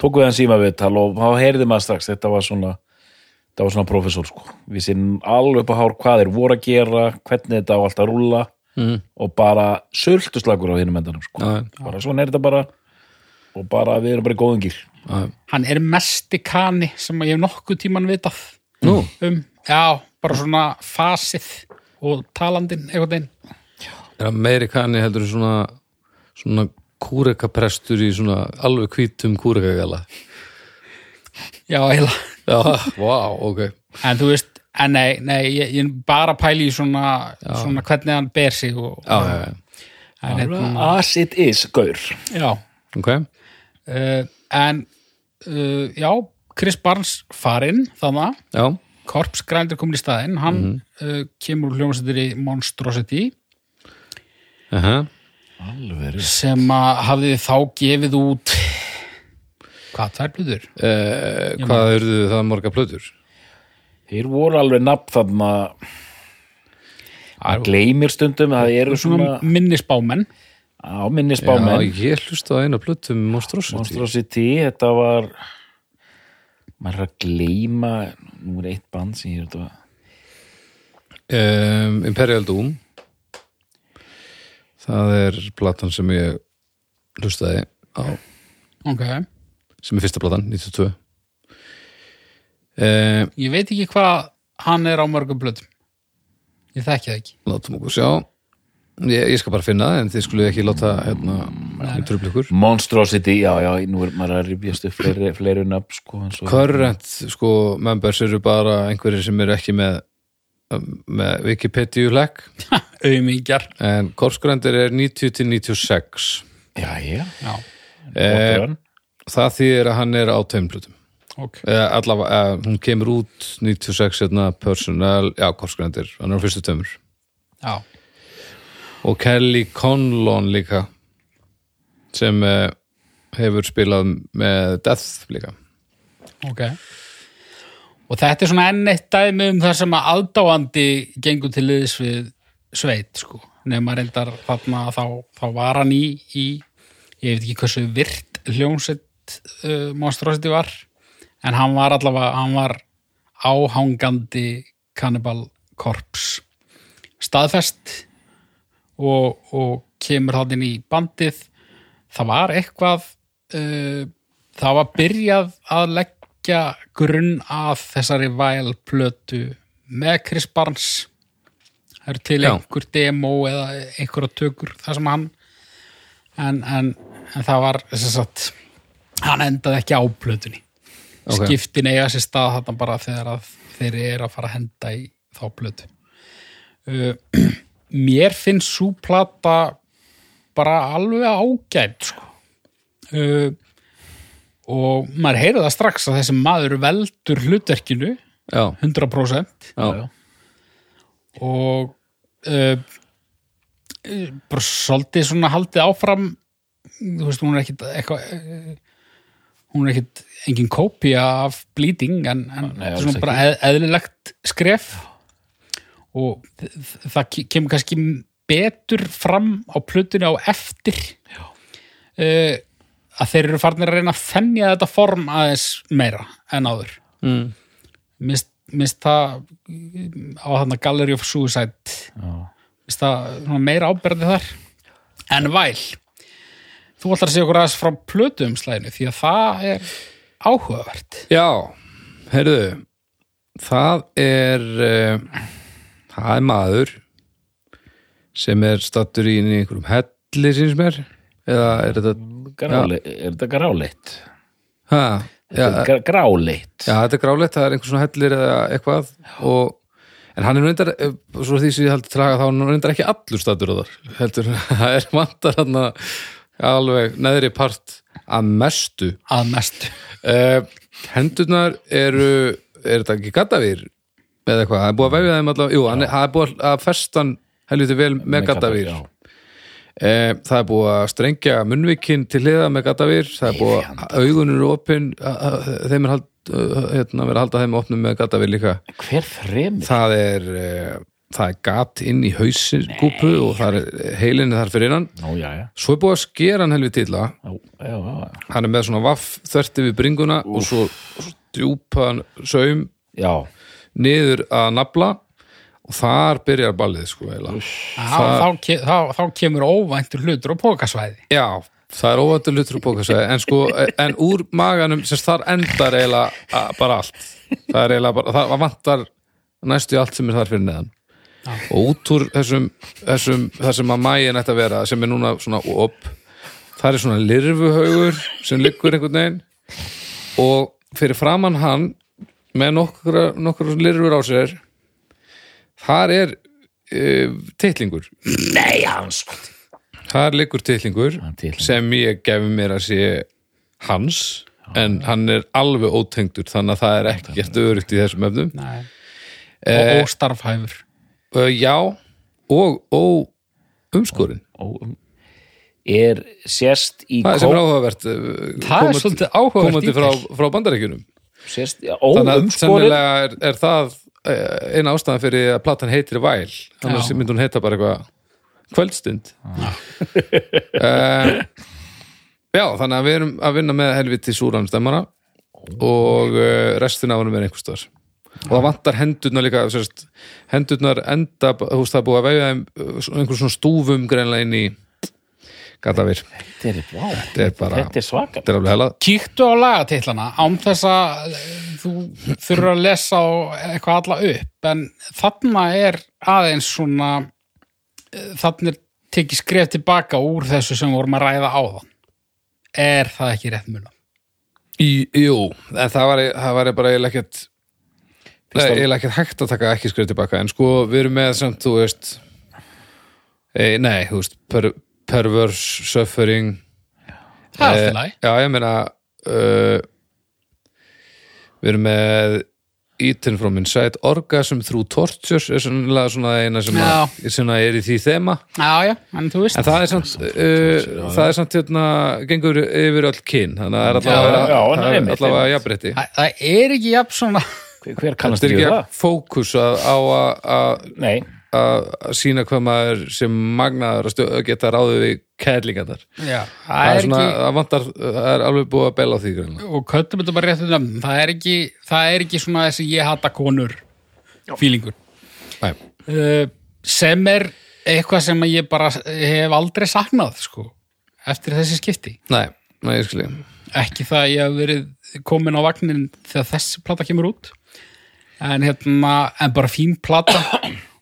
tók við hann símaviðtal og þá heyrði maður strax þetta var svona þetta var svona professor sko. Við sinn alveg upp á hár hvað þeir voru að gera hvernig þetta á allt að rúlla Mhm. og bara söltu slagur á hinum endanum sko. Já, bara svona er þetta bara og bara við erum bara í já, hann er mesti kani sem ég hef nokkuð tíman vitað Nú. um, já, bara svona fasið og er hann meiri kanni heldur svona svona kúrekaprestur í svona alveg hvítum kúrekagala? Já, eiginlega. Já, vá, ok. En þú veist, en nei, nei ég, ég bara pæli í svona, svona hvernig hann ber sig og, Já, já, já, en, hérna, as it is, gaur. Já. Ok. Uh, en uh, já, Chris Barnes farinn þannig, Já, Korpsgrændur komin í staðinn hann uh, kemur úr hljómsættir í Monstrosity. Aha. Alveg sem að hafði þá gefið út hvað, tvær blutur? eh, Hvað eruðu það marga plötur? þeir voru alveg nafn þarna. Að gleymir stundum að það eru svona minnisbámenn. Á minni Já, ég hlusta á eina plötu með Monstrosity. Monstrosity, þetta var maður er að gleyma nú er eitt band sem ég er þetta um, Imperial Doom. Það er platan sem ég hlustaði á. Ok, sem er fyrsta platan, 92 um, ég veit ekki hvað hann er á mörgum blutum ég þekki það ekki. Látum okkur sjá Ég, ég skal bara finna það en þið skulle ekki láta hérna, trubla ykkur. Monstrosity, já, já, nú er maður að rifjast upp fleiri, fleiri nöfn sko, Current sko, members eru bara einhverjir sem eru ekki með með Wikipedia legg [LAUGHS] auðmingjar en Korpsgrandir er 90 til 96 já, já, já, eh, eh, það þýðir að hann er á tveimlutum ok. Eh, allavega, eh, hún kemur út 96 hérna, personal, já, Korpsgrandir hann er á fyrstu tveimur. Já, og Kelly Conlon líka sem eh, hefur spilað með Death líka. Ok. Og þetta er svona enn eitt dæmi um það sem að aðdáandi gengur til liðs við sveit sko, nema reyndar þarna þá, þá var hann í, í ég veit ekki hversu virt hljómsett uh, Monstrosity var en hann var allavega, hann var áhangandi Cannibal Corpse. Staðfest og, og kemur hann inn í bandið það var eitthvað uh, það var byrjað að leggja grunn að þessari væl plötu með Chris Barnes það eru til Já. einhver demo eða einhverja tökur það sem hann en, en, en það var sagt, hann endaði ekki á plötunni Ok. skiptin eiga sér stað þarna bara þegar að þeir eru að fara að henda í þá plötu uh, [CLEARS THROAT] mér finnst svo plata bara alveg ágætt sko. uh, og maður heyrði það strax að þessi maður veldur hlutverkinu já, 100% já, og uh, bara svolítið svona haldið áfram þú veist, hún er ekkit eitthvað uh, hún er ekkit engin kópía af bleeding en, en Nei, er svona bara eð, eðlilegt skref og það ke- kemur kannski betur fram á plötunni á eftir. Uh, að þeir eru farnir að reyna að þennja þetta form aðeins meira en áður. Mm. mist, mist það á þarna Gallery of Suicide Já. mist það meira ábyrði þar. En væl þú ætlar að segja okkur aðeins frá plötuumslæðinu því að það er áhugavert. Já heyrðu það er uh, það er maður sem er stattur í einhverjum helli síns mér. Eða er þetta Gráli, er þetta gráleitt? er gra- gráleitt. Já, þetta er grálegt, það er einhver svona hellir eða eitthvað og, en hann er reyndar, eh, svo því sem ég held traga þá er hann reyndar ekki allur statur á þar heldur, [LAUGHS] það er vantar hann alveg neðri part að mestu. Að mestu. Uh, hendurnar eru er þetta ekki gattavýr eða eitthvað, það er búið að vefja þeim allavega jú, hann er, búið að festan helviti vel með gattavýr já. Eh, það er búið að strengja munnvikinn til hliða með gatavýr, það er búið að augunur eru opin, að- að- þeim er hald, hérna, verið að halda þeim opnum með gatavýr líka. Hver fremur? Það er, uh, það er gat inn í hausin kúpu og það er heilinni þar fyrir innan. Nú, já, já. Svo er búið að skera hann já, já. hann er með svona vaff þörti við bringuna og svo, svo djúpaðan saum Já, niður að nafla og þar byrjar ballið sko eiginlega. þá, þá, þá, þá kemur óvæntur hlutur á pókasvæði Já, það er óvættur hlutur úr bókasæði en sko, en úr maganum sem þar endar eiginlega bara allt. Það er eiginlega bara, það vantar næstu allt sem er þar fyrir neðan. Og út úr þessum, þessum það sem að mægin ætti að vera, sem er núna svona op, það er svona lirfuhaugur sem liggur einhvern veginn. Og fyrir framann hann með nokkra, nokkra lirfur á sér. Þar er uh, titlingur. Nei, hans. Þar liggur titlingur. sem ég gefi mér að sé hans en hann er alveg ótengdur þannig að það er ekki gert örugt í þessum efnum. Nei. Eh, og óstarfhæfur. uh, já og, og umskorinn Ó, um, Er sérst í það er sem er áhugavert það komandi- er komandi frá, frá bandarækjunum Sérst, já, þannig að óumskorinn sennilega er, er það uh, eina ástæðan fyrir að platan heitir Væl. Annars myndi hún heita bara eitthvað kvöldstund. Uh, [LAUGHS] já þannig að við erum að vinna með helviti súran stemmara og uh, restina af hann er einhvers staðar. Og það vantar hendurnar líka sérst, hendurnar enda þú veist það er búið að vega þeim uh, einhver svona stúfum greinlega inn í gatavir, Þetta er, vá, þetta er bara þetta er svakar er kíktu á lagatillana án þess að þú þurfur að lesa á eitthvað alla upp en þarna er aðeins svona eh, þarna er tekið skref tilbaka úr þessu sem við vorum að ræða áðan. Er það ekki rétt? Í, jú, en það var, það var bara eiginlega ekkert eiginlega ekkert hægt að taka ekki skrif tilbaka en sko við erum með samt, þú veist e, nei, þú veist per, perverse, suffering. Það er eh, alltaf læg já, ég meina uh, við erum með Eaten from Inside Orgasm through Torture er svona, svona eina sem, að, sem að er í því þema. Já, já, en þú veist. En það er samt uh, það er samt hérna, gengur yfir öll kyn. Þannig að það er allavega, allavega jafnrétti. Það, er ekki jafn svona Hver, kannast er ekki það? að fókus að- á að- að sína hvað maður sem magnaður að geta ráðið við kærlingarnar. Já, Það það er er svona, ekki það vantar, það er alveg búið að bela á því greinlega. og köttum þetta bara réttu nöfn það er ekki, það er ekki svona þessi ég hata konur fílingur Nei, uh, sem er eitthvað sem ég bara hef aldrei saknað sko, eftir þessi skipti. Nei, nei, ég skilji. ekki það að ég hef verið komin á vagnin þegar þessi plata kemur út. En hérna, en bara fín plata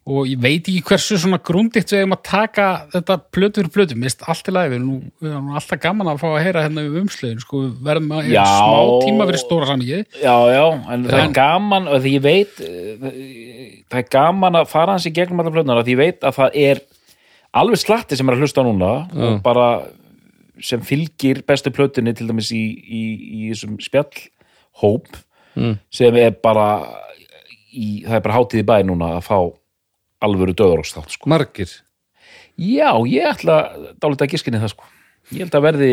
og ég veit ekki hversu svona grundikt við eigum að taka þetta plötu fyrir plötu, mist allt í lagi. Við erum alltaf gaman að fá að heyra hérna um umslöðin, sko, við verðum að Já. smá tíma fyrir stóra samíkið Já, já, en það er gaman og því ég veit eh, það er gaman að fara hans í gegnum allar plötunar því ég veit að það er alveg slatti sem er að hlusta núna og bara sem fylgir bestu plötunni til dæmis í, í, í þessum spjallhóp sem er bara í, það er bara hátíð í bæ núna að fá alvöru döðarókstátt sko. Margir? Já, ég ætla dálítið að giskinni það sko. Ég held að verði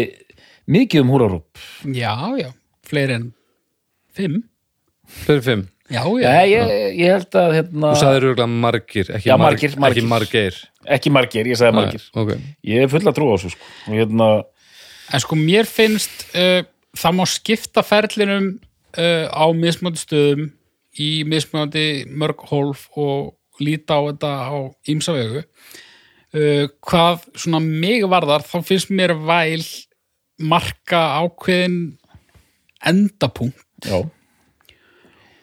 mikið um húrarúpp já, já, fleiri en fimm. Fyrir fimm? Já, já, Já, ég, ég held að hérna, Þú sagðir örgulega margir, ekki, Já, marg- margir, margir. ekki margir. Ekki margir, ég sagði margir. Nei, ok. Ég er full að trúa á þessu sko. og hérna, En sko mér finnst uh, það má skipta ferlinum uh, á mismöndi stöðum í mismöndi mörg hólf og líta á þetta á ímsa vegu. Uh, hvað svona mig varðar þá finnst mér væl marka ákveðin endapunkt. Já,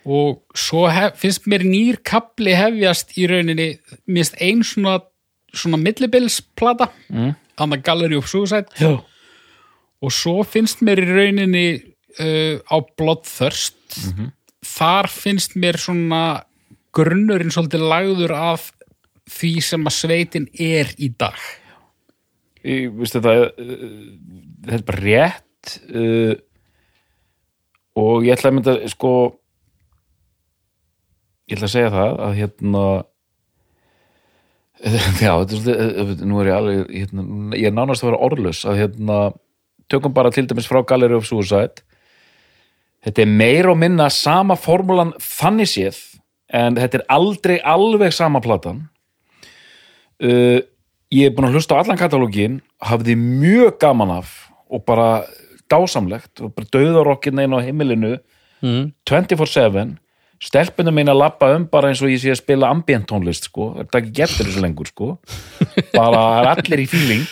og svo hef, finnst mér nýr kapli hefjast í rauninni minnst ein svona, svona millibilsplata mm. þannig Gallery of Suicide. Já, og svo finnst mér í rauninni uh, á Bloodthirst. Þar finnst mér svona grunnurinn svolítið lagður af því sem að sveitin er í dag. Ég, veistu þetta uh, þetta er bara rétt uh, og ég ætla að mynda sko ég ætla að segja það að hérna [LAUGHS] já, þetta er svolítið nú er ég alveg, hérna, ég er nánast að vera orðlaus að hérna, tökum bara til dæmis frá Gallery of Suicide. Þetta er meir og minna sama formúlan þannig séð en þetta er aldrei alveg sama platan. Uh, ég er búin að hlusta á allan katalógin hafði mjög gaman af og bara dásamlegt og bara döðarokkin einn á heimilinu. Mm. 24-7 stelpunum mín að labba um bara eins og ég sé að spila ambient tónlist sko, er ekki getur þessu lengur sko. Bara er allir í fíling.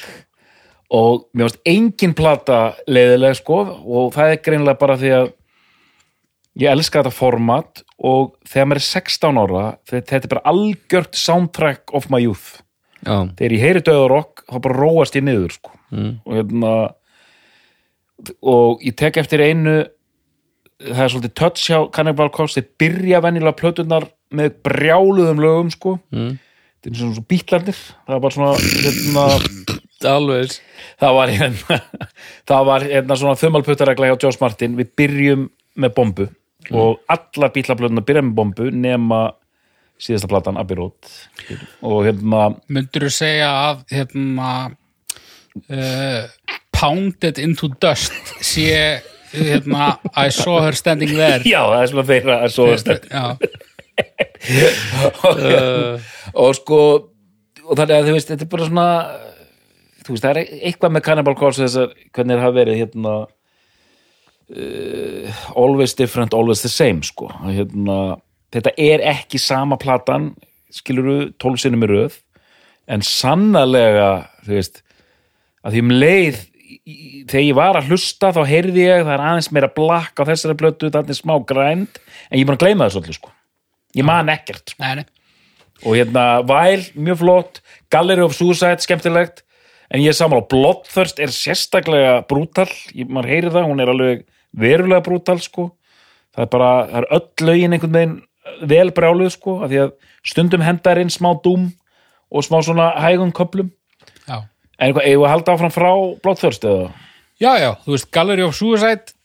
Og mér finnst engin plata leiðileg sko og það er greinilega bara því að ég elska þetta format og þegar maður er 16 ára þetta er bara algjört soundtrack of my youth Já, þegar ég heyri döðarokk þá bara róast ég niður sko. Mm. og hérna og ég tek eftir einu það er svolítið touch hjá Cannibal Corpse þeir byrja venjulega plötunar með brjáluðum lögum sko Mm. þetta er svona svo bítlarnir það var bara svona hérna, alveg það var hérna [LAUGHS] það var hérna svona þumalputtaregla hjá Josh Martin við byrjum með bombu og allar bítlarplötunar byrja með bombu nema síðasta platan Abbey Road. Og hérna myndur þú segja að hérna uh, Pounded into Dust sé hérna I saw her standing there? [LAUGHS] Já það er svona þeirra að svo já, [LAUGHS] og sko og þannig að þú veist, þetta er bara svona þú veist, það er eitthvað með Cannibal Corpse þessar, hvernig það hafa verið hérna uh, always different, always the same sko, hérna, þetta er ekki sama platan skiluru tólf sinnum í röð en sannarlega þú veist, að því um leið þegar ég var að hlusta þá heyrði ég það er aðeins meira blakk á þessari blötu, það er smá grænd en ég er búin að gleyma þessu öllu sko. Ég man ekkert sko. nei, nei. Og hérna Væl, mjög flott Gallery of Suicide, skemmtilegt en ég er saman á Bloodthirst er sérstaklega brútal, ég, maður heyri það hún er alveg verulega brútal sko það er bara, það er öll lögin einhvern veginn vel brjáluð sko af því að stundum hendar inn smá dúm og smá svona hægum köplum já. en eitthvað, eigum við að halda áfram frá Bloodthirst eða? já, já, þú veist Gallery of Suicide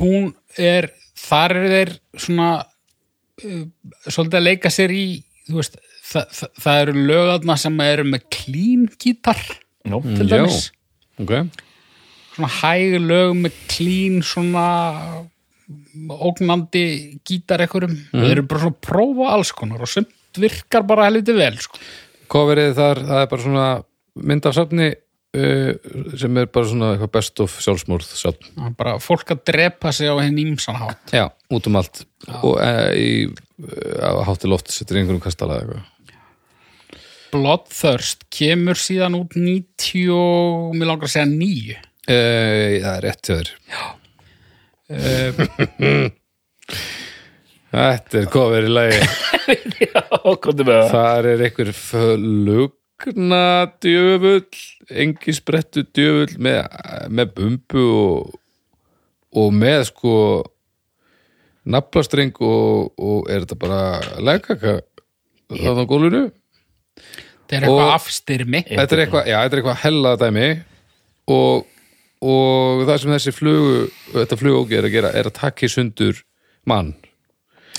hún er, þar er þeir svona uh, svolítið að leika sér í þú veist, það, það, það eru lögarna sem eru með clean gítar No. til dæmis ok svona hæg lög með clean svona ógnandi gítar ekkurum og þeir eru bara svona að prófa alls konar og sumt virkar bara helviti vel sko. Coverið þar, það er bara svona mynd af safni uh, sem er bara svona eitthvað best of sjálfsmórð safn. Bara fólk að drepa sig á henn ímsan hátt. Já, út um allt. Og uh, í uh, hátti loft setur einhverjum kastala eitthvað. Bloodthirst kemur síðan út 90 og mér langar að segja nýju uh, Það er rétt þér. Uh, [LAUGHS] Þetta er cover í lagi. [LAUGHS] Já, komdu með það. Þar er einhver flugna djöfull engisbrettu djöfull með, með bumbu og, og með sko naflastreng og, og er þetta bara legkaka það á gólfinu? Þetta er eitthvað afstyrmi. þetta er eitthvað, já, þetta er eitthvað hella dæmi. Og, og það sem þessi flugu þetta flugógi er að gera er að taka í sundur mann.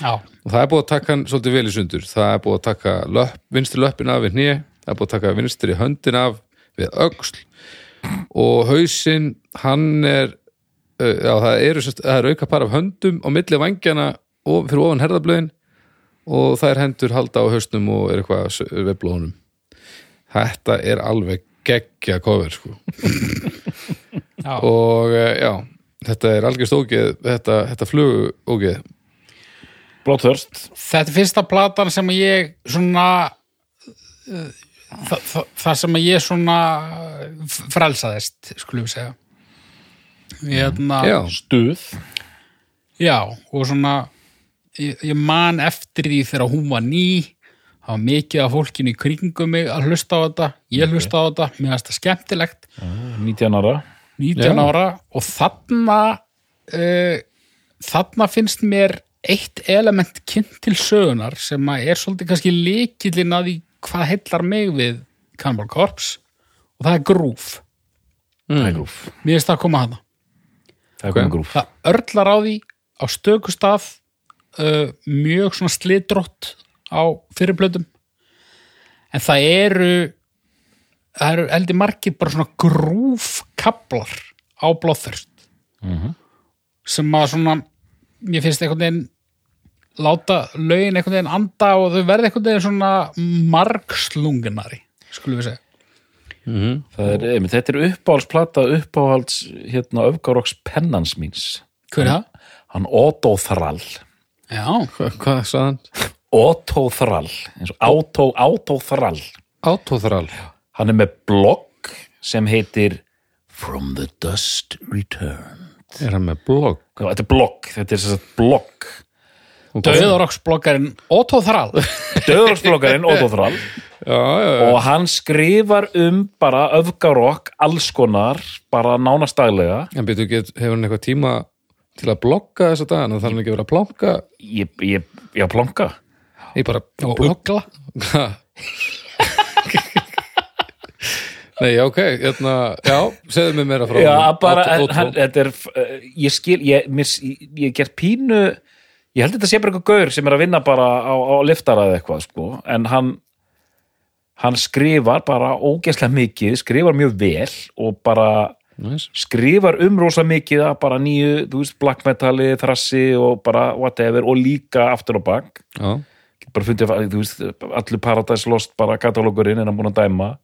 Já, og það er búið að taka hann svolítið vel í sundur. Það er búið að taka löpp, vinstri löppin af við hnið, það er búið að taka vinstri höndin af við öxl. Og hausinn hann er já, það eru er auka par af höndum á milli vangjana fyrir ofan herðablöðin. Og það er hendur halda á hausnum og er eitthvað við blóðunum þetta er alveg geggja cover sko [LAUGHS] já. og uh, já, þetta er algjörst ógeð þetta, þetta flugu ógeð Blótthörst þetta er fyrsta platan sem ég svona uh, þa þa það sem ég svona f- frelsaðist, skulum við segja. Hérna já, Stuð. Já, og svona ég, ég man eftir því þegar hún var ný. Það var mikið af fólkinu í kringum mig að hlusta á þetta, ég hlusta á þetta. Mér finnst það skemmtilegt. 19 ára 19 Já. ára og þarna uh, þarna finnst mér eitt element kynnt til sögunar sem að er svolítið kannski líkillin að því hvað heillar mig við Cannibal Corpse og það er grúf Það er grúf mér finnst það að koma hana Það er Ok. komið grúf það örlar á því á stöku stað uh, mjög svona slitrótt á fyrirblöðum en það eru það eru heldur margir bara svona grúfkablar á blóðþörst sem að svona mér finnst einhvern veginn láta lögin einhvern veginn anda og þau verða einhvern veginn svona margslunginari skulum við segja. Það er, einmitt, þetta er uppáhaldsplata uppáhalds hérna öfgaroks pennans míns. Hver er það? Hann Otto Thrall. Hva, Já, hvað sagði hann? Otto Thrall eins og Otto, Otto Thrall. Autoþral Hann er með blogg sem heitir From the Dust Return er hann með blogg? Já, Þetta er blogg, þetta er þess að blogg. Dauðaroksblokkarinn Otto Thrall [LAUGHS] Döðaroksbloggarinn Otto Thrall já, já, já. og hann skrifar um bara öfgarokk alls konar, bara nánast daglega. En byrju, get, hefur hann eitthvað tíma til að blogga þessa dagana? Þarf hann ekki að vera að plánka ég, ég, ég plonka? Ég bara og blogga ugla nei, já, ok, hérna, já, segðu mér meira frá Já, honum. bara, Otto. hann, þetta er uh, ég skil, ég, mér, ég, ég ger pínu ég held þetta sé bara eitthvað gaur sem er að vinna bara á, á liftara eða eitthvað, sko, en hann hann skrifar bara ógeðslega mikið, skrifar mjög vel og bara Nice. skrifar um rosa mikið að bara nýju, þú veist, black metali, þrassi og bara whatever og líka aftur á bak já, bara fundið, þú veist, allir Paradise Lost bara katalógurinn en hann búin að dæma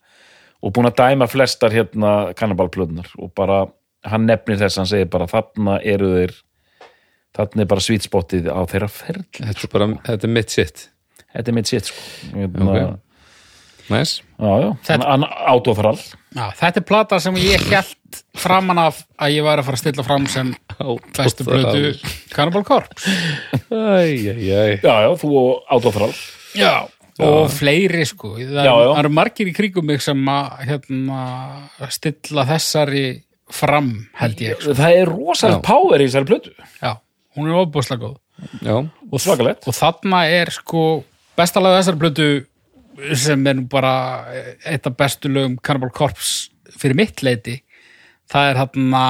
og búin að dæma flestar hérna kannabalplöðunar og bara hann nefnir þess, hann segir bara þarna eru þeir þarna er bara svítspotið á þeirra ferð þetta er bara, þetta er mitt sitt þetta er mitt sitt sko. Hérna, Ok. nice, já, já, hann, hann átóþral Já, þetta er plata sem ég held framan af að ég væri að fara að stilla fram sem bestu blötu Cannibal Corpse. Æj, æj, æj já, já, þú átóþral Já, og fleiri sko. Það, Já, já. eru margir í kringum mig sem að hérna, stilla þessari fram held ég sko. það er rosalega power í þessari plötu. Já, hún er ofbúslega góð. Já, og, Svakalegt. og þarna er sko bestalega þessari blötu sem er nú bara eitt af bestu lögum Cannibal Corpse fyrir mitt leiti það er þarna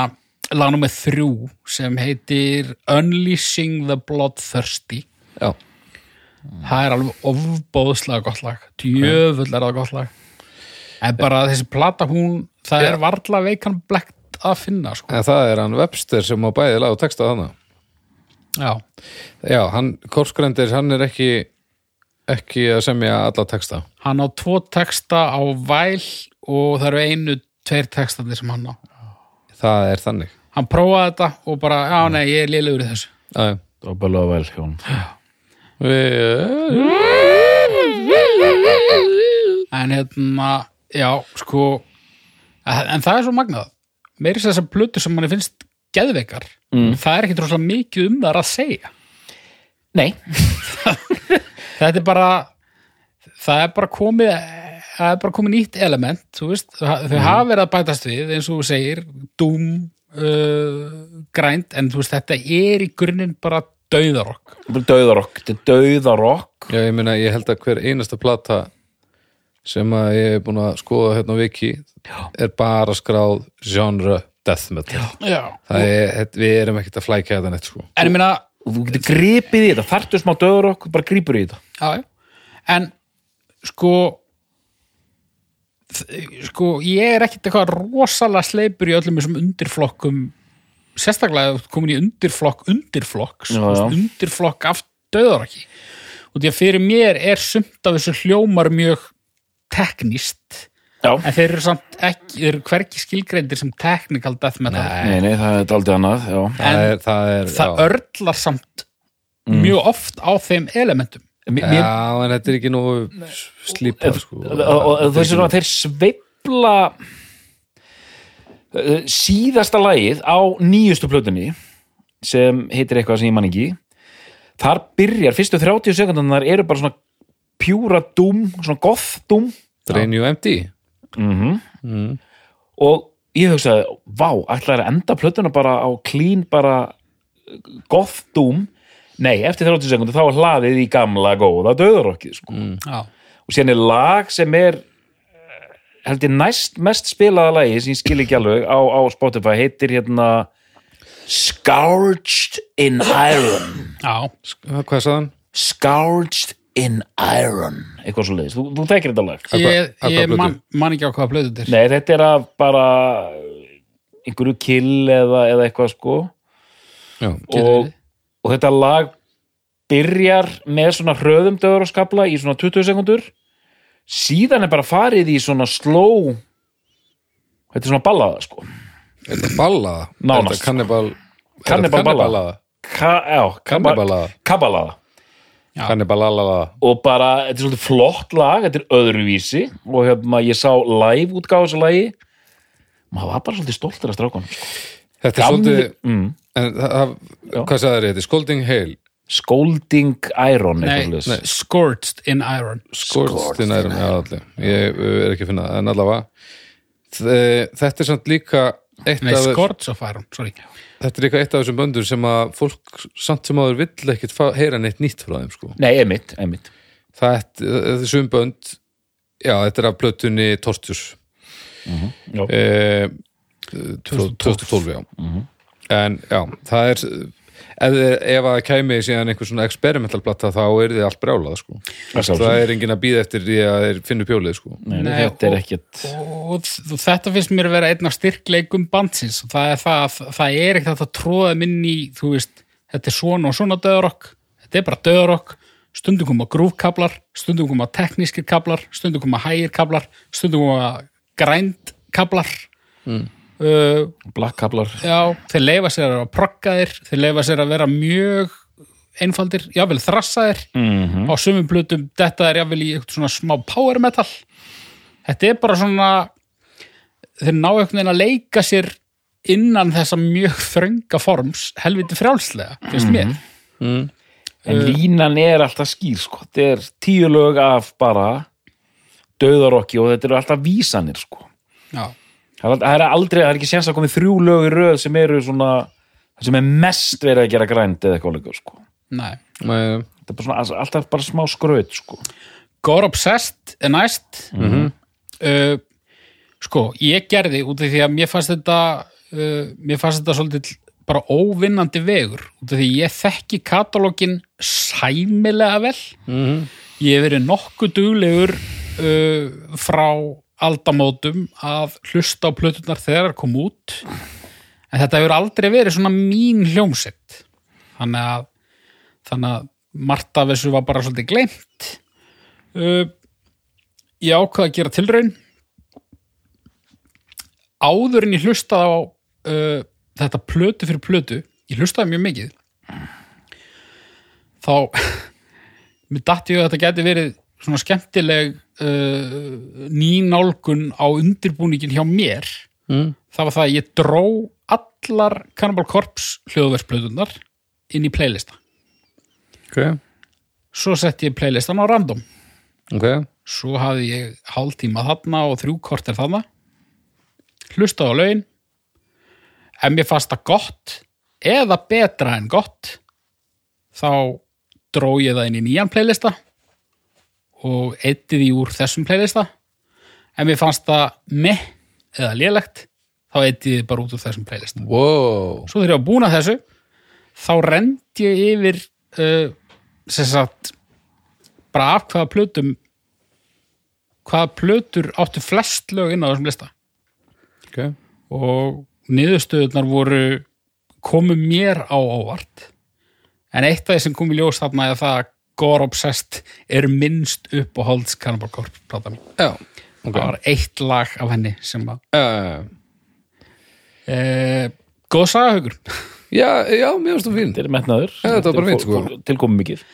lag nummer þrjú sem heitir Unleashing the Bloodthirsty. Já, það er alveg ofbóðslega gott lag. Djöfull er það gott lag. En bara þessi plata hún það er varla veikan blekt að finna sko. en það er hann Webster sem á bæði lag og texta þarna. Já, já, hann, Korskrendir, hann er ekki ekki að semja alla texta. Hann á tvo texta á væl og það eru einu tveir textandi sem hann á. Það er þannig. Hann prófaði þetta og bara, já nei, ég er liðlegur í þessu. Já, já. Dóbalega vel hjón Við, en hérna, já, sko en það er svo magnað. Meiri sem þessar plötur sem manni finnst geðveikar, það er ekki droslega mikið um það að segja. Nei. [LAUGHS] Þetta er bara það er bara komið það er bara komið nýtt element þú veist, þau þau hafa verið að bætast við eins og þú segir, doom uh, grænt, en þú veist þetta er í grunninn bara dauðarokk. Dauðarokk, þetta er dauðarokk. Já, ég meina, ég held að hver einasta plata sem að ég er búin að skoða hérna á Viki er bara skráð genre death metal. Já. það er, við erum ekkert að flækja þetta neitt sko. En ég meina þú getur gripið í þetta, þarftu smá dauðarokk bara gripur í þetta. Já, já. en sko þ- sko ég er ekkit eitthvað rosalega sleipur í öllum þessum undirflokkum sérstaklega komin í undirflokk undirflokks, Já, já. undirflokk af döðaraki og því að fyrir mér er sumt af þessu hljómar mjög teknist Já, en þeir eru samt ekki, þeir eru hvergi skilgreindir sem technical death metal. Nei, nei, það er aldrei annað já. það En er, það er, það örlar samt mjög oft á þeim elementum. Mér, já, en þetta er ekki nú slípað sko. og, og, og þessi svona, þeir sveifla uh, síðasta lagið á nýjustu plötunni sem heitir eitthvað sem ég man ekki þar byrjar, fyrstu 30 sekundunar eru bara svona pjúra dúm, svona goth dúm. Drain You Empty. Mm. Og ég hugsaði, vá, ætlaði að enda plötuna bara á clean bara goth dúm? Nei, eftir 30 sekundur þá er hlaðið í gamla góða döðarokkið sko. Já, og síðan er lag sem er eh, held ég næst mest spilaða lagi sem ég skil ekki alveg á, á Spotify heitir hérna Scourged in Iron. Já, hvað sagði hann? Scourged in Iron. Eitthvað svo leiðis, þú, þú þekkir þetta lag. Ég, ég man, man ekki á hvaða blöðu þetta er. Nei, þetta er að bara einhverju kill eða, eða eitthvað sko. Já, og, og þetta lag byrjar með svona hröðum döður og skabla í svona 20 sekundur síðan er bara farið í svona slow þetta er svona ballaða sko þetta er ballaða Nánast. Kannibal Kannibal ballaða. ballaða Ka, já, Kannibalaða. kabalaða Já. Kannibalaða og bara, þetta er svolítið flott lag þetta er öðruvísi og hérna ég sá live útgáð þessu lagi maður var bara svolítið stoltur af strákunum sko. Þetta er svolítið mm. en, það. Hvað sagði þetta? Scolding Hail Scolding Iron Nei. Scorched in Iron. Scourged in Iron Já, allir. Ég uh, er ekki að finna það. En allavega Þe- Þetta er samt líka eitt Nei, af, Scorched of Iron, sorry. Þetta er líka eitt af þessum böndum sem að fólk samt sem áður vill ekkit fá, heyra neitt nýtt frá þeim sko. Nei, einmitt, einmitt. Það er þessum bönd Já, þetta er af plötunni Tortjus Já. eh, 2012 já. En já, það er ef, ef að kæmi síðan einhver svona experimental platta þá er þið allt brjálað sko. sjálfsögðu. það er enginn að býða eftir því að þeir finnu pjólið sko. Nei, Nei, þetta er og- ekkert og þ- þetta finnst mér að vera einn af styrkleikum bandsins og það er það að það er ekkert að tróða minn í, þú veist þetta er svona og svona döðarokk þetta er bara döðarokk, stundum koma grúfkablar stundum koma teknískir kablar stundum koma hægir kablar stundum koma grændkablar mm. Uh, blakkablar já, þeir leifa sér að vera proggaðir þeir leifa sér að vera mjög einfaldir, jável þrassaðir. Mm á sumum blutum, þetta er jável í eitthvað svona smá power metal. Þetta er bara svona þeir ná einhvern veginn að leika sér innan þessa mjög þrönga forms helviti frjálslega, finnst mér. Mm. En línan er alltaf skýr sko. Þetta er tíu lög af bara döðarokki og þetta eru alltaf vísanir sko. já, Það er, aldrei, það er ekki séns að komið þrjú lög í röð sem eru svona sem er mest verið að gera grænt eða eitthvað líka sko. nei Þetta er bara svona, alltaf bara smá skraut sko. Gore Obsessed er næst uh, sko, ég gerði út af því að mér fannst þetta uh, mér fannst þetta svolítið bara óvinnandi vegur út af því ég þekki katalógin sæmilega vel Mhm. ég hef verið nokkuð duglegur uh, frá aldamótum að hlusta á plötunar þegar það kom út. En þetta hefur aldrei verið svona mín hljómsett. Þannig að þannig að margt af þessu var bara svolítið gleymt. Uh, ég ákvað að gera tilraun. Áður en ég hlustaði á uh, þetta plötu fyrir plötu ég hlustaði mjög mikið þá [LAUGHS] mér datti ég að þetta geti verið svona skemmtileg uh, nýnálgun á undirbúningin hjá mér mm. það var það að ég dró allar Cannibal Corpse hljóðversplötunar inn í playlista. Ok. Svo setti ég playlistan á random. Ok, svo hafði ég hálftíma þarna og þrjú kortir þarna. Hlustaði á lögin ef mér fannst það gott eða betra en gott þá dró ég það inn í nýjan playlista og eitti því úr þessum playlista. Ef mér fannst það meh eða lélegt þá eitti ég bara út úr þessum playlista. Wow. Svo þegar ég var búin að þessu þá rendi ég yfir uh, sem sagt bara af hvaða plötum hvaða plötur áttu flest lög inn á þessum lista. Ok, og niðurstöðunar voru komu mér á óvart. En eitt af því sem kom í ljós þarna er það að Gore Obsessed er minnst upp á Holds Cannibal Corpse plata mín. já ok, það var eitt lag af henni sem að já, já, e, góð sagahaugur já, já, mér finnst þú fín Þetta er metnaður Ja, var sko. Tilkomum mikið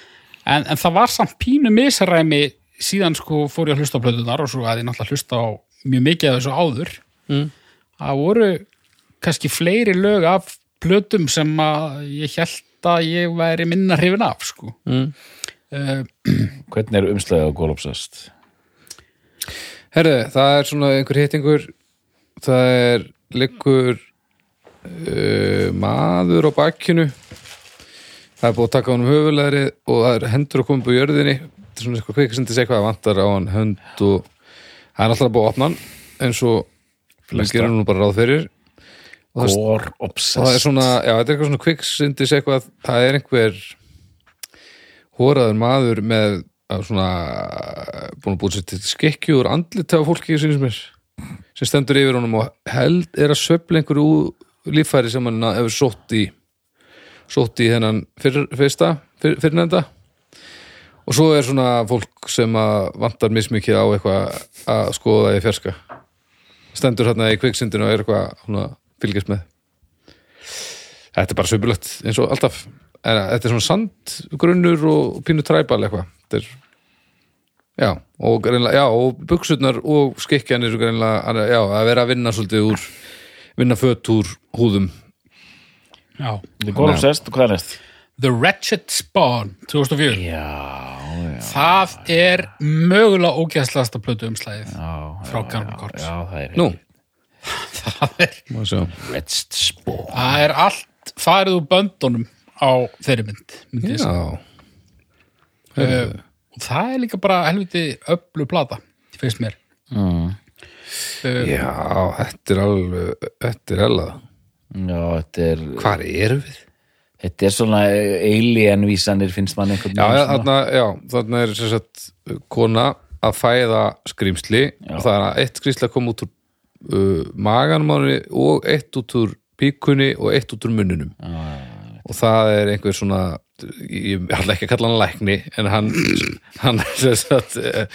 en, en það var samt pínu misaræmi síðan sko fór ég að hlusta á plötunar og svo að ég náttúrulega hlusta á mjög mikið af þessu áður Mm. það voru kannski fleiri lög af plötum sem að ég held að ég væri minna hrifin af sko Mm. Uh, [CLEARS THROAT] Hvernig er umslæðið á Golopsast? Herðu, það er svona einhver hittingur. Það er liggur uh, maður á bakkinu. Það er búið að taka honum höfulegri og það er hendur að koma upp á jörðinni. Þetta er svona eitthvað kvikisindi segja hvað vantar á hann hönd og það er alltaf búið að opna hann eins og við gerum nú bara ráð fyrir. Og það, er Golopsast svona, já, þetta er eitthvað svona kvikisindi segja hvað, það er einhver hóraður maður með að svona búin að búið sér til skikki úr andlit af fólki sem, sem stendur yfir honum og held er að söfla einhverju líffæri sem hann hefur sótt í sótt í þennan fyrr, fyrsta fyr, fyrrnenda og svo er svona fólk sem að vantar mismikið á eitthvað að skoða í fjarska. Stendur hérna í kviksindinu og er eitthvað svona, fylgjast með. Þetta er bara söpulegt eins og alltaf en þetta er svona sandgrunnur og pínu træbal eitthvað. Þetta er já, og, greinlega, já, og buxurnar og skikkjan er greinlega, já, að vera að vinna svolítið úr vinna fött úr húðum. Já. Þetta er Golopsast og hvað er næst? The Wretched Spawn 2004 Já, já, það er mögulega ógæðslegasta plötu umslæðið já frá það er nú, [LAUGHS] það er, Redst spór það er allt farið úr böndunum á þeirri mynd myndi ég segja. já, uh, og það er líka bara helviti öllu plata, finnst mér. Mm. uh, já, þetta er alveg þetta er alveg Já, þetta er hvar erum við? Þetta er svona alien vísanir finnst mann einhvern Já, já, þarna, já, þarna er sem sagt, kona að fæða skrýmsli og það er að eitt skrýmsli að koma út úr uh, maganum og eitt út úr píkunni og eitt út úr munninum og það er einhver svona ég ætla ekki að kalla hann lækni en hann, hann er sagt eh,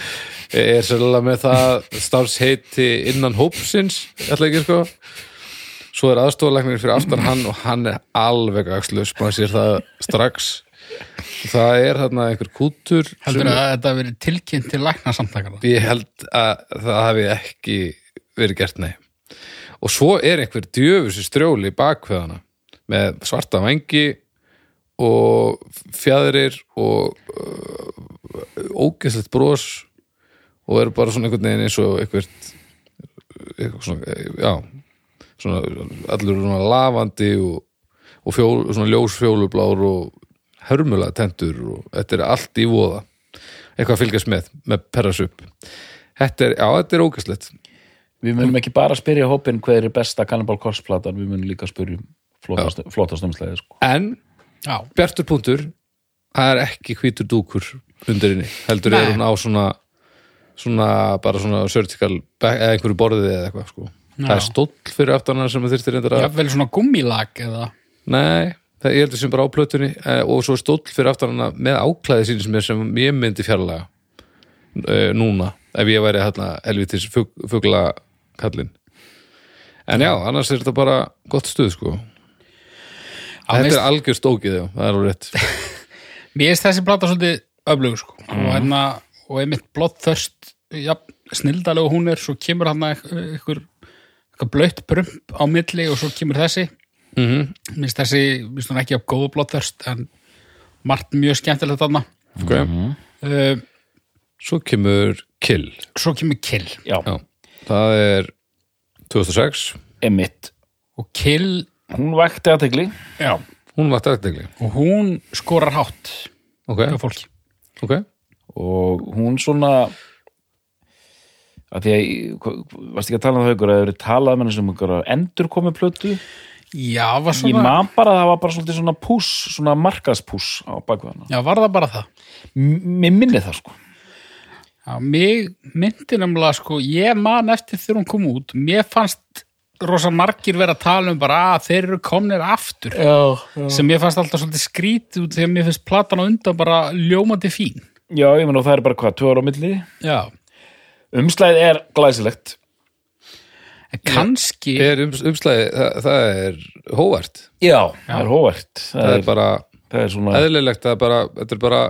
er sérlega með það starfsheiti innan hópsins ég ætla ekki sko. Svo er aðstofalæknir fyrir aftan hann og hann er alveg axlaus, maður sér það strax. Það er þarna einhver kútur heldur sem- að þetta hafi verið tilkynnt til lækna samtakana ég held að það hafi ekki verið gert nei. Og svo er einhver djöfusi strjóli í bakveðana með svarta vangi og fjæðrir og uh, ógeðslegt bros og eru bara svona einhvern veginn eins og einhvert svona, já svona allur svona lafandi og, og fjól, svona ljós fjólublár og hörmulega tendur og þetta er allt í voða. Eitthvað að fylgjast með, með perrasup. Þetta er, já, þetta er ógæslegt Við munum ekki bara spyrja hópin hver er besta Cannibal Corpse platan, við munum líka spyrja um flottast, flottast umslæði sko. en, já, bjartur punktur það er ekki hvítur dúkur undir henni, heldur er Nei. hún á svona svona, bara svona surgical, back- eða einhverju borðið eða eitthvað sko. Það er stóll fyrir aftan hann sem þurftir reyndar að jafnvel svona gummilag eða? Nei, það ég heldur sem bara á plötunni eh, og svo er stóll fyrir aftan hana með áklæði sín sem er sem ég myndi fjarlæga uh, núna ef ég væri hérna helvitis fug, fugla kallinn en já, annars er þetta bara gott stuð sko. Já, þetta veist- er algjör stókið já, það er alveg rétt. [LAUGHS] Mér finnst þessi plata svolítið öflug sko. og, hérna, og einmitt bloodthirst ja, snildalega hún er svo kemur hann eitthvað eitthvað blöytt brump á milli og svo kemur þessi. Mm Mér finnst þessi, mér finnst hún ekki af góðu bloodthirst en margt mjög skemmtilegt þarna. Ok, uh, svo kemur Kill. svo kemur Kill. Já, já, það er 2006 emitt og Kill Hún vakti aðtegli já, hún var dættegli og hún skorar hátt ok, hjá fólki. Ok, og hún svona að því að varst ekki að tala um það ykkur að það eru talað með þessum ykkur endur komið plötu? Já, var ég svona man bara að það var bara svolítið svona pús svona markaspús á bakveðana já, var það bara það? Mér minni það sko. Já, mig myndi nefnilega sko, ég man eftir þegar hún kom út, mér fannst rosa margir vera að tala um bara að þeir eru komnir aftur, já, já. sem mér fannst alltaf svolítið skrítið út þegar mér finnst platan á undan bara ljómandi fín. já, ég menn og það er bara hvað, tvö ára á milli? Já, umslæðið er glæsilegt. En kannski, er um, umslæði það, það er hóvart. Já, það er hóvert það, það er bara það er svona eðlilegt að bara, þetta er bara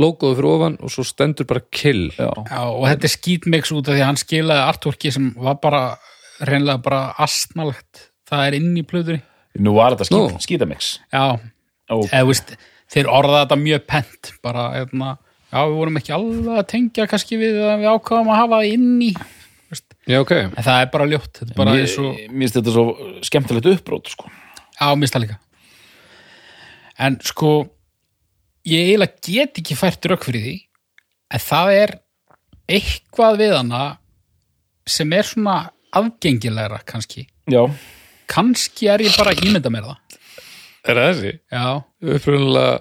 logoðu fyrir ofan og svo stendur bara kill. Já, já, og þetta er skítmix út af því að hann skilaði artworki sem var bara reynlega bara astnalegt, það er inn í plöðunni. nú var þetta skít, skítamix. Já, og eða veist, þeir orða þetta mjög pent, bara, hérna, já, við vorum ekki alveg að tengja kannski við að við ákvaðum að hafa það inn í, já ok, En það er bara ljótt, þetta er bara mér, eins og, mér finnst þetta svo skemmtilegt uppbrót sko. á, mista líka. En sko, ég eiginlega get ekki fært rauk fyrir því, en það er eitthvað við hana sem er svona afgengilegra kannski. já, Kannski er ég bara að ímynda mér það. er það þessi? Já, upprunalega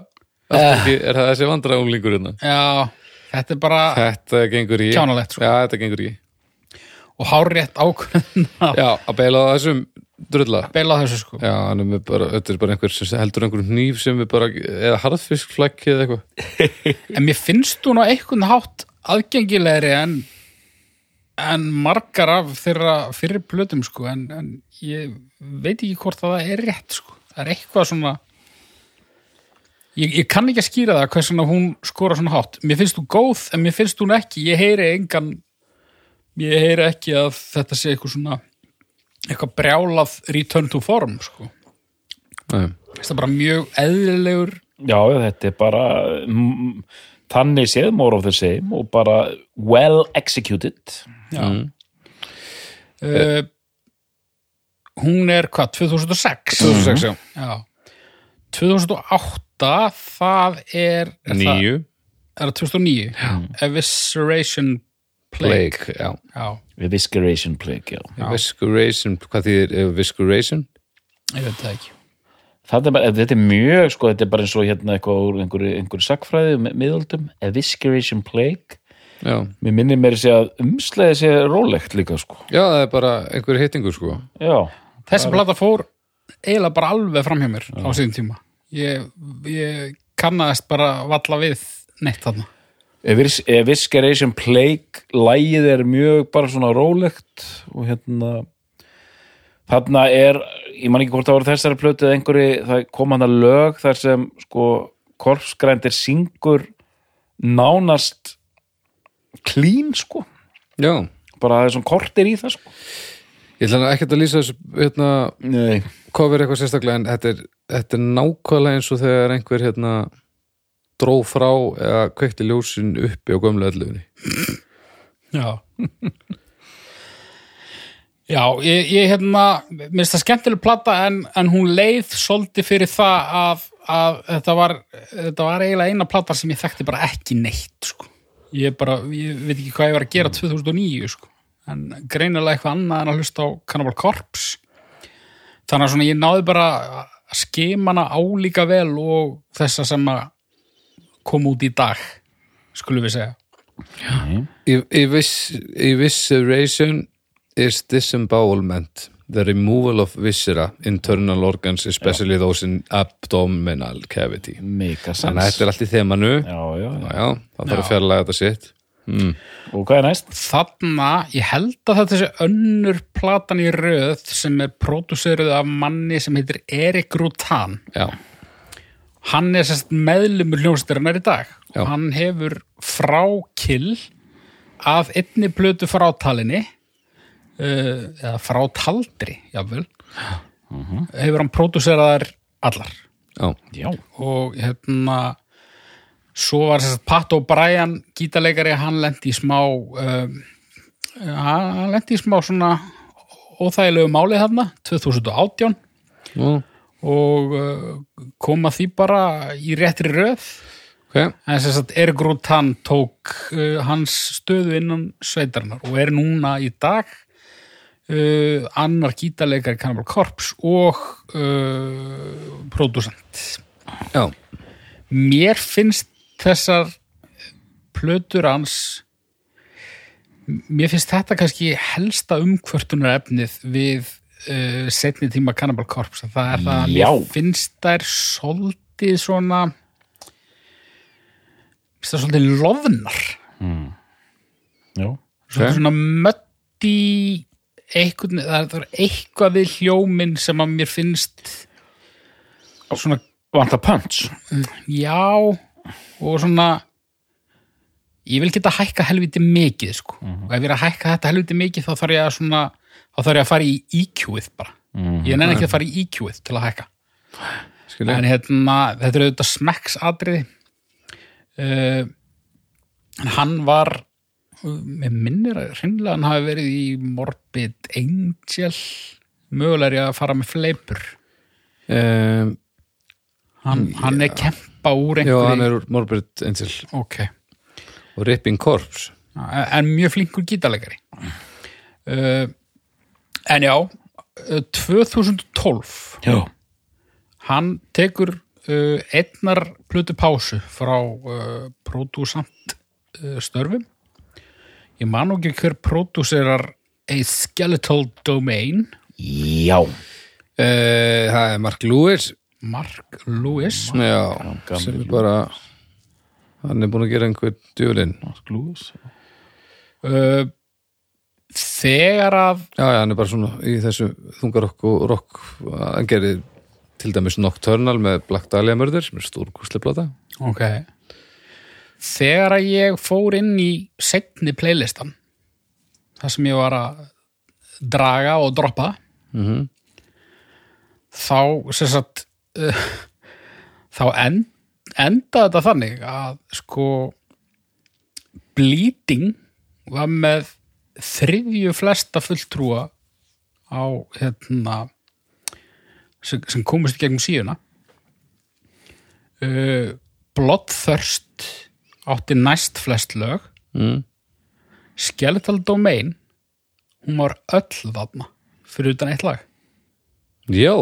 uh. er það þessi vandræðunglingur hérna já, þetta er bara, þetta gengur í Kjánalegt, sko. já, þetta gengur í og hárétt ákveðin að já, að beila á þessum drulla beila á þessu sko. já, hann er með bara, þetta er bara einhver sem heldur einhver hníf sem er bara, eða harðfiskflækki eða eitthvað En mér finnst hún á einhvern hátt aðgengilegri en, en margar af þeirra fyrir plötum sko, en, en ég veit ekki hvort að það er rétt sko. Það er eitthvað svona ég, ég kann ekki að skýra það hvers vegna hún skora svona hátt. Mér finnst hún góð, en mér finnst hún ekki. Ég heyri engan ég heyri ekki að þetta sé eitthvað svona eitthvað brjálað return to form sko. Nei. Það er bara mjög eðlilegur já, þetta er bara mm, þannig séð more of the same og bara well executed Já. Uh, hún er hvað, 2006? 2006, já. Já. 2008, það er, er Það, er það 2009? Já. Evisceration Plague. Já, Evisceration plague, já Evisceration, hvað þýðir evisceration? ég veit það ekki. Er, bara, þetta er mjög, sko, þetta er bara eins og hérna eitthvað úr einhverju, einhverju sagfræði miðaldum, Evisceration plague Já. Mér minnir mér að segja að umslæði sé rólegt líka, sko já, það er bara einhver hittingur sko Já, Þessi plata fór eiginlega bara alveg fram hjá mér á síðan tíma. Ég, ég kannaðist bara valla við neitt þarna. Evis- Evisceration plague lægið er mjög bara svona rólegt og hérna þarna er, ég man ekki hvort það voru þessari plötu eða einhverju, það kom hann að lög þar sem sko korpsgrændir syngur nánast klín sko. Já, bara það er svona kortir í það sko. Ég ætla ekkert að lýsa þessu hérna, Nei. cover eitthvað sérstaklega en þetta er, þetta er nákvæmlega eins og þegar einhver hérna dró frá eða kveikti ljósin uppi á gömlu ölluðinni Já. Já, ég, ég hérna minnst það skemmtileg plata en, en hún leið svolítið fyrir það að, að þetta, var, þetta var eiginlega eina plata sem ég þekkti bara ekki neitt sko. Ég bara, ég veit ekki hvað ég var að gera 2009 sko. en greinilega eitthvað annað en að hlusta á Cannibal Corpse. Þannig að svona ég náði bara að skima hana álíka vel og þessa sem að kom út í dag skulum við segja. Evis- Evisceration is disembowelment the removal of viscera internal organs, especially those in abdominal cavity Mega þannig að sens þetta er allt í þemanu já, Já, já, já. já, það þarf að Já. fjarlæga þetta sitt mm. Og hvað er næst? þarna, ég held að þetta sé önnur platan í röð sem er pródúseruð af manni sem heitir Erik Rutan já, hann er sérst meðlumur hljónstyrnar í dag Já. og hann hefur frá kill af einni plötu frátalinni uh, eða frátaldri jáfnvel hefur hann pródúseraðar allar. Já, Já, og hérna svo var þess að Pat O'Brien gítarleikari, hann lendi í smá um, hann lendi í smá svona óþægilegu málið þarna 2018 Nú, og uh, koma því bara í réttri röð. Ok, en þess að Erik Rutan tók uh, hans stöðu innan sveitarnar og er núna í dag uh, annar gítarleikari Cannibal Corpse og uh, pródusent já. Mér finnst þessar plötur hans mér finnst þetta kannski helsta umkvörtunar efnið við uh, setni tíma Cannibal Corpse. Það er það að Já. mér finnst þær svolítið svona finnst það svolítið loðnar Já. svolítið svona mötti eitthvað, það er- eitthvað við hljóminn sem að mér finnst svona Vanta punch. Já, og svona ég vil geta hækka helviti mikið sko. og ef ég er að hækka þetta helviti mikið þá þarf ég að svona þá þarf ég að fara í EQ-ið bara. Ég nenni ekki að fara í EQ-ið til að hækka. Skilja, en hérna, þetta er auðvitað smekksatriði uh, en hann var með minnir að hreinlega hann hafi verið í Morbid Angel. Mögulega er ég að fara með fleipur. Um, hann, hann er kempa úr já, einhverju hann er úr Morbid Angel. Ok. Og Ripping Corpse. Já, en mjög flinkur gítarleikari. Uh, en já uh, 2012 Já. hann tekur uh, einnar plötu pásu frá uh, pródúsant uh, störfum ég man ekki hver pródúserar A Skeletal Domain. Já. uh, það er Mark Lewis. Mark Lewis? Já, gamli sem er bara hann er búin að gera einhver djúlinn Glús. uh, þegar að já, já, hann er bara svona í þessu þungarokk og rock hann gerir til dæmis Nocturnal með Black Dahlia mörður sem er stórkúsli plata ok þegar að ég fór inn í setni playlistan þar sem ég var að draga og droppa mm þá sem sagt uh, þá en, enda þetta þannig að sko bleeding var með þriðju flesta fulltrúa á hérna sem, sem komist í gegnum síðuna uh, Bloodthirst átti næst flest lög. Mm. Skeletal Domain hún var öll þarna fyrir utan eitt lag. Já,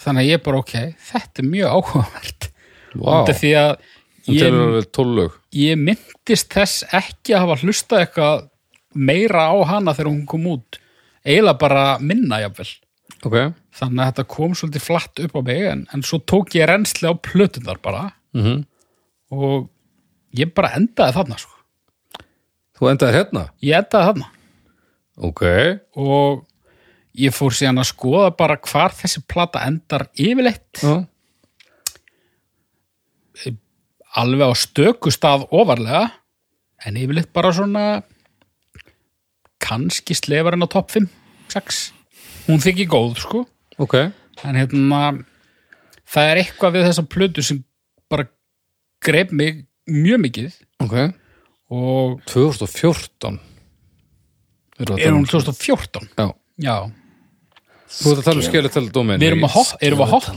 þannig að ég bara ok, þetta er mjög áhugavert. Vá. Út af því að ég, ég myndist þess ekki að hafa hlustað eitthvað meira á hana þegar hún kom út. Eiginlega bara minna jafnvel. Ok, þannig að þetta kom svolítið flatt upp á mig en, en svo tók ég reynsli á plötunar bara. Mm og ég bara endaði þarna sko. þú endaðir hérna? Ég endaði þarna. Ok, og ég fór síðan að skoða bara hvar þessi plata endar yfirleitt. Já, alveg á stöku stað ofarlega en yfirleitt bara svona kannski slefarinn á topp 5, 6 hún þykir góð sko. Ok. En hérna það er eitthvað við þessa plötu sem bara greip mig mjög mikið. Ok, og 2014 Erum við að er um- hún 2014 já, já, þú ert að tala um skeletal domain við erum að hoppa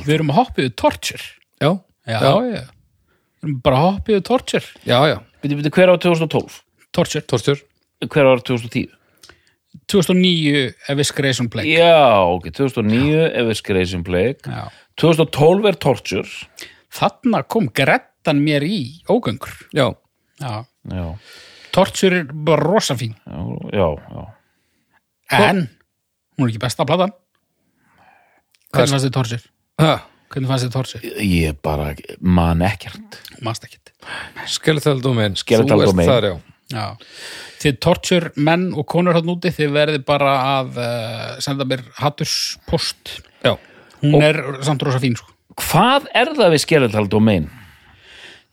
við erum að hoppa yfir torture. Já, já, Já. já, við erum bara að hoppa yfir torture. Já, já, Byrju, byrju, hver á 2012? torture, tortur Hver á 2010? 2009 Evisceration Plague. Já, ok, 2009 Evisceration Plague. Já. 2012 er Torture. Þarna kom Grettan mér í ógöngur já, já. Já, torture er bara rosa fín já, já, já. en hún er ekki besta platan hvernig fannst þið torture? ha, hvernig fannst þið torture? Ég bara man ekkert mannst ekkit skeletal domain Skeletal þú Domain. þar, já Já. Þið torture menn og konur hann úti, þið verði bara að uh, senda mér hatturspost. já, Hún er samt rosa fín, sko. Hvað er það við Skeletal Domain?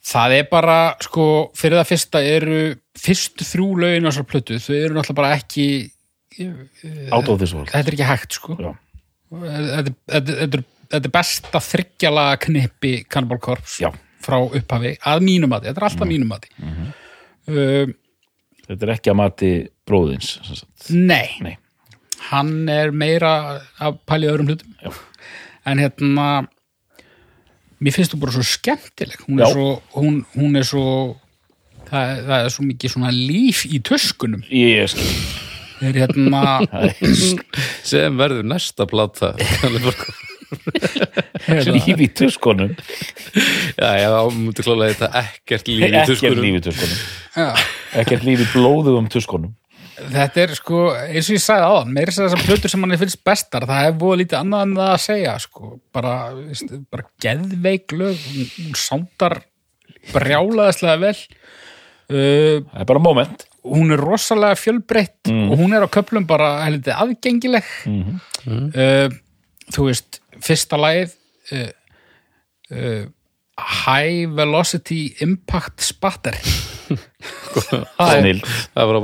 Það er bara, sko, fyrir það fyrsta eru fyrstu þrjú lögin á þessar plötu, þau eru náttúrulega bara ekki, Out of this world þetta er ekki hægt, sko. Þetta, þetta, þetta, þetta er- besta þryggjala knipi Cannibal Corpse Já. frá upphafi að mínum mati, þetta er alltaf mínum mati uh, Þetta er ekki að mati bróðins. Nei, Nei. hann er meira að pæla í öðrum hlutum Já. en hérna mér finnst þú bara svo skemmtileg. Hún er svo, hún, hún er svo það, það er svo mikið svona líf í töskunum. Ég skil. [LAUGHS] Það er hérna [LAUGHS] sem verður næsta plata [LAUGHS] hérna, Líf í tuskonum já, já, mútu klálega þetta ekkert líf í já, Ekkert líf í blóðugum tuskonum þetta er sko eins og ég sagði meira þess að þessar plötur sem hann er finnst bestar, það er búið lítið annað en það að segja sko, bara, bara geðveik lög, hún, sándar brjálaðislega vel. Uh, Það er bara moment. hún er rosalega fjölbreytt og hún er á köplum bara heldur aðgengileg. Uh, þú veist fyrsta lagið uh, uh, High Velocity Impact Spatter það er var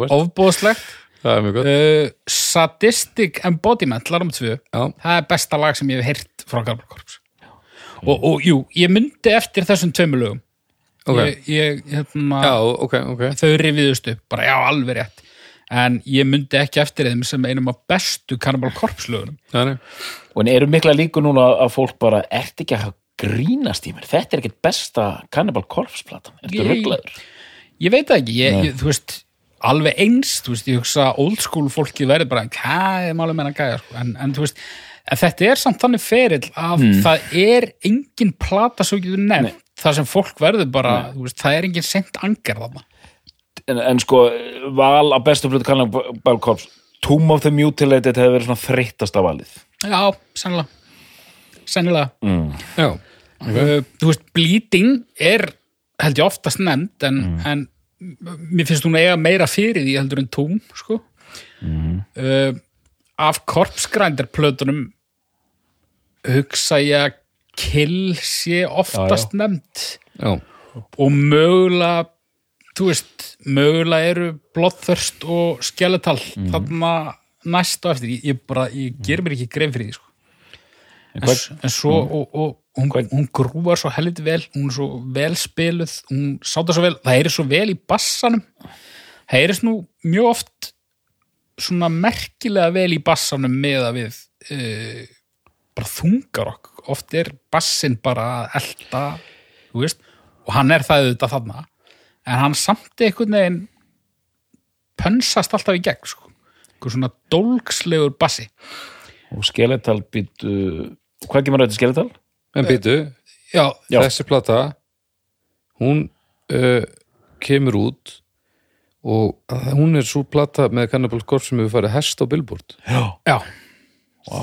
er gott. Uh, Sadistic Embodiment larum tvö, Já. það er besta lag sem ég hef heyrt frá Garbar Korps og, og jú, ég myndi eftir þessum tveimur lögum. Ok. ég, ég, hérna, já, ok, ok. þau rifiðust upp, bara já, alveg rétt. En ég myndi ekki eftir þeim sem einum af bestu Cannibal Corpse lögunum. Það er Og en eru mikla líku núna að fólk bara ert ekki að grínast í mér? Þetta er ekkert besta Cannibal Corpse platan. Ertu rugglaður? Ég veit það ekki, ég, ég, þú veist alveg eins, þú veist, ég hugsa old school fólki verður bara, hvað er málum en að gæja sko? en, en þú veist, en þetta er samt þannig ferill að það er engin plata svo getur nefnt þar sem fólk verður bara, þú veist, það er engin sent angar þarna. En, en sko, val á bestu plötu Cannibal Corpse Tomb of the Mutilated hefur verið svona þreyttasta valið. Já, sennilega. Sennilega. Já, uh, þú veist, bleeding er held ég oftast nefnd en, en mér finnst hún eiga meira fyrir því heldur en tóm sko. uh, af korpsgrændarplötunum hugsa ég að kill sé oftast nefnd. Já, og mögulega þú veist, mögulega eru bloodthirst og skeletal þarna næst og eftir. Ég, ég bara, ég ger mér ekki grein fyrir því sko. En, hvað- en svo og, og hún, hún grúar svo helviti vel hún er svo vel spiluð hún sáta svo vel, það er svo vel í bassanum. Það er nú mjög oft svona merkilega vel í bassanum með að við uh, bara þungar okkur oft er bassin bara að elda þú veist, og hann er það auðvitað þarna. En hann samt einhvern veginn pönsast alltaf í gegn sko. einhver svona dólgslegur bassi. Og Skeletal býtu hvað kemur þetta Skeletal? en býtu já, Já. þessi plata hún uh, kemur út og hún er svo plata með Cannibal Corpse sem hefur farið hest á Billboard. Já, já,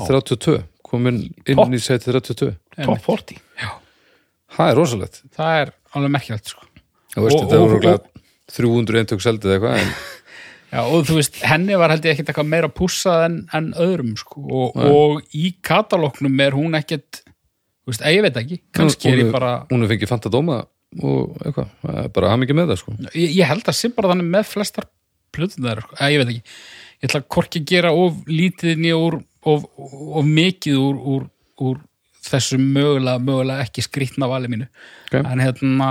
32, komin inn Topp. í seti 32 top 40 það er rosalegt. Það er alveg merkilegt sko. Og- þetta og- og- örugglega 300 eintök seldið eða eitthvað en já, og þú veist, henni var held ég ekkert eitthvað meira pússað en, en öðrum sko. og, og í katalóknum er hún ekkert þú veist, að ég veit ekki, kannski er hún, ég bara hún er fengið fantadóma og eitthvað, er bara haf mikið með það sko ég, ég held að sé bara þannig með flestar plötunar, sko. að ég veit ekki ég ætla að gera of lítið nýja úr of, of mikið úr, úr, úr þessu mögulega, mögulega ekki skrýtna vali mínu Ok. en hérna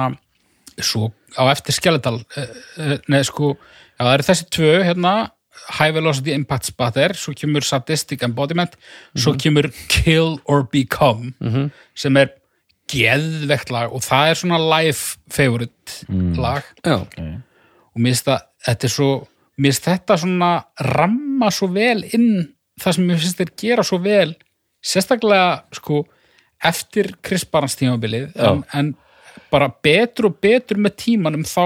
svo á eftir skeletal uh, neð sko, já það eru þessi tvö hérna, High Velocity Impact Spatter svo kemur Sadistic Embodiment svo kemur Kill or Become sem er geðvegt lag og það er svona live favorite lag. Já, og mér finnst þetta er svo mér finnst þetta svona ramma svo vel inn það sem mér finnst þeir gera svo vel sérstaklega sko eftir Chris Barnes tímabilið en, en bara betur og betur með tímanum þá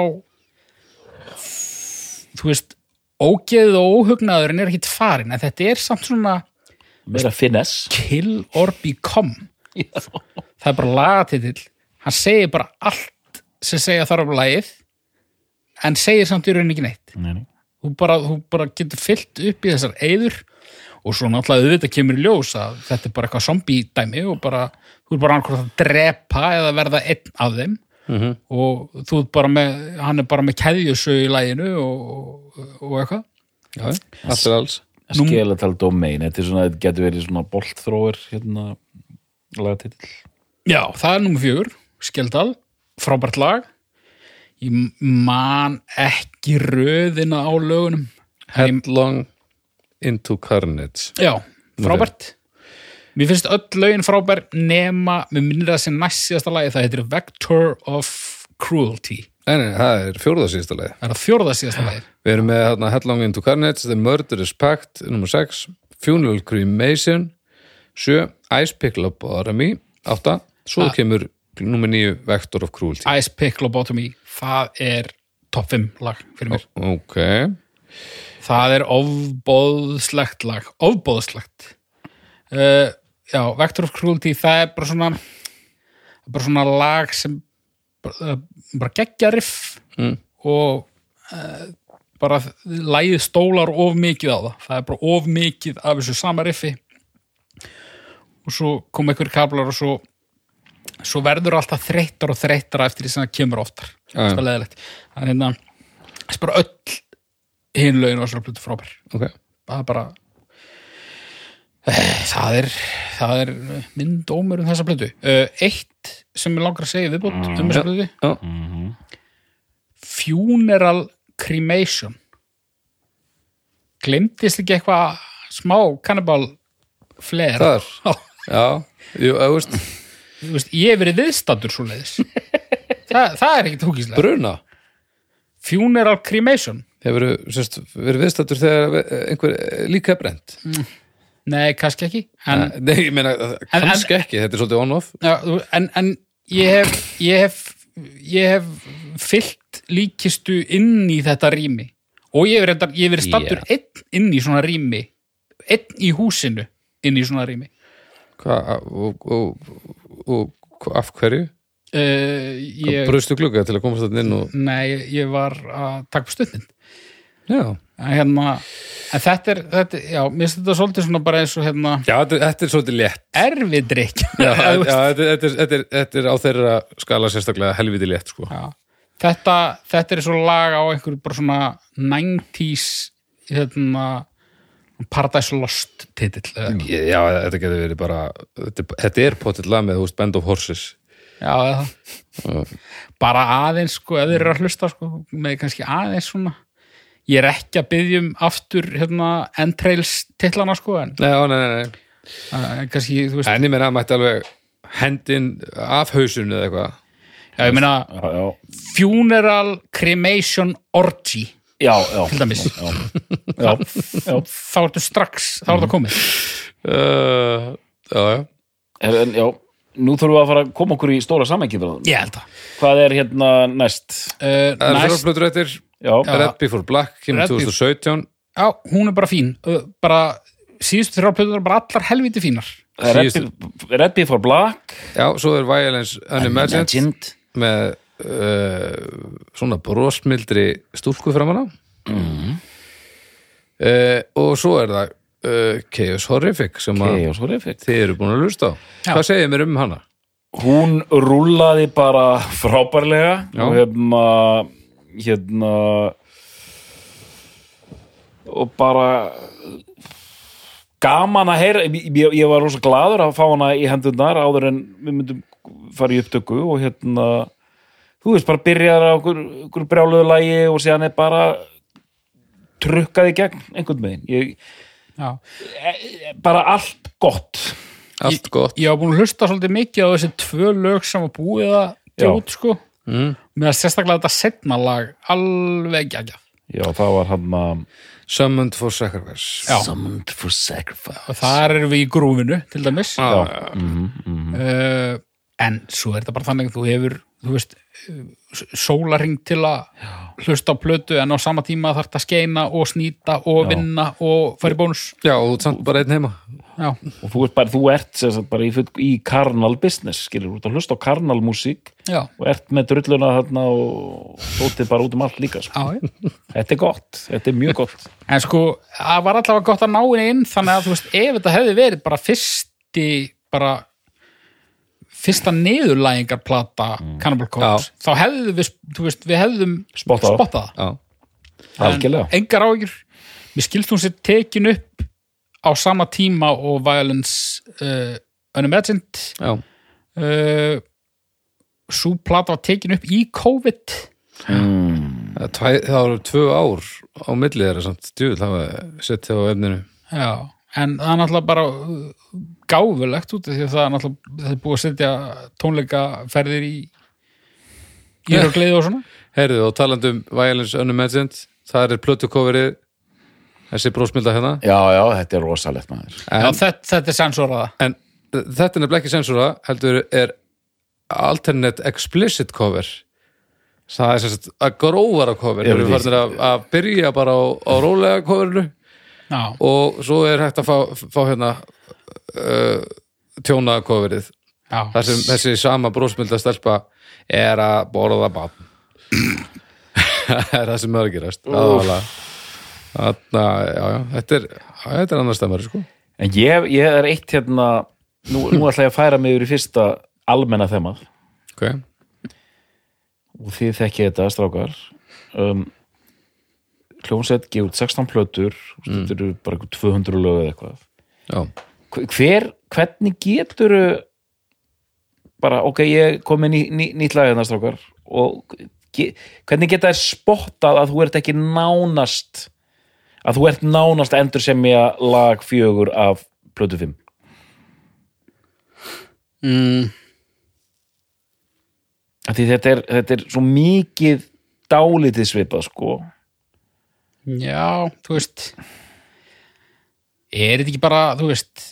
þú veist ógeðið og óhugnaðurinn er ekkit farin en þetta er samt svona meira finesse. kill or become það er bara lagatitill. Hann segir bara allt sem segja þarf á lagið en segir samt í rauninni ekki neitt. Nei, nei. þú bara, þú bara getur fyllt upp í þessar eyður og svo náttúrulega auðvitað kemur í ljós að þetta er bara eitthvað zombie dæmi og bara, þú er bara annað að drepa eða verða einn af þeim. -hmm. og þú er bara með hann er bara með keðjusög í læginu og, og eitthvað. Já, allt er alls. Skeletal Domain, þetta er svona, þetta getur verið svona boltþróir hérna lagatitill. Já, það er nummer fjögur, Skeldal frábært lag. Ég man ekki röðina á lögunum. Headlong into Carnage. Já, frábært. Mér finnst öll lögin frábær nema, mér minnir það sem næst síðasta lagi það heitir Vector of Cruelty. Nei, nei, það er fjórða síðasta leið það er að fjórða síðasta lagi Við erum með hérna, Headlong into Carnage The Murderous Pact, nummer 6 Funeral Cremation 7, Ice Pick Lobotomy 8, svo Ah. kemur nummer 9, Vector of Cruelty. Ice Pick Lobotomy, það er topp 5 lag fyrir mér. Ok, það er ofbóðslegt lag ofbóðslegt uh, já, Vector of Cruelty það er bara svona bara svona lag sem bara, bara geggja riff Mm. og uh, bara lagið stólar of mikið á það. Það er bara of mikið af þessu sama riffi. Og svo kom einhver kablar og svo svo verður alltaf þreyttar og þreyttar eftir því sem það kemur oftar. Það er leðilegt það er hérna þess bara öll hinn lögin var svona plutu frábær. Ok. Það er bara Eh, það er það er minn dómur um þessa plötu. Uh, eitt sem ég langar að segja viðbútt um þessa plötu. Já, funeral cremation. Glemdist ekki eitthvað smá kannibal flair þar [LAUGHS] Já, jú, þú veist, veist, ég hef verið viðstattur svo leiðis [LAUGHS] Þa, það er ekki tókislega bruna? Funeral cremation Hefur verið viðstættur þegar einhver líka er brent nei, kannski ekki en, Nei, ég meina, kannski ekki, þetta er svolítið on-off. En, en ég hef ég hef, ég hef fyllt líkistu inn í þetta rými. Og ég hef, verið stattur Já. einn inn í svona rými einn í húsinu inn í svona rými. Hvað, og, og, og, af hverju? uh, ég, Brustu glugga til að komast þetta inn og nei, ég var að taka på stundin en, hérna, þetta er þetta, já, mér finnst þetta svolítið svona bara eins og hérna, já þetta, þetta er svolítið létt. Erfidrykk [LAUGHS] þetta, þetta, er, þetta, er, þetta er á þeirra skala sérstaklega helviti létt sko. Þetta, þetta er svo lag á einhverju bara svona 90s hérna Paradise Lost titill. Já, þetta getur verið bara þetta, er potið lag með Band of Horses. Já, eða. Bara aðeins sko, ef þeir eru að hlusta sko, með kannski aðeins svona ég er ekki að byggja um aftur hérna entrails titlana sko en Nei, já, nei, nei, nei. kannski, þú veist, En ég meina að mætti alveg hendin af hausinu eða eitthvað. Já, ég meina já, já, Funeral Cremation Orgy já, já, til dæmis, já, já, [LAUGHS] já. þá ertu strax þá er það komið. Uh, Já, já. En, en, já, nú þurfum við að fara að koma okkur í stóra samhengi ég held að Hvað er hérna næst? uh, Það er næst, Red Before Black, kemur Red Before- 2017 já, hún er bara fín. Bara, síðustu þrjá plötur bara allar helviti fínar. Síðustu- Red Before Black. Já, svo er Violence Unimagined Unimagined. með uh, svona brosmildri stúlku framan á. Mhm. uh, og svo er það uh, Chaos Horrific sem að Chaos Horrific. þið eru búin að lusta á. Já. Hvað segir mér um hana? Hún rúllaði bara frábærlega Já. og hérna hérna og bara gaman að heyra. Ég, ég, ég var rosa gladur að fá hana í hendurnar áður en við myndum fara í upptöku og hérna þú veist, bara byrjar á okkur, okkur brjáluðu lægi og síðan er bara trukkaði gegn einhvern veginn. Ég, já. bara allt gott. Allt gott. ég var búin að hlusta svolítið mikið á þessi tvö lög sem var búið að út sko mm. með að sérstaklega þetta setna lag alveg geggjað. Já, það var hann að Summoned for Sacrifice. Já. Summoned for Sacrifice. Og þar erum við í grúfinu til dæmis. Já, mm -hmm. uh, en svo er þetta bara þannig að þú hefur þú veist, sólaring til að hlusta á plötu en á sama tíma þarf þetta að skeina og snýta og Já. vinna og fara í bónus. Já, og þú ert samt bara einn heima já, og þú ert bara, þú ert sem sagt, bara í, full- í karnal business, skilur, þú ert að hlusta á karnal músík já, og ert með drulluna þarna og stótið bara út um allt líka sko. já, þetta er gott, þetta er mjög gott. En sko, það var allavega gott að ná inn þannig að þú veist, ef þetta hefði verið bara fyrsti, bara fyrsta niðurlægingarplata Cannibal Corpse, þá hefðu við þú veist, við hefðum Spottað. það. Já, algjörlega, engar áhyggjur. Mér skilst hún sér tekin upp á sama tíma og Violence uh, Unimagined já, uh, svo plata var tekin upp í COVID. Það er tvæ- það eru tvö ár á milli þeirra samt. Djúvill hafa sett á efninu. Já, en það er náttúrulega bara uh, gáfulegt út því að það er náttúrulega það er búið að setja tónleikaferðir í í [LAUGHS] og gleði og svona. Heyrðu, og talandi um Violence Unimagined það er plötukoverið þessi brósmilda hérna? Já, já, þetta er rosalegt maður. Já, þetta, þetta er sensoraða en þetta er nefnilega ekki sensora heldur er alternate explicit cover. Það er sagt að grófara cover. Við farin að, að byrja bara á, á rólega coverinu. Já, og svo er hægt að fá, fá hérna uh, tjóna coverið. Já, þar sem þessi sama brósmilda stelpa er að borða barn. [COUGHS] Það er það sem er að gerast. Aðalega Þarna, já, já, þetta er, þetta er annars stemmari, sko. En ég, ég er eitt hérna nú, nú ætla ég að færa mig yfir í fyrsta almenna þemað. Ok, og þið þekkið þetta, strákar. Um, hljómsveit gefur út 16 plötur mm. þetta eru bara eitthvað 200 lög eða eitthvað. Já, hver, hvernig getur bara, ok, ég kom með ný, ný, nýtt lag hérna strákar og ge, hvernig geta þær spottað að þú ert ekki nánast að þú ert nánast endur semja lag fjögur af plötu 5 mm, þetta er, þetta er svo mikið dálítið svipað sko. Já, þú veist er þetta ekki bara, þú veist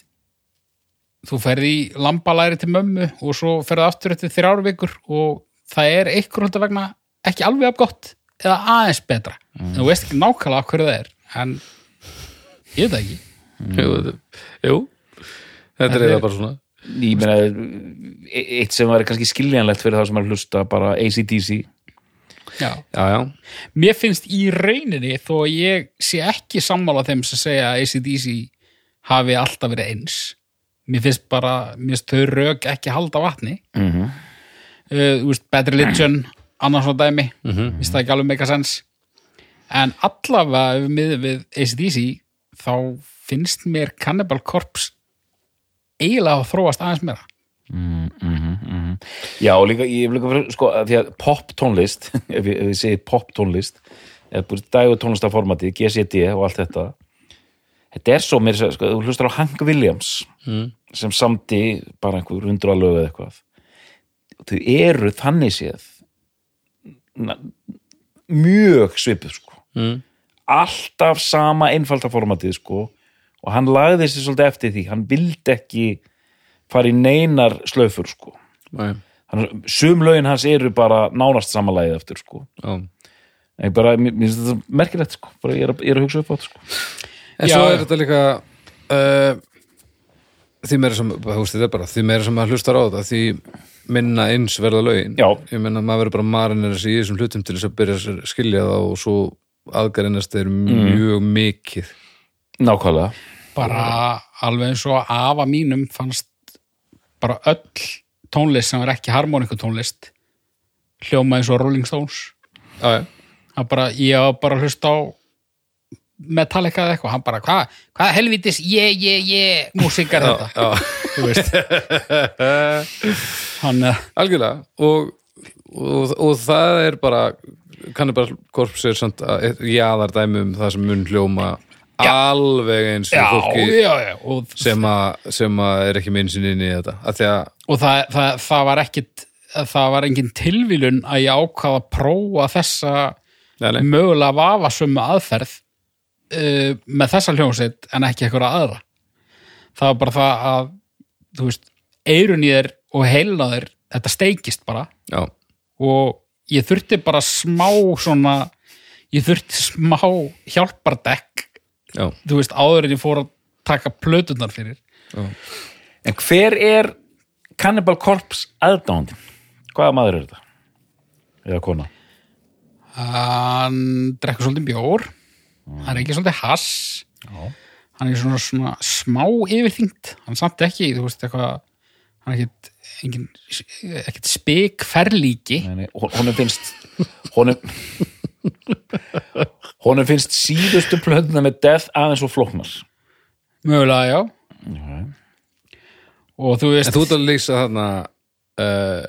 þú ferði í lambalæri til mömmu og svo ferði aftur eftir þrjár vikur og það er einhver hluta vegna ekki alveg af gott eða aðeins betra. En þú veist ekki nákvæmlega hverju það er en ég veit það ekki. Jú, þetta- jú. Þetta er er- eiginlega bara svona. Ég meina e- eitt sem var kannski skiljanlegt fyrir það sem er hlusta bara ACDC já. já, já, mér finnst í rauninni þó að ég sé ekki sammála þeim sem segja að ACDC hafi alltaf verið eins. Mér finnst bara, mér finnst þau rök ekki halda vatni. Mm -hmm. uh, Bad Religion annars svona dæmi, mm finnst það ekki alveg meika sens en allavega ef við miðum við ACDC þá finnst mér Cannibal Corpse eiginlega að þróast aðeins meira Já, og líka, ég vil líka fyrir, sko, að því að pop tónlist, [LAUGHS] ef ég, ég segi pop tónlist, dagur tónlistaformati, GCD og allt þetta, þetta er svo mér, að sko, þú hlustar á Hank Williams, mm. sem samdi bara einhver hundra lög eða eitthvað. Þau eru þannig séð na, mjög svipuð, sko. Mm. Alltaf sama einfalda formatið, sko, og hann lagði sér svolítið eftir því, hann vildi ekki fara í neinar slöfur, sko. Nei, hann, sum lögin hans eru bara nánast samanlægið eftir sko. Já. en bara, mér mér finnst þetta merkilegt sko. Bara ég er, að- ég er að hugsa upp á þetta sko. En Já, svo er þetta líka uh, því meira sem þú veist, þetta bara, því meira sem maður hlustar á þetta því minna eins verða lögin. Já. ég menna maður verður bara marinir í þessum hlutum til þess að byrja að skilja það og svo aðgarinnast er mjög mikið. Nákvæmlega. Bara alveg eins og afa mínum fannst bara öll tónlist sem var ekki harmoníku tónlist hljóma eins og Rolling Stones. Já, hann bara, ég var bara að hlusta á Metallica eða eitthvað, hann bara, hvað hva helvitis, ég, ég, ég músík er þetta, já. [LAUGHS] þú veist. [LAUGHS] Hann, algjörlega. Og, og, og það er bara kannibal korps er samt að jáðar dæmi um það sem mun hljóma alveg eins já, og fólki já, já og, sem, að, sem að er ekki minn sinni inn í þetta. Að og það, það, það var ekkit það var engin tilvílun að ég ákvaða að prófa þessa nei, mögulega vafasömmu aðferð uh, með þessa hljómsveit en ekki eitthvað aðra. Það var bara það að þú veist, eirun í þér og þér, þetta steikist bara. Já, og ég þurfti bara smá svona ég þurfti smá hjálpardekk já, þú veist, áður en ég fór að taka plötunar fyrir en hver er Cannibal Corpse aðdándin? hvaða maður er þetta? eða kona? hann drekkur svolítið bjór hann er ekki svolítið hass Já. hann er svona, svona smá yfirþyngt hann samt ekki, þú veist, eitthvað hann er ekkit engin, ekkit spik ferlíki Nei, nei, hon- honum finnst honum honum finnst síðustu plöðuna með Death aðeins og flóknar. Mögulega, já. Og þú veist en þú ert að lýsa þarna uh,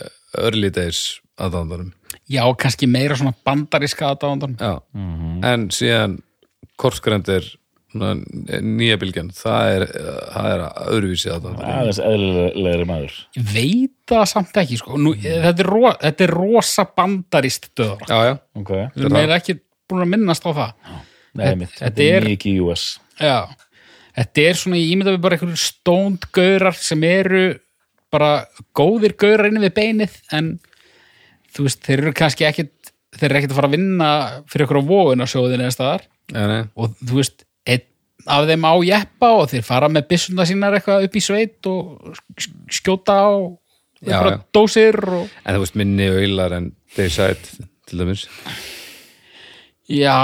early days aðdándarum Já, kannski meira svona bandaríska aðdáðandan. Já, en síðan korskrendir nýja bylgjan, það er það er öðruvísi aðdándarum aðeins eðlilegri maður. Ég veit það samt ekki, sko. Nú, þetta, er ro, þetta er rosa bandarist döður. Já, já, ok, Við erum ekki búin að minnast á það. nei þetta þetta er er- mikið US Já, þetta er svona, ég ímynda við bara einhverjum stónd gaurar sem eru bara góðir gaurar inni við beinið en þú veist, þeir eru kannski ekkit þeir eru ekkit að fara að vinna fyrir ykkur á vóðunarsjóðin eða staðar. Og þú veist, af þeim á jeppa og þeir fara með byssuna sínar eitthvað upp í sveit og sk- skjóta á Já, já. dósir og En þú veist minni auðlar en Dayside til dæmis. Já,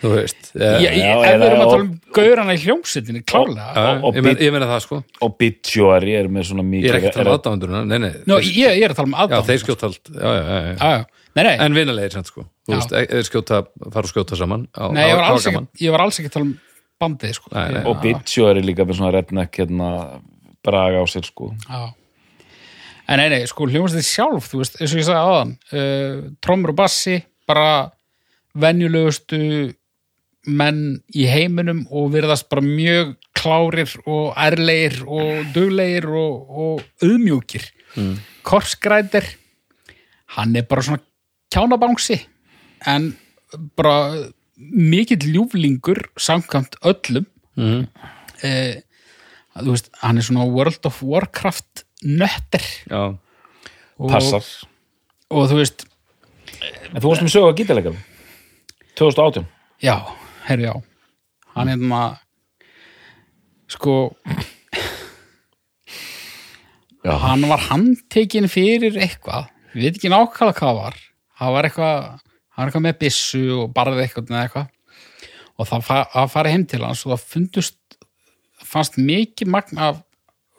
Þú veist ég, eh, ég, Já, ef við eða- erum að og- tala um gaurana í hljómsveitinni, klálega. já, og ég, men, bit- ég meina það sko. Obituary er með svona mikið Ég er ekki að tala um þeir- ég, er að tala um Já, aðdáðan þeir skjóta allt. Já, já, já, já. já, já. Nei, nei, En vinalegir samt sko veist, e- skjóta, fara og skjóta saman á, nei ég, var á, alls ekki, ég var alls ekki að tala um bandið sko. Nei, nei. og Obituary líka með svona redneck hérna braga á sér sko Já. En nei, nei, sko, hljómsveitin sjálf, þú veist, eins og ég sagði aðan, uh, trommur og bassi, bara venjulegustu menn í heiminum og virðast bara mjög klárir og ærlegir og duglegir og, og auðmjúkir. Mm. Korsgrætir, hann er bara svona kjánabangsi, en bara mikill ljúflingur samkvæmt öllum. Mhm. Eh, þú veist, hann er svona World of Warcraft nötter Já, og, passar. Og þú veist, en þú varst með sögu að gítarleikar 2018 já, herri já. Hann er maður sko, já, hann var handtekinn fyrir eitthvað, við veit ekki nákvæmlega hvað var, það var eitthvað hann var eitthvað með byssu og barði eitthvað eða eitthvað og það fa að fara heim til hans og það fundust fannst mikið magn af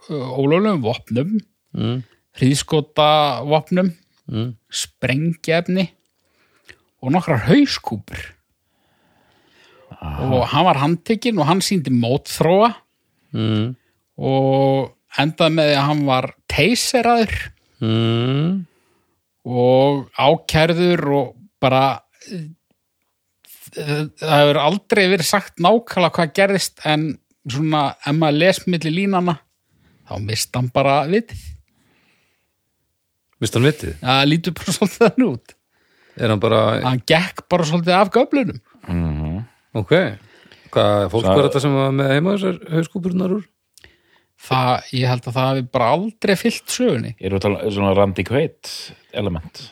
uh, ólöflegum vopnum mm. hríðskota vopnum Mm. sprengjefni og nokkrar hauskúpur og hann var handtekinn og hann síndi mótþróa Mm. og endaði með að hann var teyseraður Mm. Og ákærður og bara eh, það hefur aldrei verið sagt nákvæmlega hvað gerðist en svona ef maður les milli línana þá mist hann bara vitið. Vist hann vitið? það lítur bara [LAUGHS] svolítið þannig út. Er hann bara, hann gekk bara svolítið af göflunum. Ok. Hvað fólk var þetta sem var með heima þessar hauskúpurnar úr? Það, ég held að það hafi bara aldrei fyllt sögunni. Erum við að tala um svona Randy Quaid element?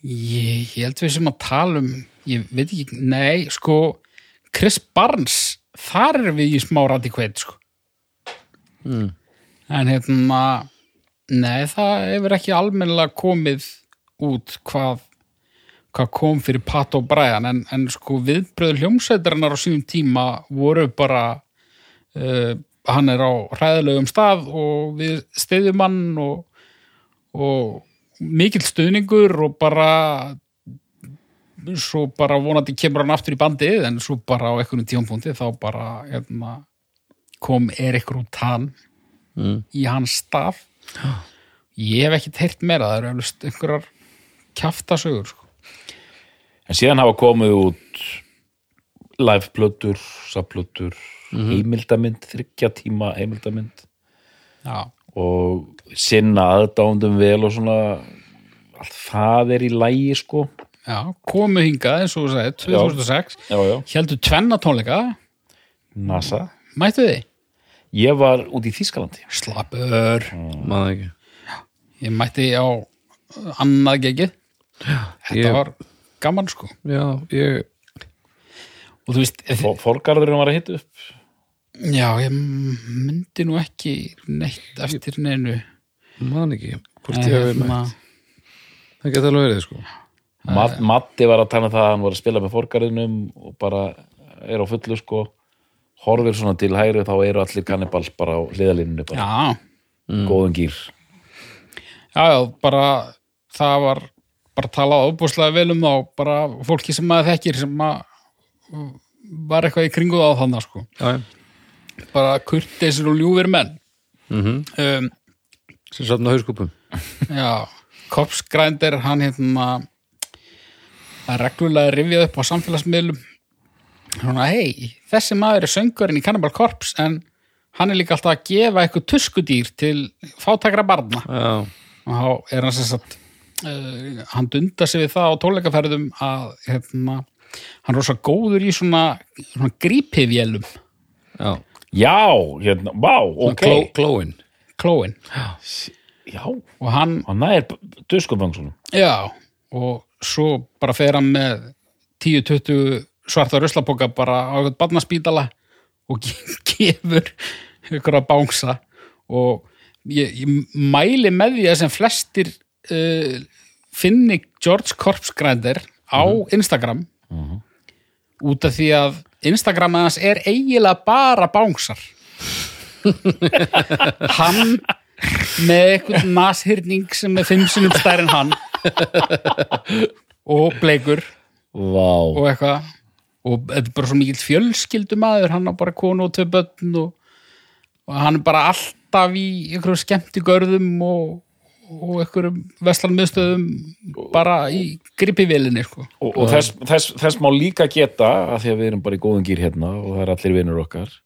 Ég, ég held við sem að tala um ég veit ekki, nei, sko Chris Barnes, þar erum við í smá radikveit, sko. Mm. en hérna nei, það hefur ekki almennilega komið út hvað hvað kom fyrir Pat og Brian en, en sko viðbröðu hljómsveitarinnar á sínum tíma voru bara uh, hann er á hræðilegum stað og við stiðjum hann og, og mikill stuðningur og bara svo bara vonandi kemur hann aftur í bandið en svo bara á einhvern tíumpunkti þá bara hérna, kom Erik Rutan Mm. í hans stað ég hef ekkert heyrt meira það eru einhverjar kjaftasögur sko. En síðan hafa komið út live-plötur, sapplötur, heimildamind, þryggja tíma heimildamind já, og sinna aðdándum vel og svona allt það er í lægi sko. Já, komu hingað eins og þú sagði, 2006 Já, já. heldur tvenna tónleika NASA. mættu þið? Ég var út í Þýskalandi. Slappur. Maður ekki. Ég mætti á annað gegið þetta ég- var gaman sko. Já, ég og þú veist, For Forgarðurinn var að hitta upp. Já, ég myndi nú ekki neitt eftir neinu. Man ekki Hvort ég hefði hérna- mætt Það geti alveg verið sko. Mat, Matti var að tala um það að hann var að spila með Forgarðinum og bara er á fullu sko. Horfir svona til hægri þá eru allir kannibals bara á hliðalínunni bara, já, góðan gýr. já, já, bara það var bara talað óbúslega vel um þá bara fólki sem maður þekkir sem að var eitthvað í kringu það á þannig sko. Já, já. Bara kurteisir og ljúfir menn. Mm um, sem safna hauskúpum. Já Korpsgrændir, hann hérna reglulega rifjað upp á samfélagsmiðlum. Svona, hei, þessi maður er söngurinn í Cannibal Corpse en hann er líka alltaf að gefa eitthvað tuskudýr til fátakra barna. Já, og þá er hann sem sagt uh, hann dundar sig við það á tónleikaferðum að hérna, hann er rosa góður í svona, svona grípivélum. Já Já, hérna, vá, ok. Kló, Klóin klóin Já, og hann, hann er duskufangsunum já og svo bara fer hann með 10-20 svarta ruslapoka bara á eitthvað barnaspítala og ge- [LAUGHS] gefur ykkur að bánsa og ég, ég mæli með því að sem flestir uh, finni George Korpsgrænder á Instagram út af því að Instagram hans er eiginlega bara bánsar [LAUGHS] hann með eitthvað nashyrning sem er fimm sinnum stær en hann. Og bleikur. Vá, og eitthvað. Og þetta er bara svo mikill fjölskyldumaður hann á bara konu og tvö börn og, og hann er bara alltaf í einhverjum skemmti görðum og, og einhverjum veslanmiðstöðum bara í gripivélinni sko. og, og þess, þess, þess má líka geta að því að við erum bara í góðum gýr hérna og það er allir vinnur okkar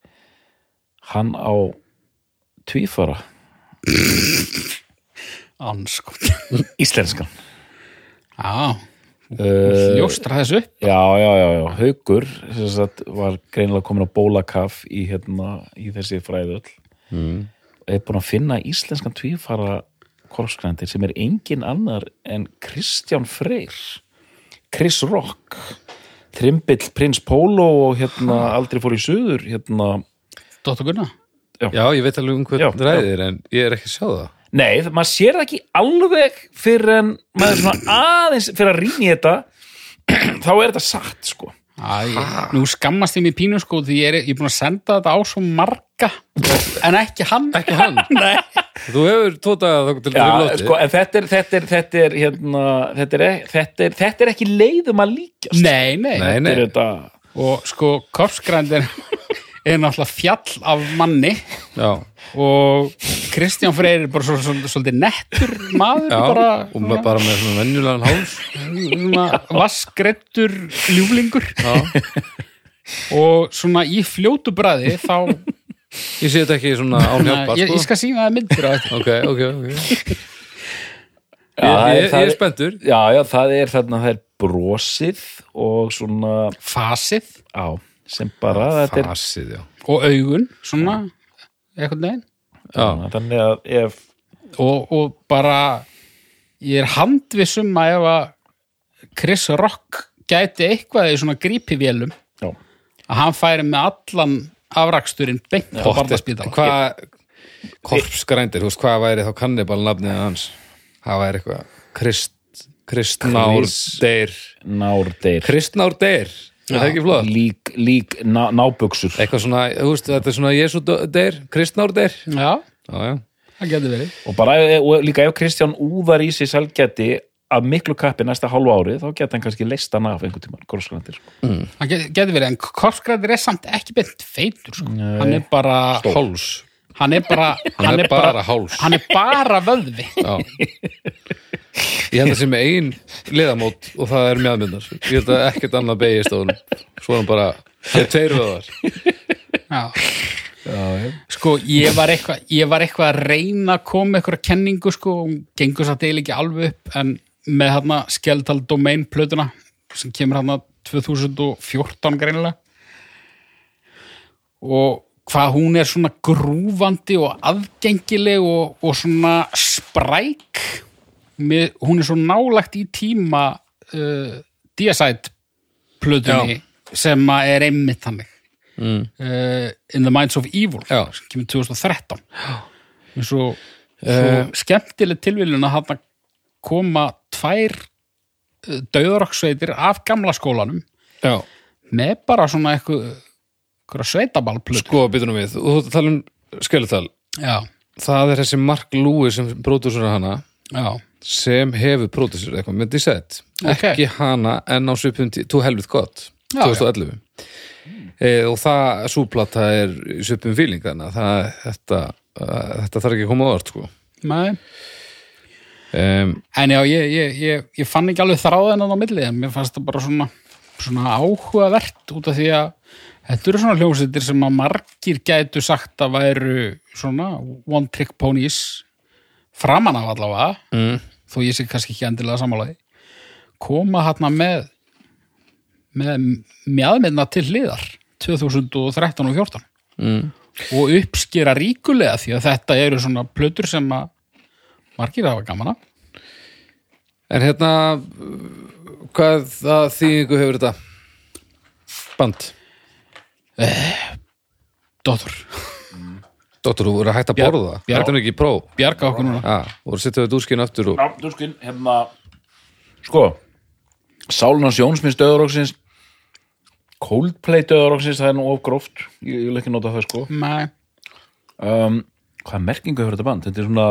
hann á tvífara. Anskot íslenskan. Já, uh, ljóstra þessu upp. já, já, já, já, haugur sem sagt, var greinilega komin á bólakaf í, hérna, í þessi fræðöll mm. er búin að finna íslenskan tvífara korpskrændir sem er engin annar en Kristján Freyr. Chris Rock. Trimbill Prins Pólo og hérna aldrei fór í suður hérna. Dóttur Gunna Já, ég veit alveg um Já, hvern ræðir en ég er ekki að sjá það. Nei, maður sér það ekki alveg fyrir en maður er svona aðeins fyrir að rýna í þetta [CLEARS THROAT] þá er þetta satt sko Æ, nú skammast ég mér pínu sko því ég er, ég er búin að senda þetta á svo marga. En ekki hann. Ekki hann. [LAUGHS] Þú hefur tótað sko, en þetta er, þetta er, þetta er, hérna, þetta er, þetta er, þetta er ekki leiðum að líkjast. Nei, nei, Nei, nei, og sko korpsgrændir [LAUGHS] er náttúrulega fjall af manni. Já, og Kristján Freyr er bara svo, svo, svolítið nettur maður já bara, og með, bara með svona venjulegan háls. Vaskrettur ljúflingur. Já, og svona í fljótu bræði þá ég sé þetta ekki svona án hjálpar ég, sko. ég skal sína það myndir á þetta Ok, ok, ok. Já, Ég, er- ég, það ég er er- spenntur. Já, já, það er þarna, það er brosið og svona, fasið. Á, sem bara, þetta er, Fasið, já. Og augun svona eitthvað neginn Já, þannig að ef, og, og bara ég er handvissum að ef að Chris Rock gæti eitthvað í svona grípivélum já, að hann færi með allan afraksturinn beint á barnaspítala. Hvað Korpsgrændir, þú veist, hvað væri þá kannibal nafnið hans? Það væri eitthvað? Krist, Kristnár Chris- Deyr. Nárdeir, Kristnár Deyr, er það ekki flott? lík, lík, ná, nábuxur. Eitthvað svona, þú veist, þetta er svona Jésu Deyr, Kristnár Deyr já, Já, já, það getur verið og bara og líka ef Kristján úðar í sig selgæti af miklu kappi næsta hálfu ári þá geta hann kannski leist hann af einhvern tímann korskrandir sko. það get- getur verið, en korpsgræðir er samt ekki beint feitur sko. hann er bara háls hann er bara Hann er bara háls. hann er bara vöðvi. Já. Ég held að sé með ein liðamót og það er mjöðmyndar Ég held að ekkert annað beigist á honum. Svo er hann bara, það er tveir vöðar já. sko ég var eitthvað ég var eitthvað að reyna að koma eitthvað kenningu sko, og gengur satt eiginlega ekki alveg upp en með hérna skjaldal domain plötuna sem kemur hérna 2014 greinilega. Og hvað hún er svona grúfandi og aðgengileg og, og svona spræk. Með, hún er svo nálagt í tíma uh, Deicide plötunni sem er einmitt þannig. Mm. uh, In the Minds of Evil Já. sem kemur 2013 og svo, svo skemmtileg tilviljun að hann koma tvær uh, döðroksveitir af gamla skólanum Já, með bara svona eitthvað, eitthvað sveitaballplötu. Sko, býtum við. Og þú tala um skjölutal já, Það er þessi Mark Lewis sem pródúsur hana já, sem hefur pródúsur eitthvað með Dissett Ok. ekki hana en á svipum Tú helvið gott, Já, 2011 e, og það súplata er svipum fíling þannig að þetta, uh, þetta þarf ekki að koma á orð sko. nei. Um, En já, ég, ég, ég, ég fann ekki alveg þráðan á milli en mér fannst það bara svona, svona áhugavert út af því að þetta eru svona hljómsveitir sem að margir gætu sagt að væru svona one trick ponies framan af allavega. Mm, þó ég sé kannski ekki endilega samálaði koma hérna með með mjadminna til hliðar 2013 og 14 mm. og uppskera ríkulega því að þetta eru svona plötur sem að margir hafa gaman af. En hérna hvað það þýðingu hefur þetta? Band? Dóttur, Dóttur, þú voru að hægt að Bjar- borða Bjar- Þetta er ekki í próf. Bjarga okkur núna. Já, þú voru að setja við dúskinn aftur og Já, dúskinn, hérna Sko Sálunars Jónsmins döðuróksins Coldplay döðuróksins það er nú of gróft, ég, ég vil ekki nota það sko. Nei, um, Hvað merkingu hefur þetta band? Þetta er svona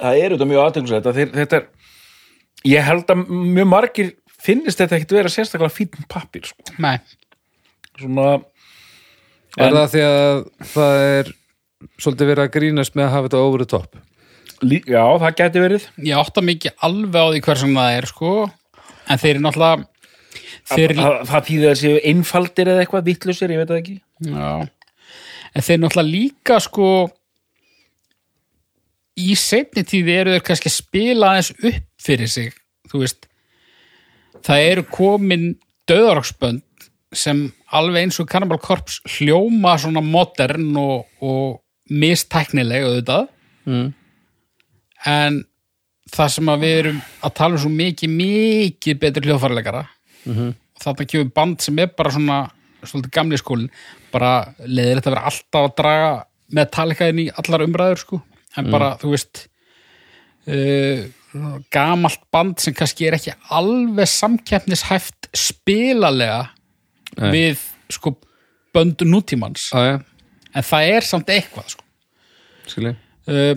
Það er þetta mjög aðtöngslegt að þeir, þetta er ég held að mjög margir finnist þetta ekkit vera sérstaklega fínn pappir sko. nei. Svona Er En- það því að það er svolítið verið að grínast með að hafa þetta over the top? lí, Já, það gæti verið. Ég átta mikið alveg á því hversum það er sko. En þeir eru náttúrulega þeir, það, það þýðir að séu einfaldir eða eitthvað vittlusir, ég veit það ekki. Já, en þeir náttúrulega líka sko í setni tíði eru þeir kannski að spila aðeins upp fyrir sig þú veist það eru komin döðaroksbönd sem alveg eins og Cannibal Corpse hljóma svona modern og, og mistæknileg auðvitað Mm. en það sem að við erum að tala um svo mikið, mikið betri hljóðfærleikara mm -hmm. þetta kemur band sem er bara svona svolítið gamli skólin bara leiðir þetta að vera alltaf að draga með talikaðin í allar umræður sko en bara, þú veist uh, gamalt band sem kannski er ekki alveg samkeppnishæft spilalega Nei. við sko böndu nútímans. Já, já, en það er samt eitthvað sko. Uh,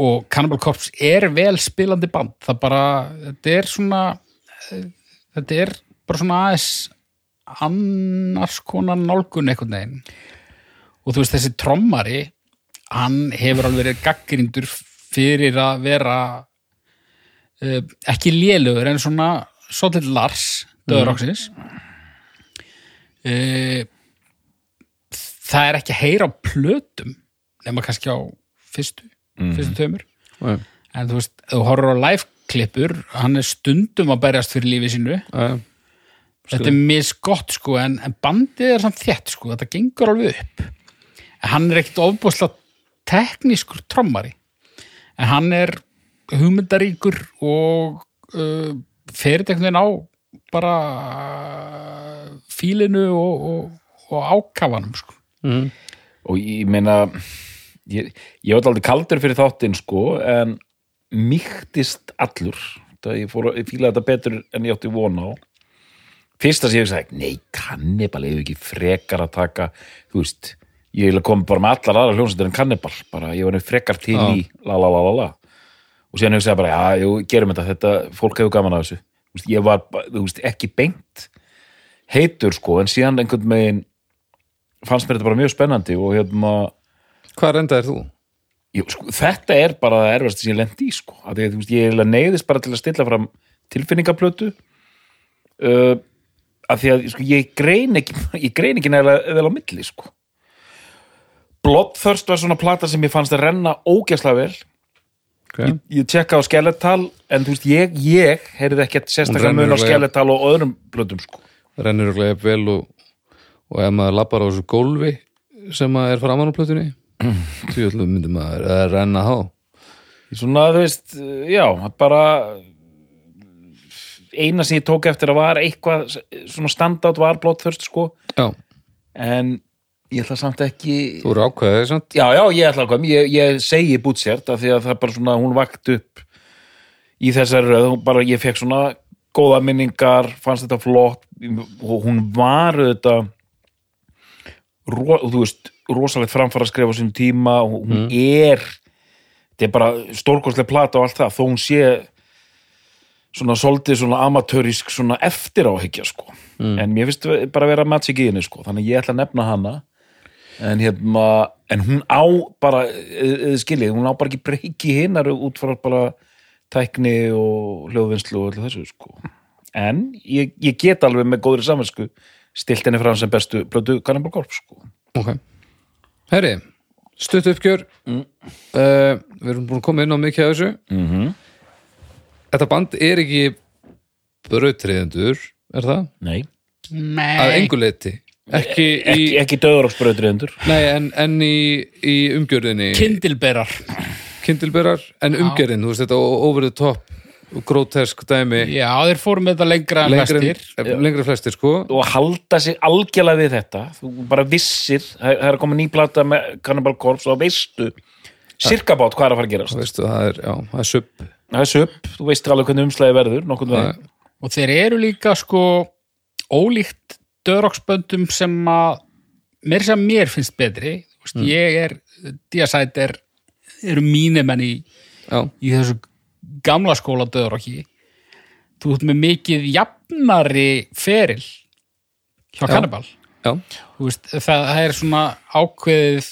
og Cannibal Corpse er vel spilandi band. Það bara, þetta er svona þetta er bara svona aðeins annars konar nálgun einhvern veginn. Og þú veist þessi trommari hann hefur alveg verið gaggrindur fyrir að vera ekki lélugur en svona svolítið Lars Döðuróksins uh, það er ekki að heyra á plötum nema kannski á fyrstu fyrstu tömur Já, en þú veist, þú horfur á live-klippur hann er stundum að berjast fyrir lífi sínu. Já, þetta er misgott sko en, en bandið er samt þétt sko, þetta gengur alveg upp. En hann er ekkit ofbúslega teknískur trommari. En hann er hugmyndaríkur og uh, fer þetta einhvern veginn á bara uh, fílinu og, og, og ákafanum sko. mm. og ég meina ég, ég var aldrei kaldur fyrir þáttinn sko en mýktist allur það ég, fór, að- ég fílaði þetta betur en ég átti vona á fyrsta sem ég sagði, nei kannibal ég hef ekki frekar að taka þú veist, ég koma bara með allar aðra hljómsveitir en kannibal, bara ég var nefn frekar til Já. í la la la la la og síðan hugsaði ég bara, já, jú, gerum þetta þetta, fólk hefur gaman að þessu veist, ég var, þú veist, ekki beint heitur sko, en síðan einhvern megin fannst mér þetta bara mjög spennandi og hérna Hvað rendaðir þú? Jú, sko, þetta er bara það erfast sem ég lendi í sko. að að, þú veist, ég neyðist bara til að stilla fram tilfinningaplötu uh, að því að sko, ég grein ekki [LAUGHS] ég grein ekki nægilega vel á milli sko. Bloodthirst var svona plata sem ég fannst að renna ógæslega vel Okay. ég, ég tjekka á skeletal en þú veist, ég, ég heyrði ekkert sérstaklega mun á skeletal og öðrum plötum sko. Rennur og gleip vel og, og ef maður lappar á þessu gólfi sem er framan á plötunni [CLEARS THROAT] því öllum myndum maður að renna há svona, þú veist, já bara eina sem ég tók eftir að var eitthvað svona standátt var Bloodthirst sko Já, en ég ætla samt ekki þú eru ákveðið samt. Já, já, ég ætla koma, ég, ég segi bútsért af því að það bara svona, hún vakt upp í þessari röð, bara ég fekk svona góða minningar fannst þetta flott. Og hún var þetta ro, þú veist, rosalegt framfara að skrifa á sínum tíma. Og hún er þetta er bara stórkostlega plata og allt það, þó hún sé svona svolítið svona amatörisk svona eftir áhyggja sko en mér finnst bara að vera magic í henni sko. Þannig ég ætla að nefna hana en hérna en hún á bara, eða skiljið hún á bara ekki breyki hinnar út frá bara tækni og hljóðvinnslu og öllu þessu sko en ég, ég get alveg með góðri samvinsku stilt henni fram sem bestu blödu Cannibal Corpse sko Ok. Herri, stutt uppgjör. Mm. við erum búin að koma inn á mikið af þessu. mm -hmm. Þetta band er ekki brautriðendur, er það? Nei, Nei, Að engu leiti. Ekki í, ekki, ekki döðuróksbröðriðendur nei, en, en í, í umgjörðinni. kindilberar Kindilberar, en umgjörðin, þú veist þetta over the top, grotesk dæmi. Já, þeir fórum með þetta lengra en Lengra, flestir en- lengra flestir, sko. og halda sig algjörlega við þetta þú bara vissir, það er að koma nýplata með Cannibal Corpse og veistu sirkabát hvað er að fara að gerast Þú veistu, það er, já, það er sub. það er söp, þú veist alveg hvernig umslæði verður og þeir eru líka sko ólíkt döðroksböndum sem að mér sem mér finnst betri veist, ég er, Diasæt er eru mínir menn í, í þessu gamla skóla döðrokki þú ert með mikið jafnari feril hjá Já. kannibal það, það er svona ákveðið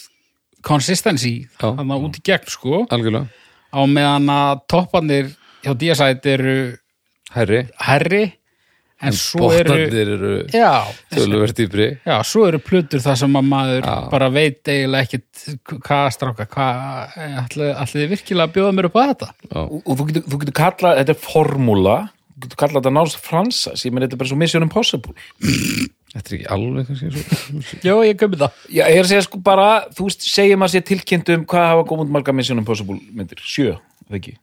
consistency Já. þannig að út í gegn sko. Algjörlega. á meðan að toppanir hjá Diasæt eru Herri, herri en svo eru botnarnir eru já, töluvert dýpri. já, svo eru plötur þar sem að maður Já. bara veit eiginlega ekkit hvað stráka, hvað allir þið virkilega að bjóða mér upp á þetta og, og þú getur, þú getur kallað, þetta er formúla þú getur kallað þetta náðs fransa sem er þetta er bara svo Mission Impossible [CLEARS THROAT] þetta er ekki alveg kannski svo. já, ég köpi það Já, ég er að segja sko bara, þú veist, segjum að sé tilkynnt um hvað hafa komið marga Mission Impossible myndir, sjö, það ekki?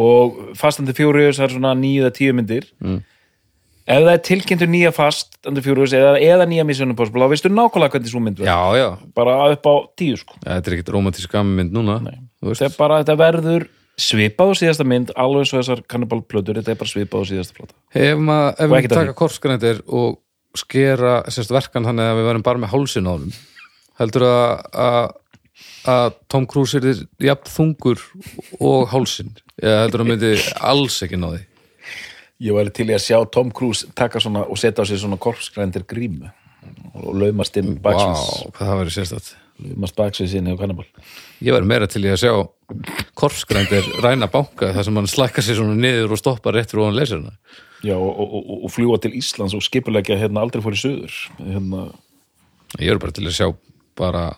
Og Fast and the Furious er svona nýja tíu myndir. Mm. ef það er tilkynntur nýja Fast and the Furious eða, eða nýja Mission Impossible þá veistu nákvæmlega hvernig svo mynd verður. Já, já. bara upp á tíu sko. Ja, Þetta er ekkit romantísk gammynd núna. Þetta bara, þetta verður svipað á síðasta mynd alveg svo þessar Cannibal plötur þetta er bara svipað á síðasta flata Ef maður, ef við taka korfskrændir og skera sérst verkan þannig að við varum bara með hálsin á honum heldur að, að, Tom Cruise er jafn þungur og hálsin eða heldur að myndi alls ekki ná því? Ég væri til í að sjá Tom Cruise taka svona og setja á sig svona korpsgrændir grímu og laumast inn baksvís hvað það verið sérstætt laumast baksvís inn hjá Cannibal Ég væri meira til í að sjá korfskrændir ræna banka þar sem hann slækkar sér svona niður og stoppar rétt fyrir ofan leysirna Já, og, og, og, og fljúa til Íslands og skipulegja hérna aldrei fór í söður hérna, Ég er bara til að sjá bara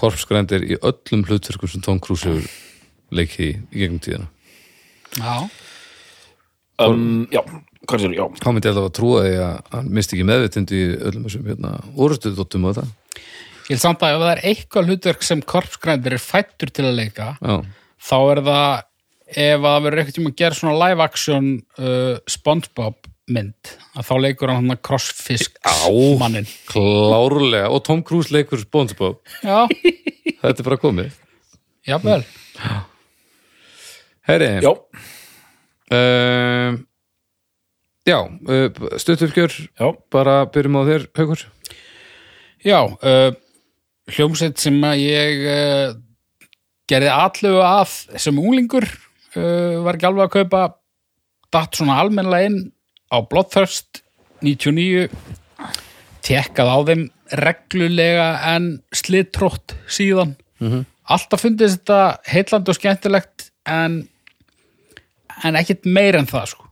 korfskrændir í öllum hlutverkum sem Tom Cruise hefur leikið í, gegnum tíðina. Já, um, Já, hvað sér, já. Þá myndi ég alltaf að trúa því að hann misti ekki meðvitund í öllum þessum hérna, orðstuðdóttum og það. ég held samt að ef það er eitthvað hlutverk sem korpsgrændir er fættur til að leika Já, þá er það ef það verður eitthvað tíma að gera svona live action uh, Spongebob mynd að þá leikur hann hann að crossfisk mannin klárlega. Og Tom Cruise leikur SpongeBob. já, [LAUGHS] Þetta er bara komið. jafnvel Herri, Já, uh, já uh, stutturkjör, já, bara byrjum á þér, Haukur. Já, uh, hljómsveit sem að ég uh, gerði allu að sem unglingur uh, var ekki alveg að kaupa datt svona almennlega inn á Bloodthirst 99 tekkað á þeim reglulega en slitrótt síðan. Alltaf fundið þetta heillandi og skemmtilegt en en ekkit meir en það sko.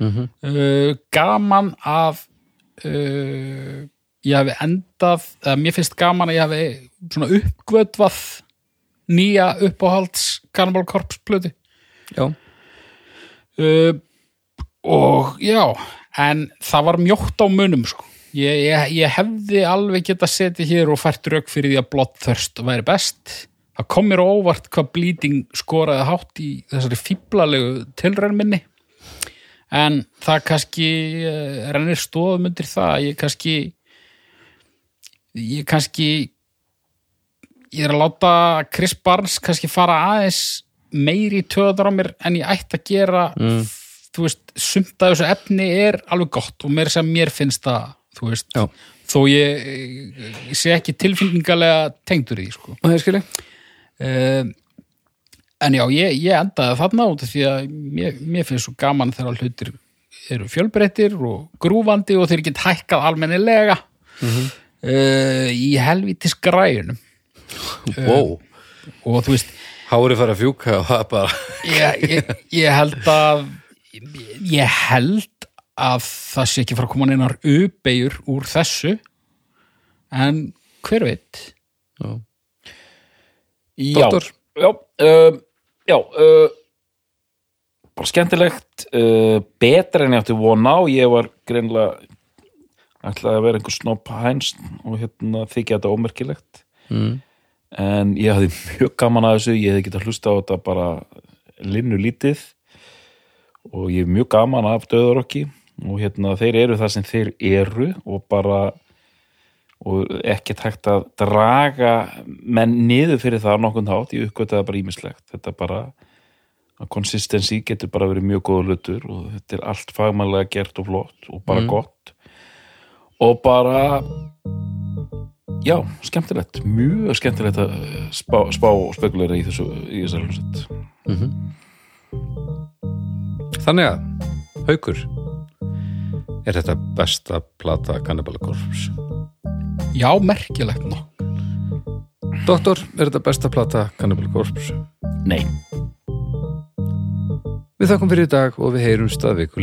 Uh, gaman að uh, ég hafi endað eða mér finnst gaman að ég hafi svona uppgötvað nýja uppáhalds Cannibal Corpse plötu. Já, uh, og já en það var mjótt á munum sko. ég, ég, ég hefði alveg geta setið hér og fært rauk fyrir því að Bloodthirst væri best það kom mér óvart hvað Bleeding skoraði hátt í þessari fíblalegu tilræn minni en það kannski uh, rennir stóðum undir það ég kannski ég kannski ég er að láta Chris Barnes kannski fara aðeins meiri töðar á mér en ég ætti að gera mm. Þú veist, sumt að þessu efni er alveg gott og mér sem mér finnst það þú veist, Já. þó ég, ég sé ekki tilfinningalega tengdur í því, sko það er skilji. uh, en já, ég, ég endaði þarna út af því að mér, mér finnst svo gaman þegar hlutir eru fjölbreyttir og grúfandi og þeir get hækkað almennilega mm uh, í helvítis græjunum [LAUGHS] wow. og þú veist, Hárið fara að fjúka og það bara ég, ég, ég held að ég held að það sé ekki fara að koma neinar uppeyjur úr þessu en hver veit? Já, Doktor? já, uh, já uh, bara skemmtilegt uh, betra en ég átti von á. Ég var greinlega ætlaði að vera einhver snopp hæns og hérna þykja þetta ómerkilegt. Mm. en ég hafði mjög gaman að þessu ég hefði getað hlusta á þetta bara linnu lítið og ég hef mjög gaman af döðarokki og hérna þeir eru það sem þeir eru og bara og ekkert hægt að draga menn niður fyrir það á nokkund hátt, ég uppgötaði það bara ímislegt þetta bara að konsistensi getur bara verið mjög góða hlutur og þetta er allt fagmannlega gert og flott og bara gott. Og bara já, skemmtilegt. Mjög skemmtilegt að spá, spá og spekulera í þessu í þessu hljómsveit Þannig að, haukur Er þetta besta plata Cannibal Corpse? já, merkilegt nokk Doktor, er þetta besta plata Cannibal Corpse? Nei, Við þakkum fyrir í dag og við heyrumst að viku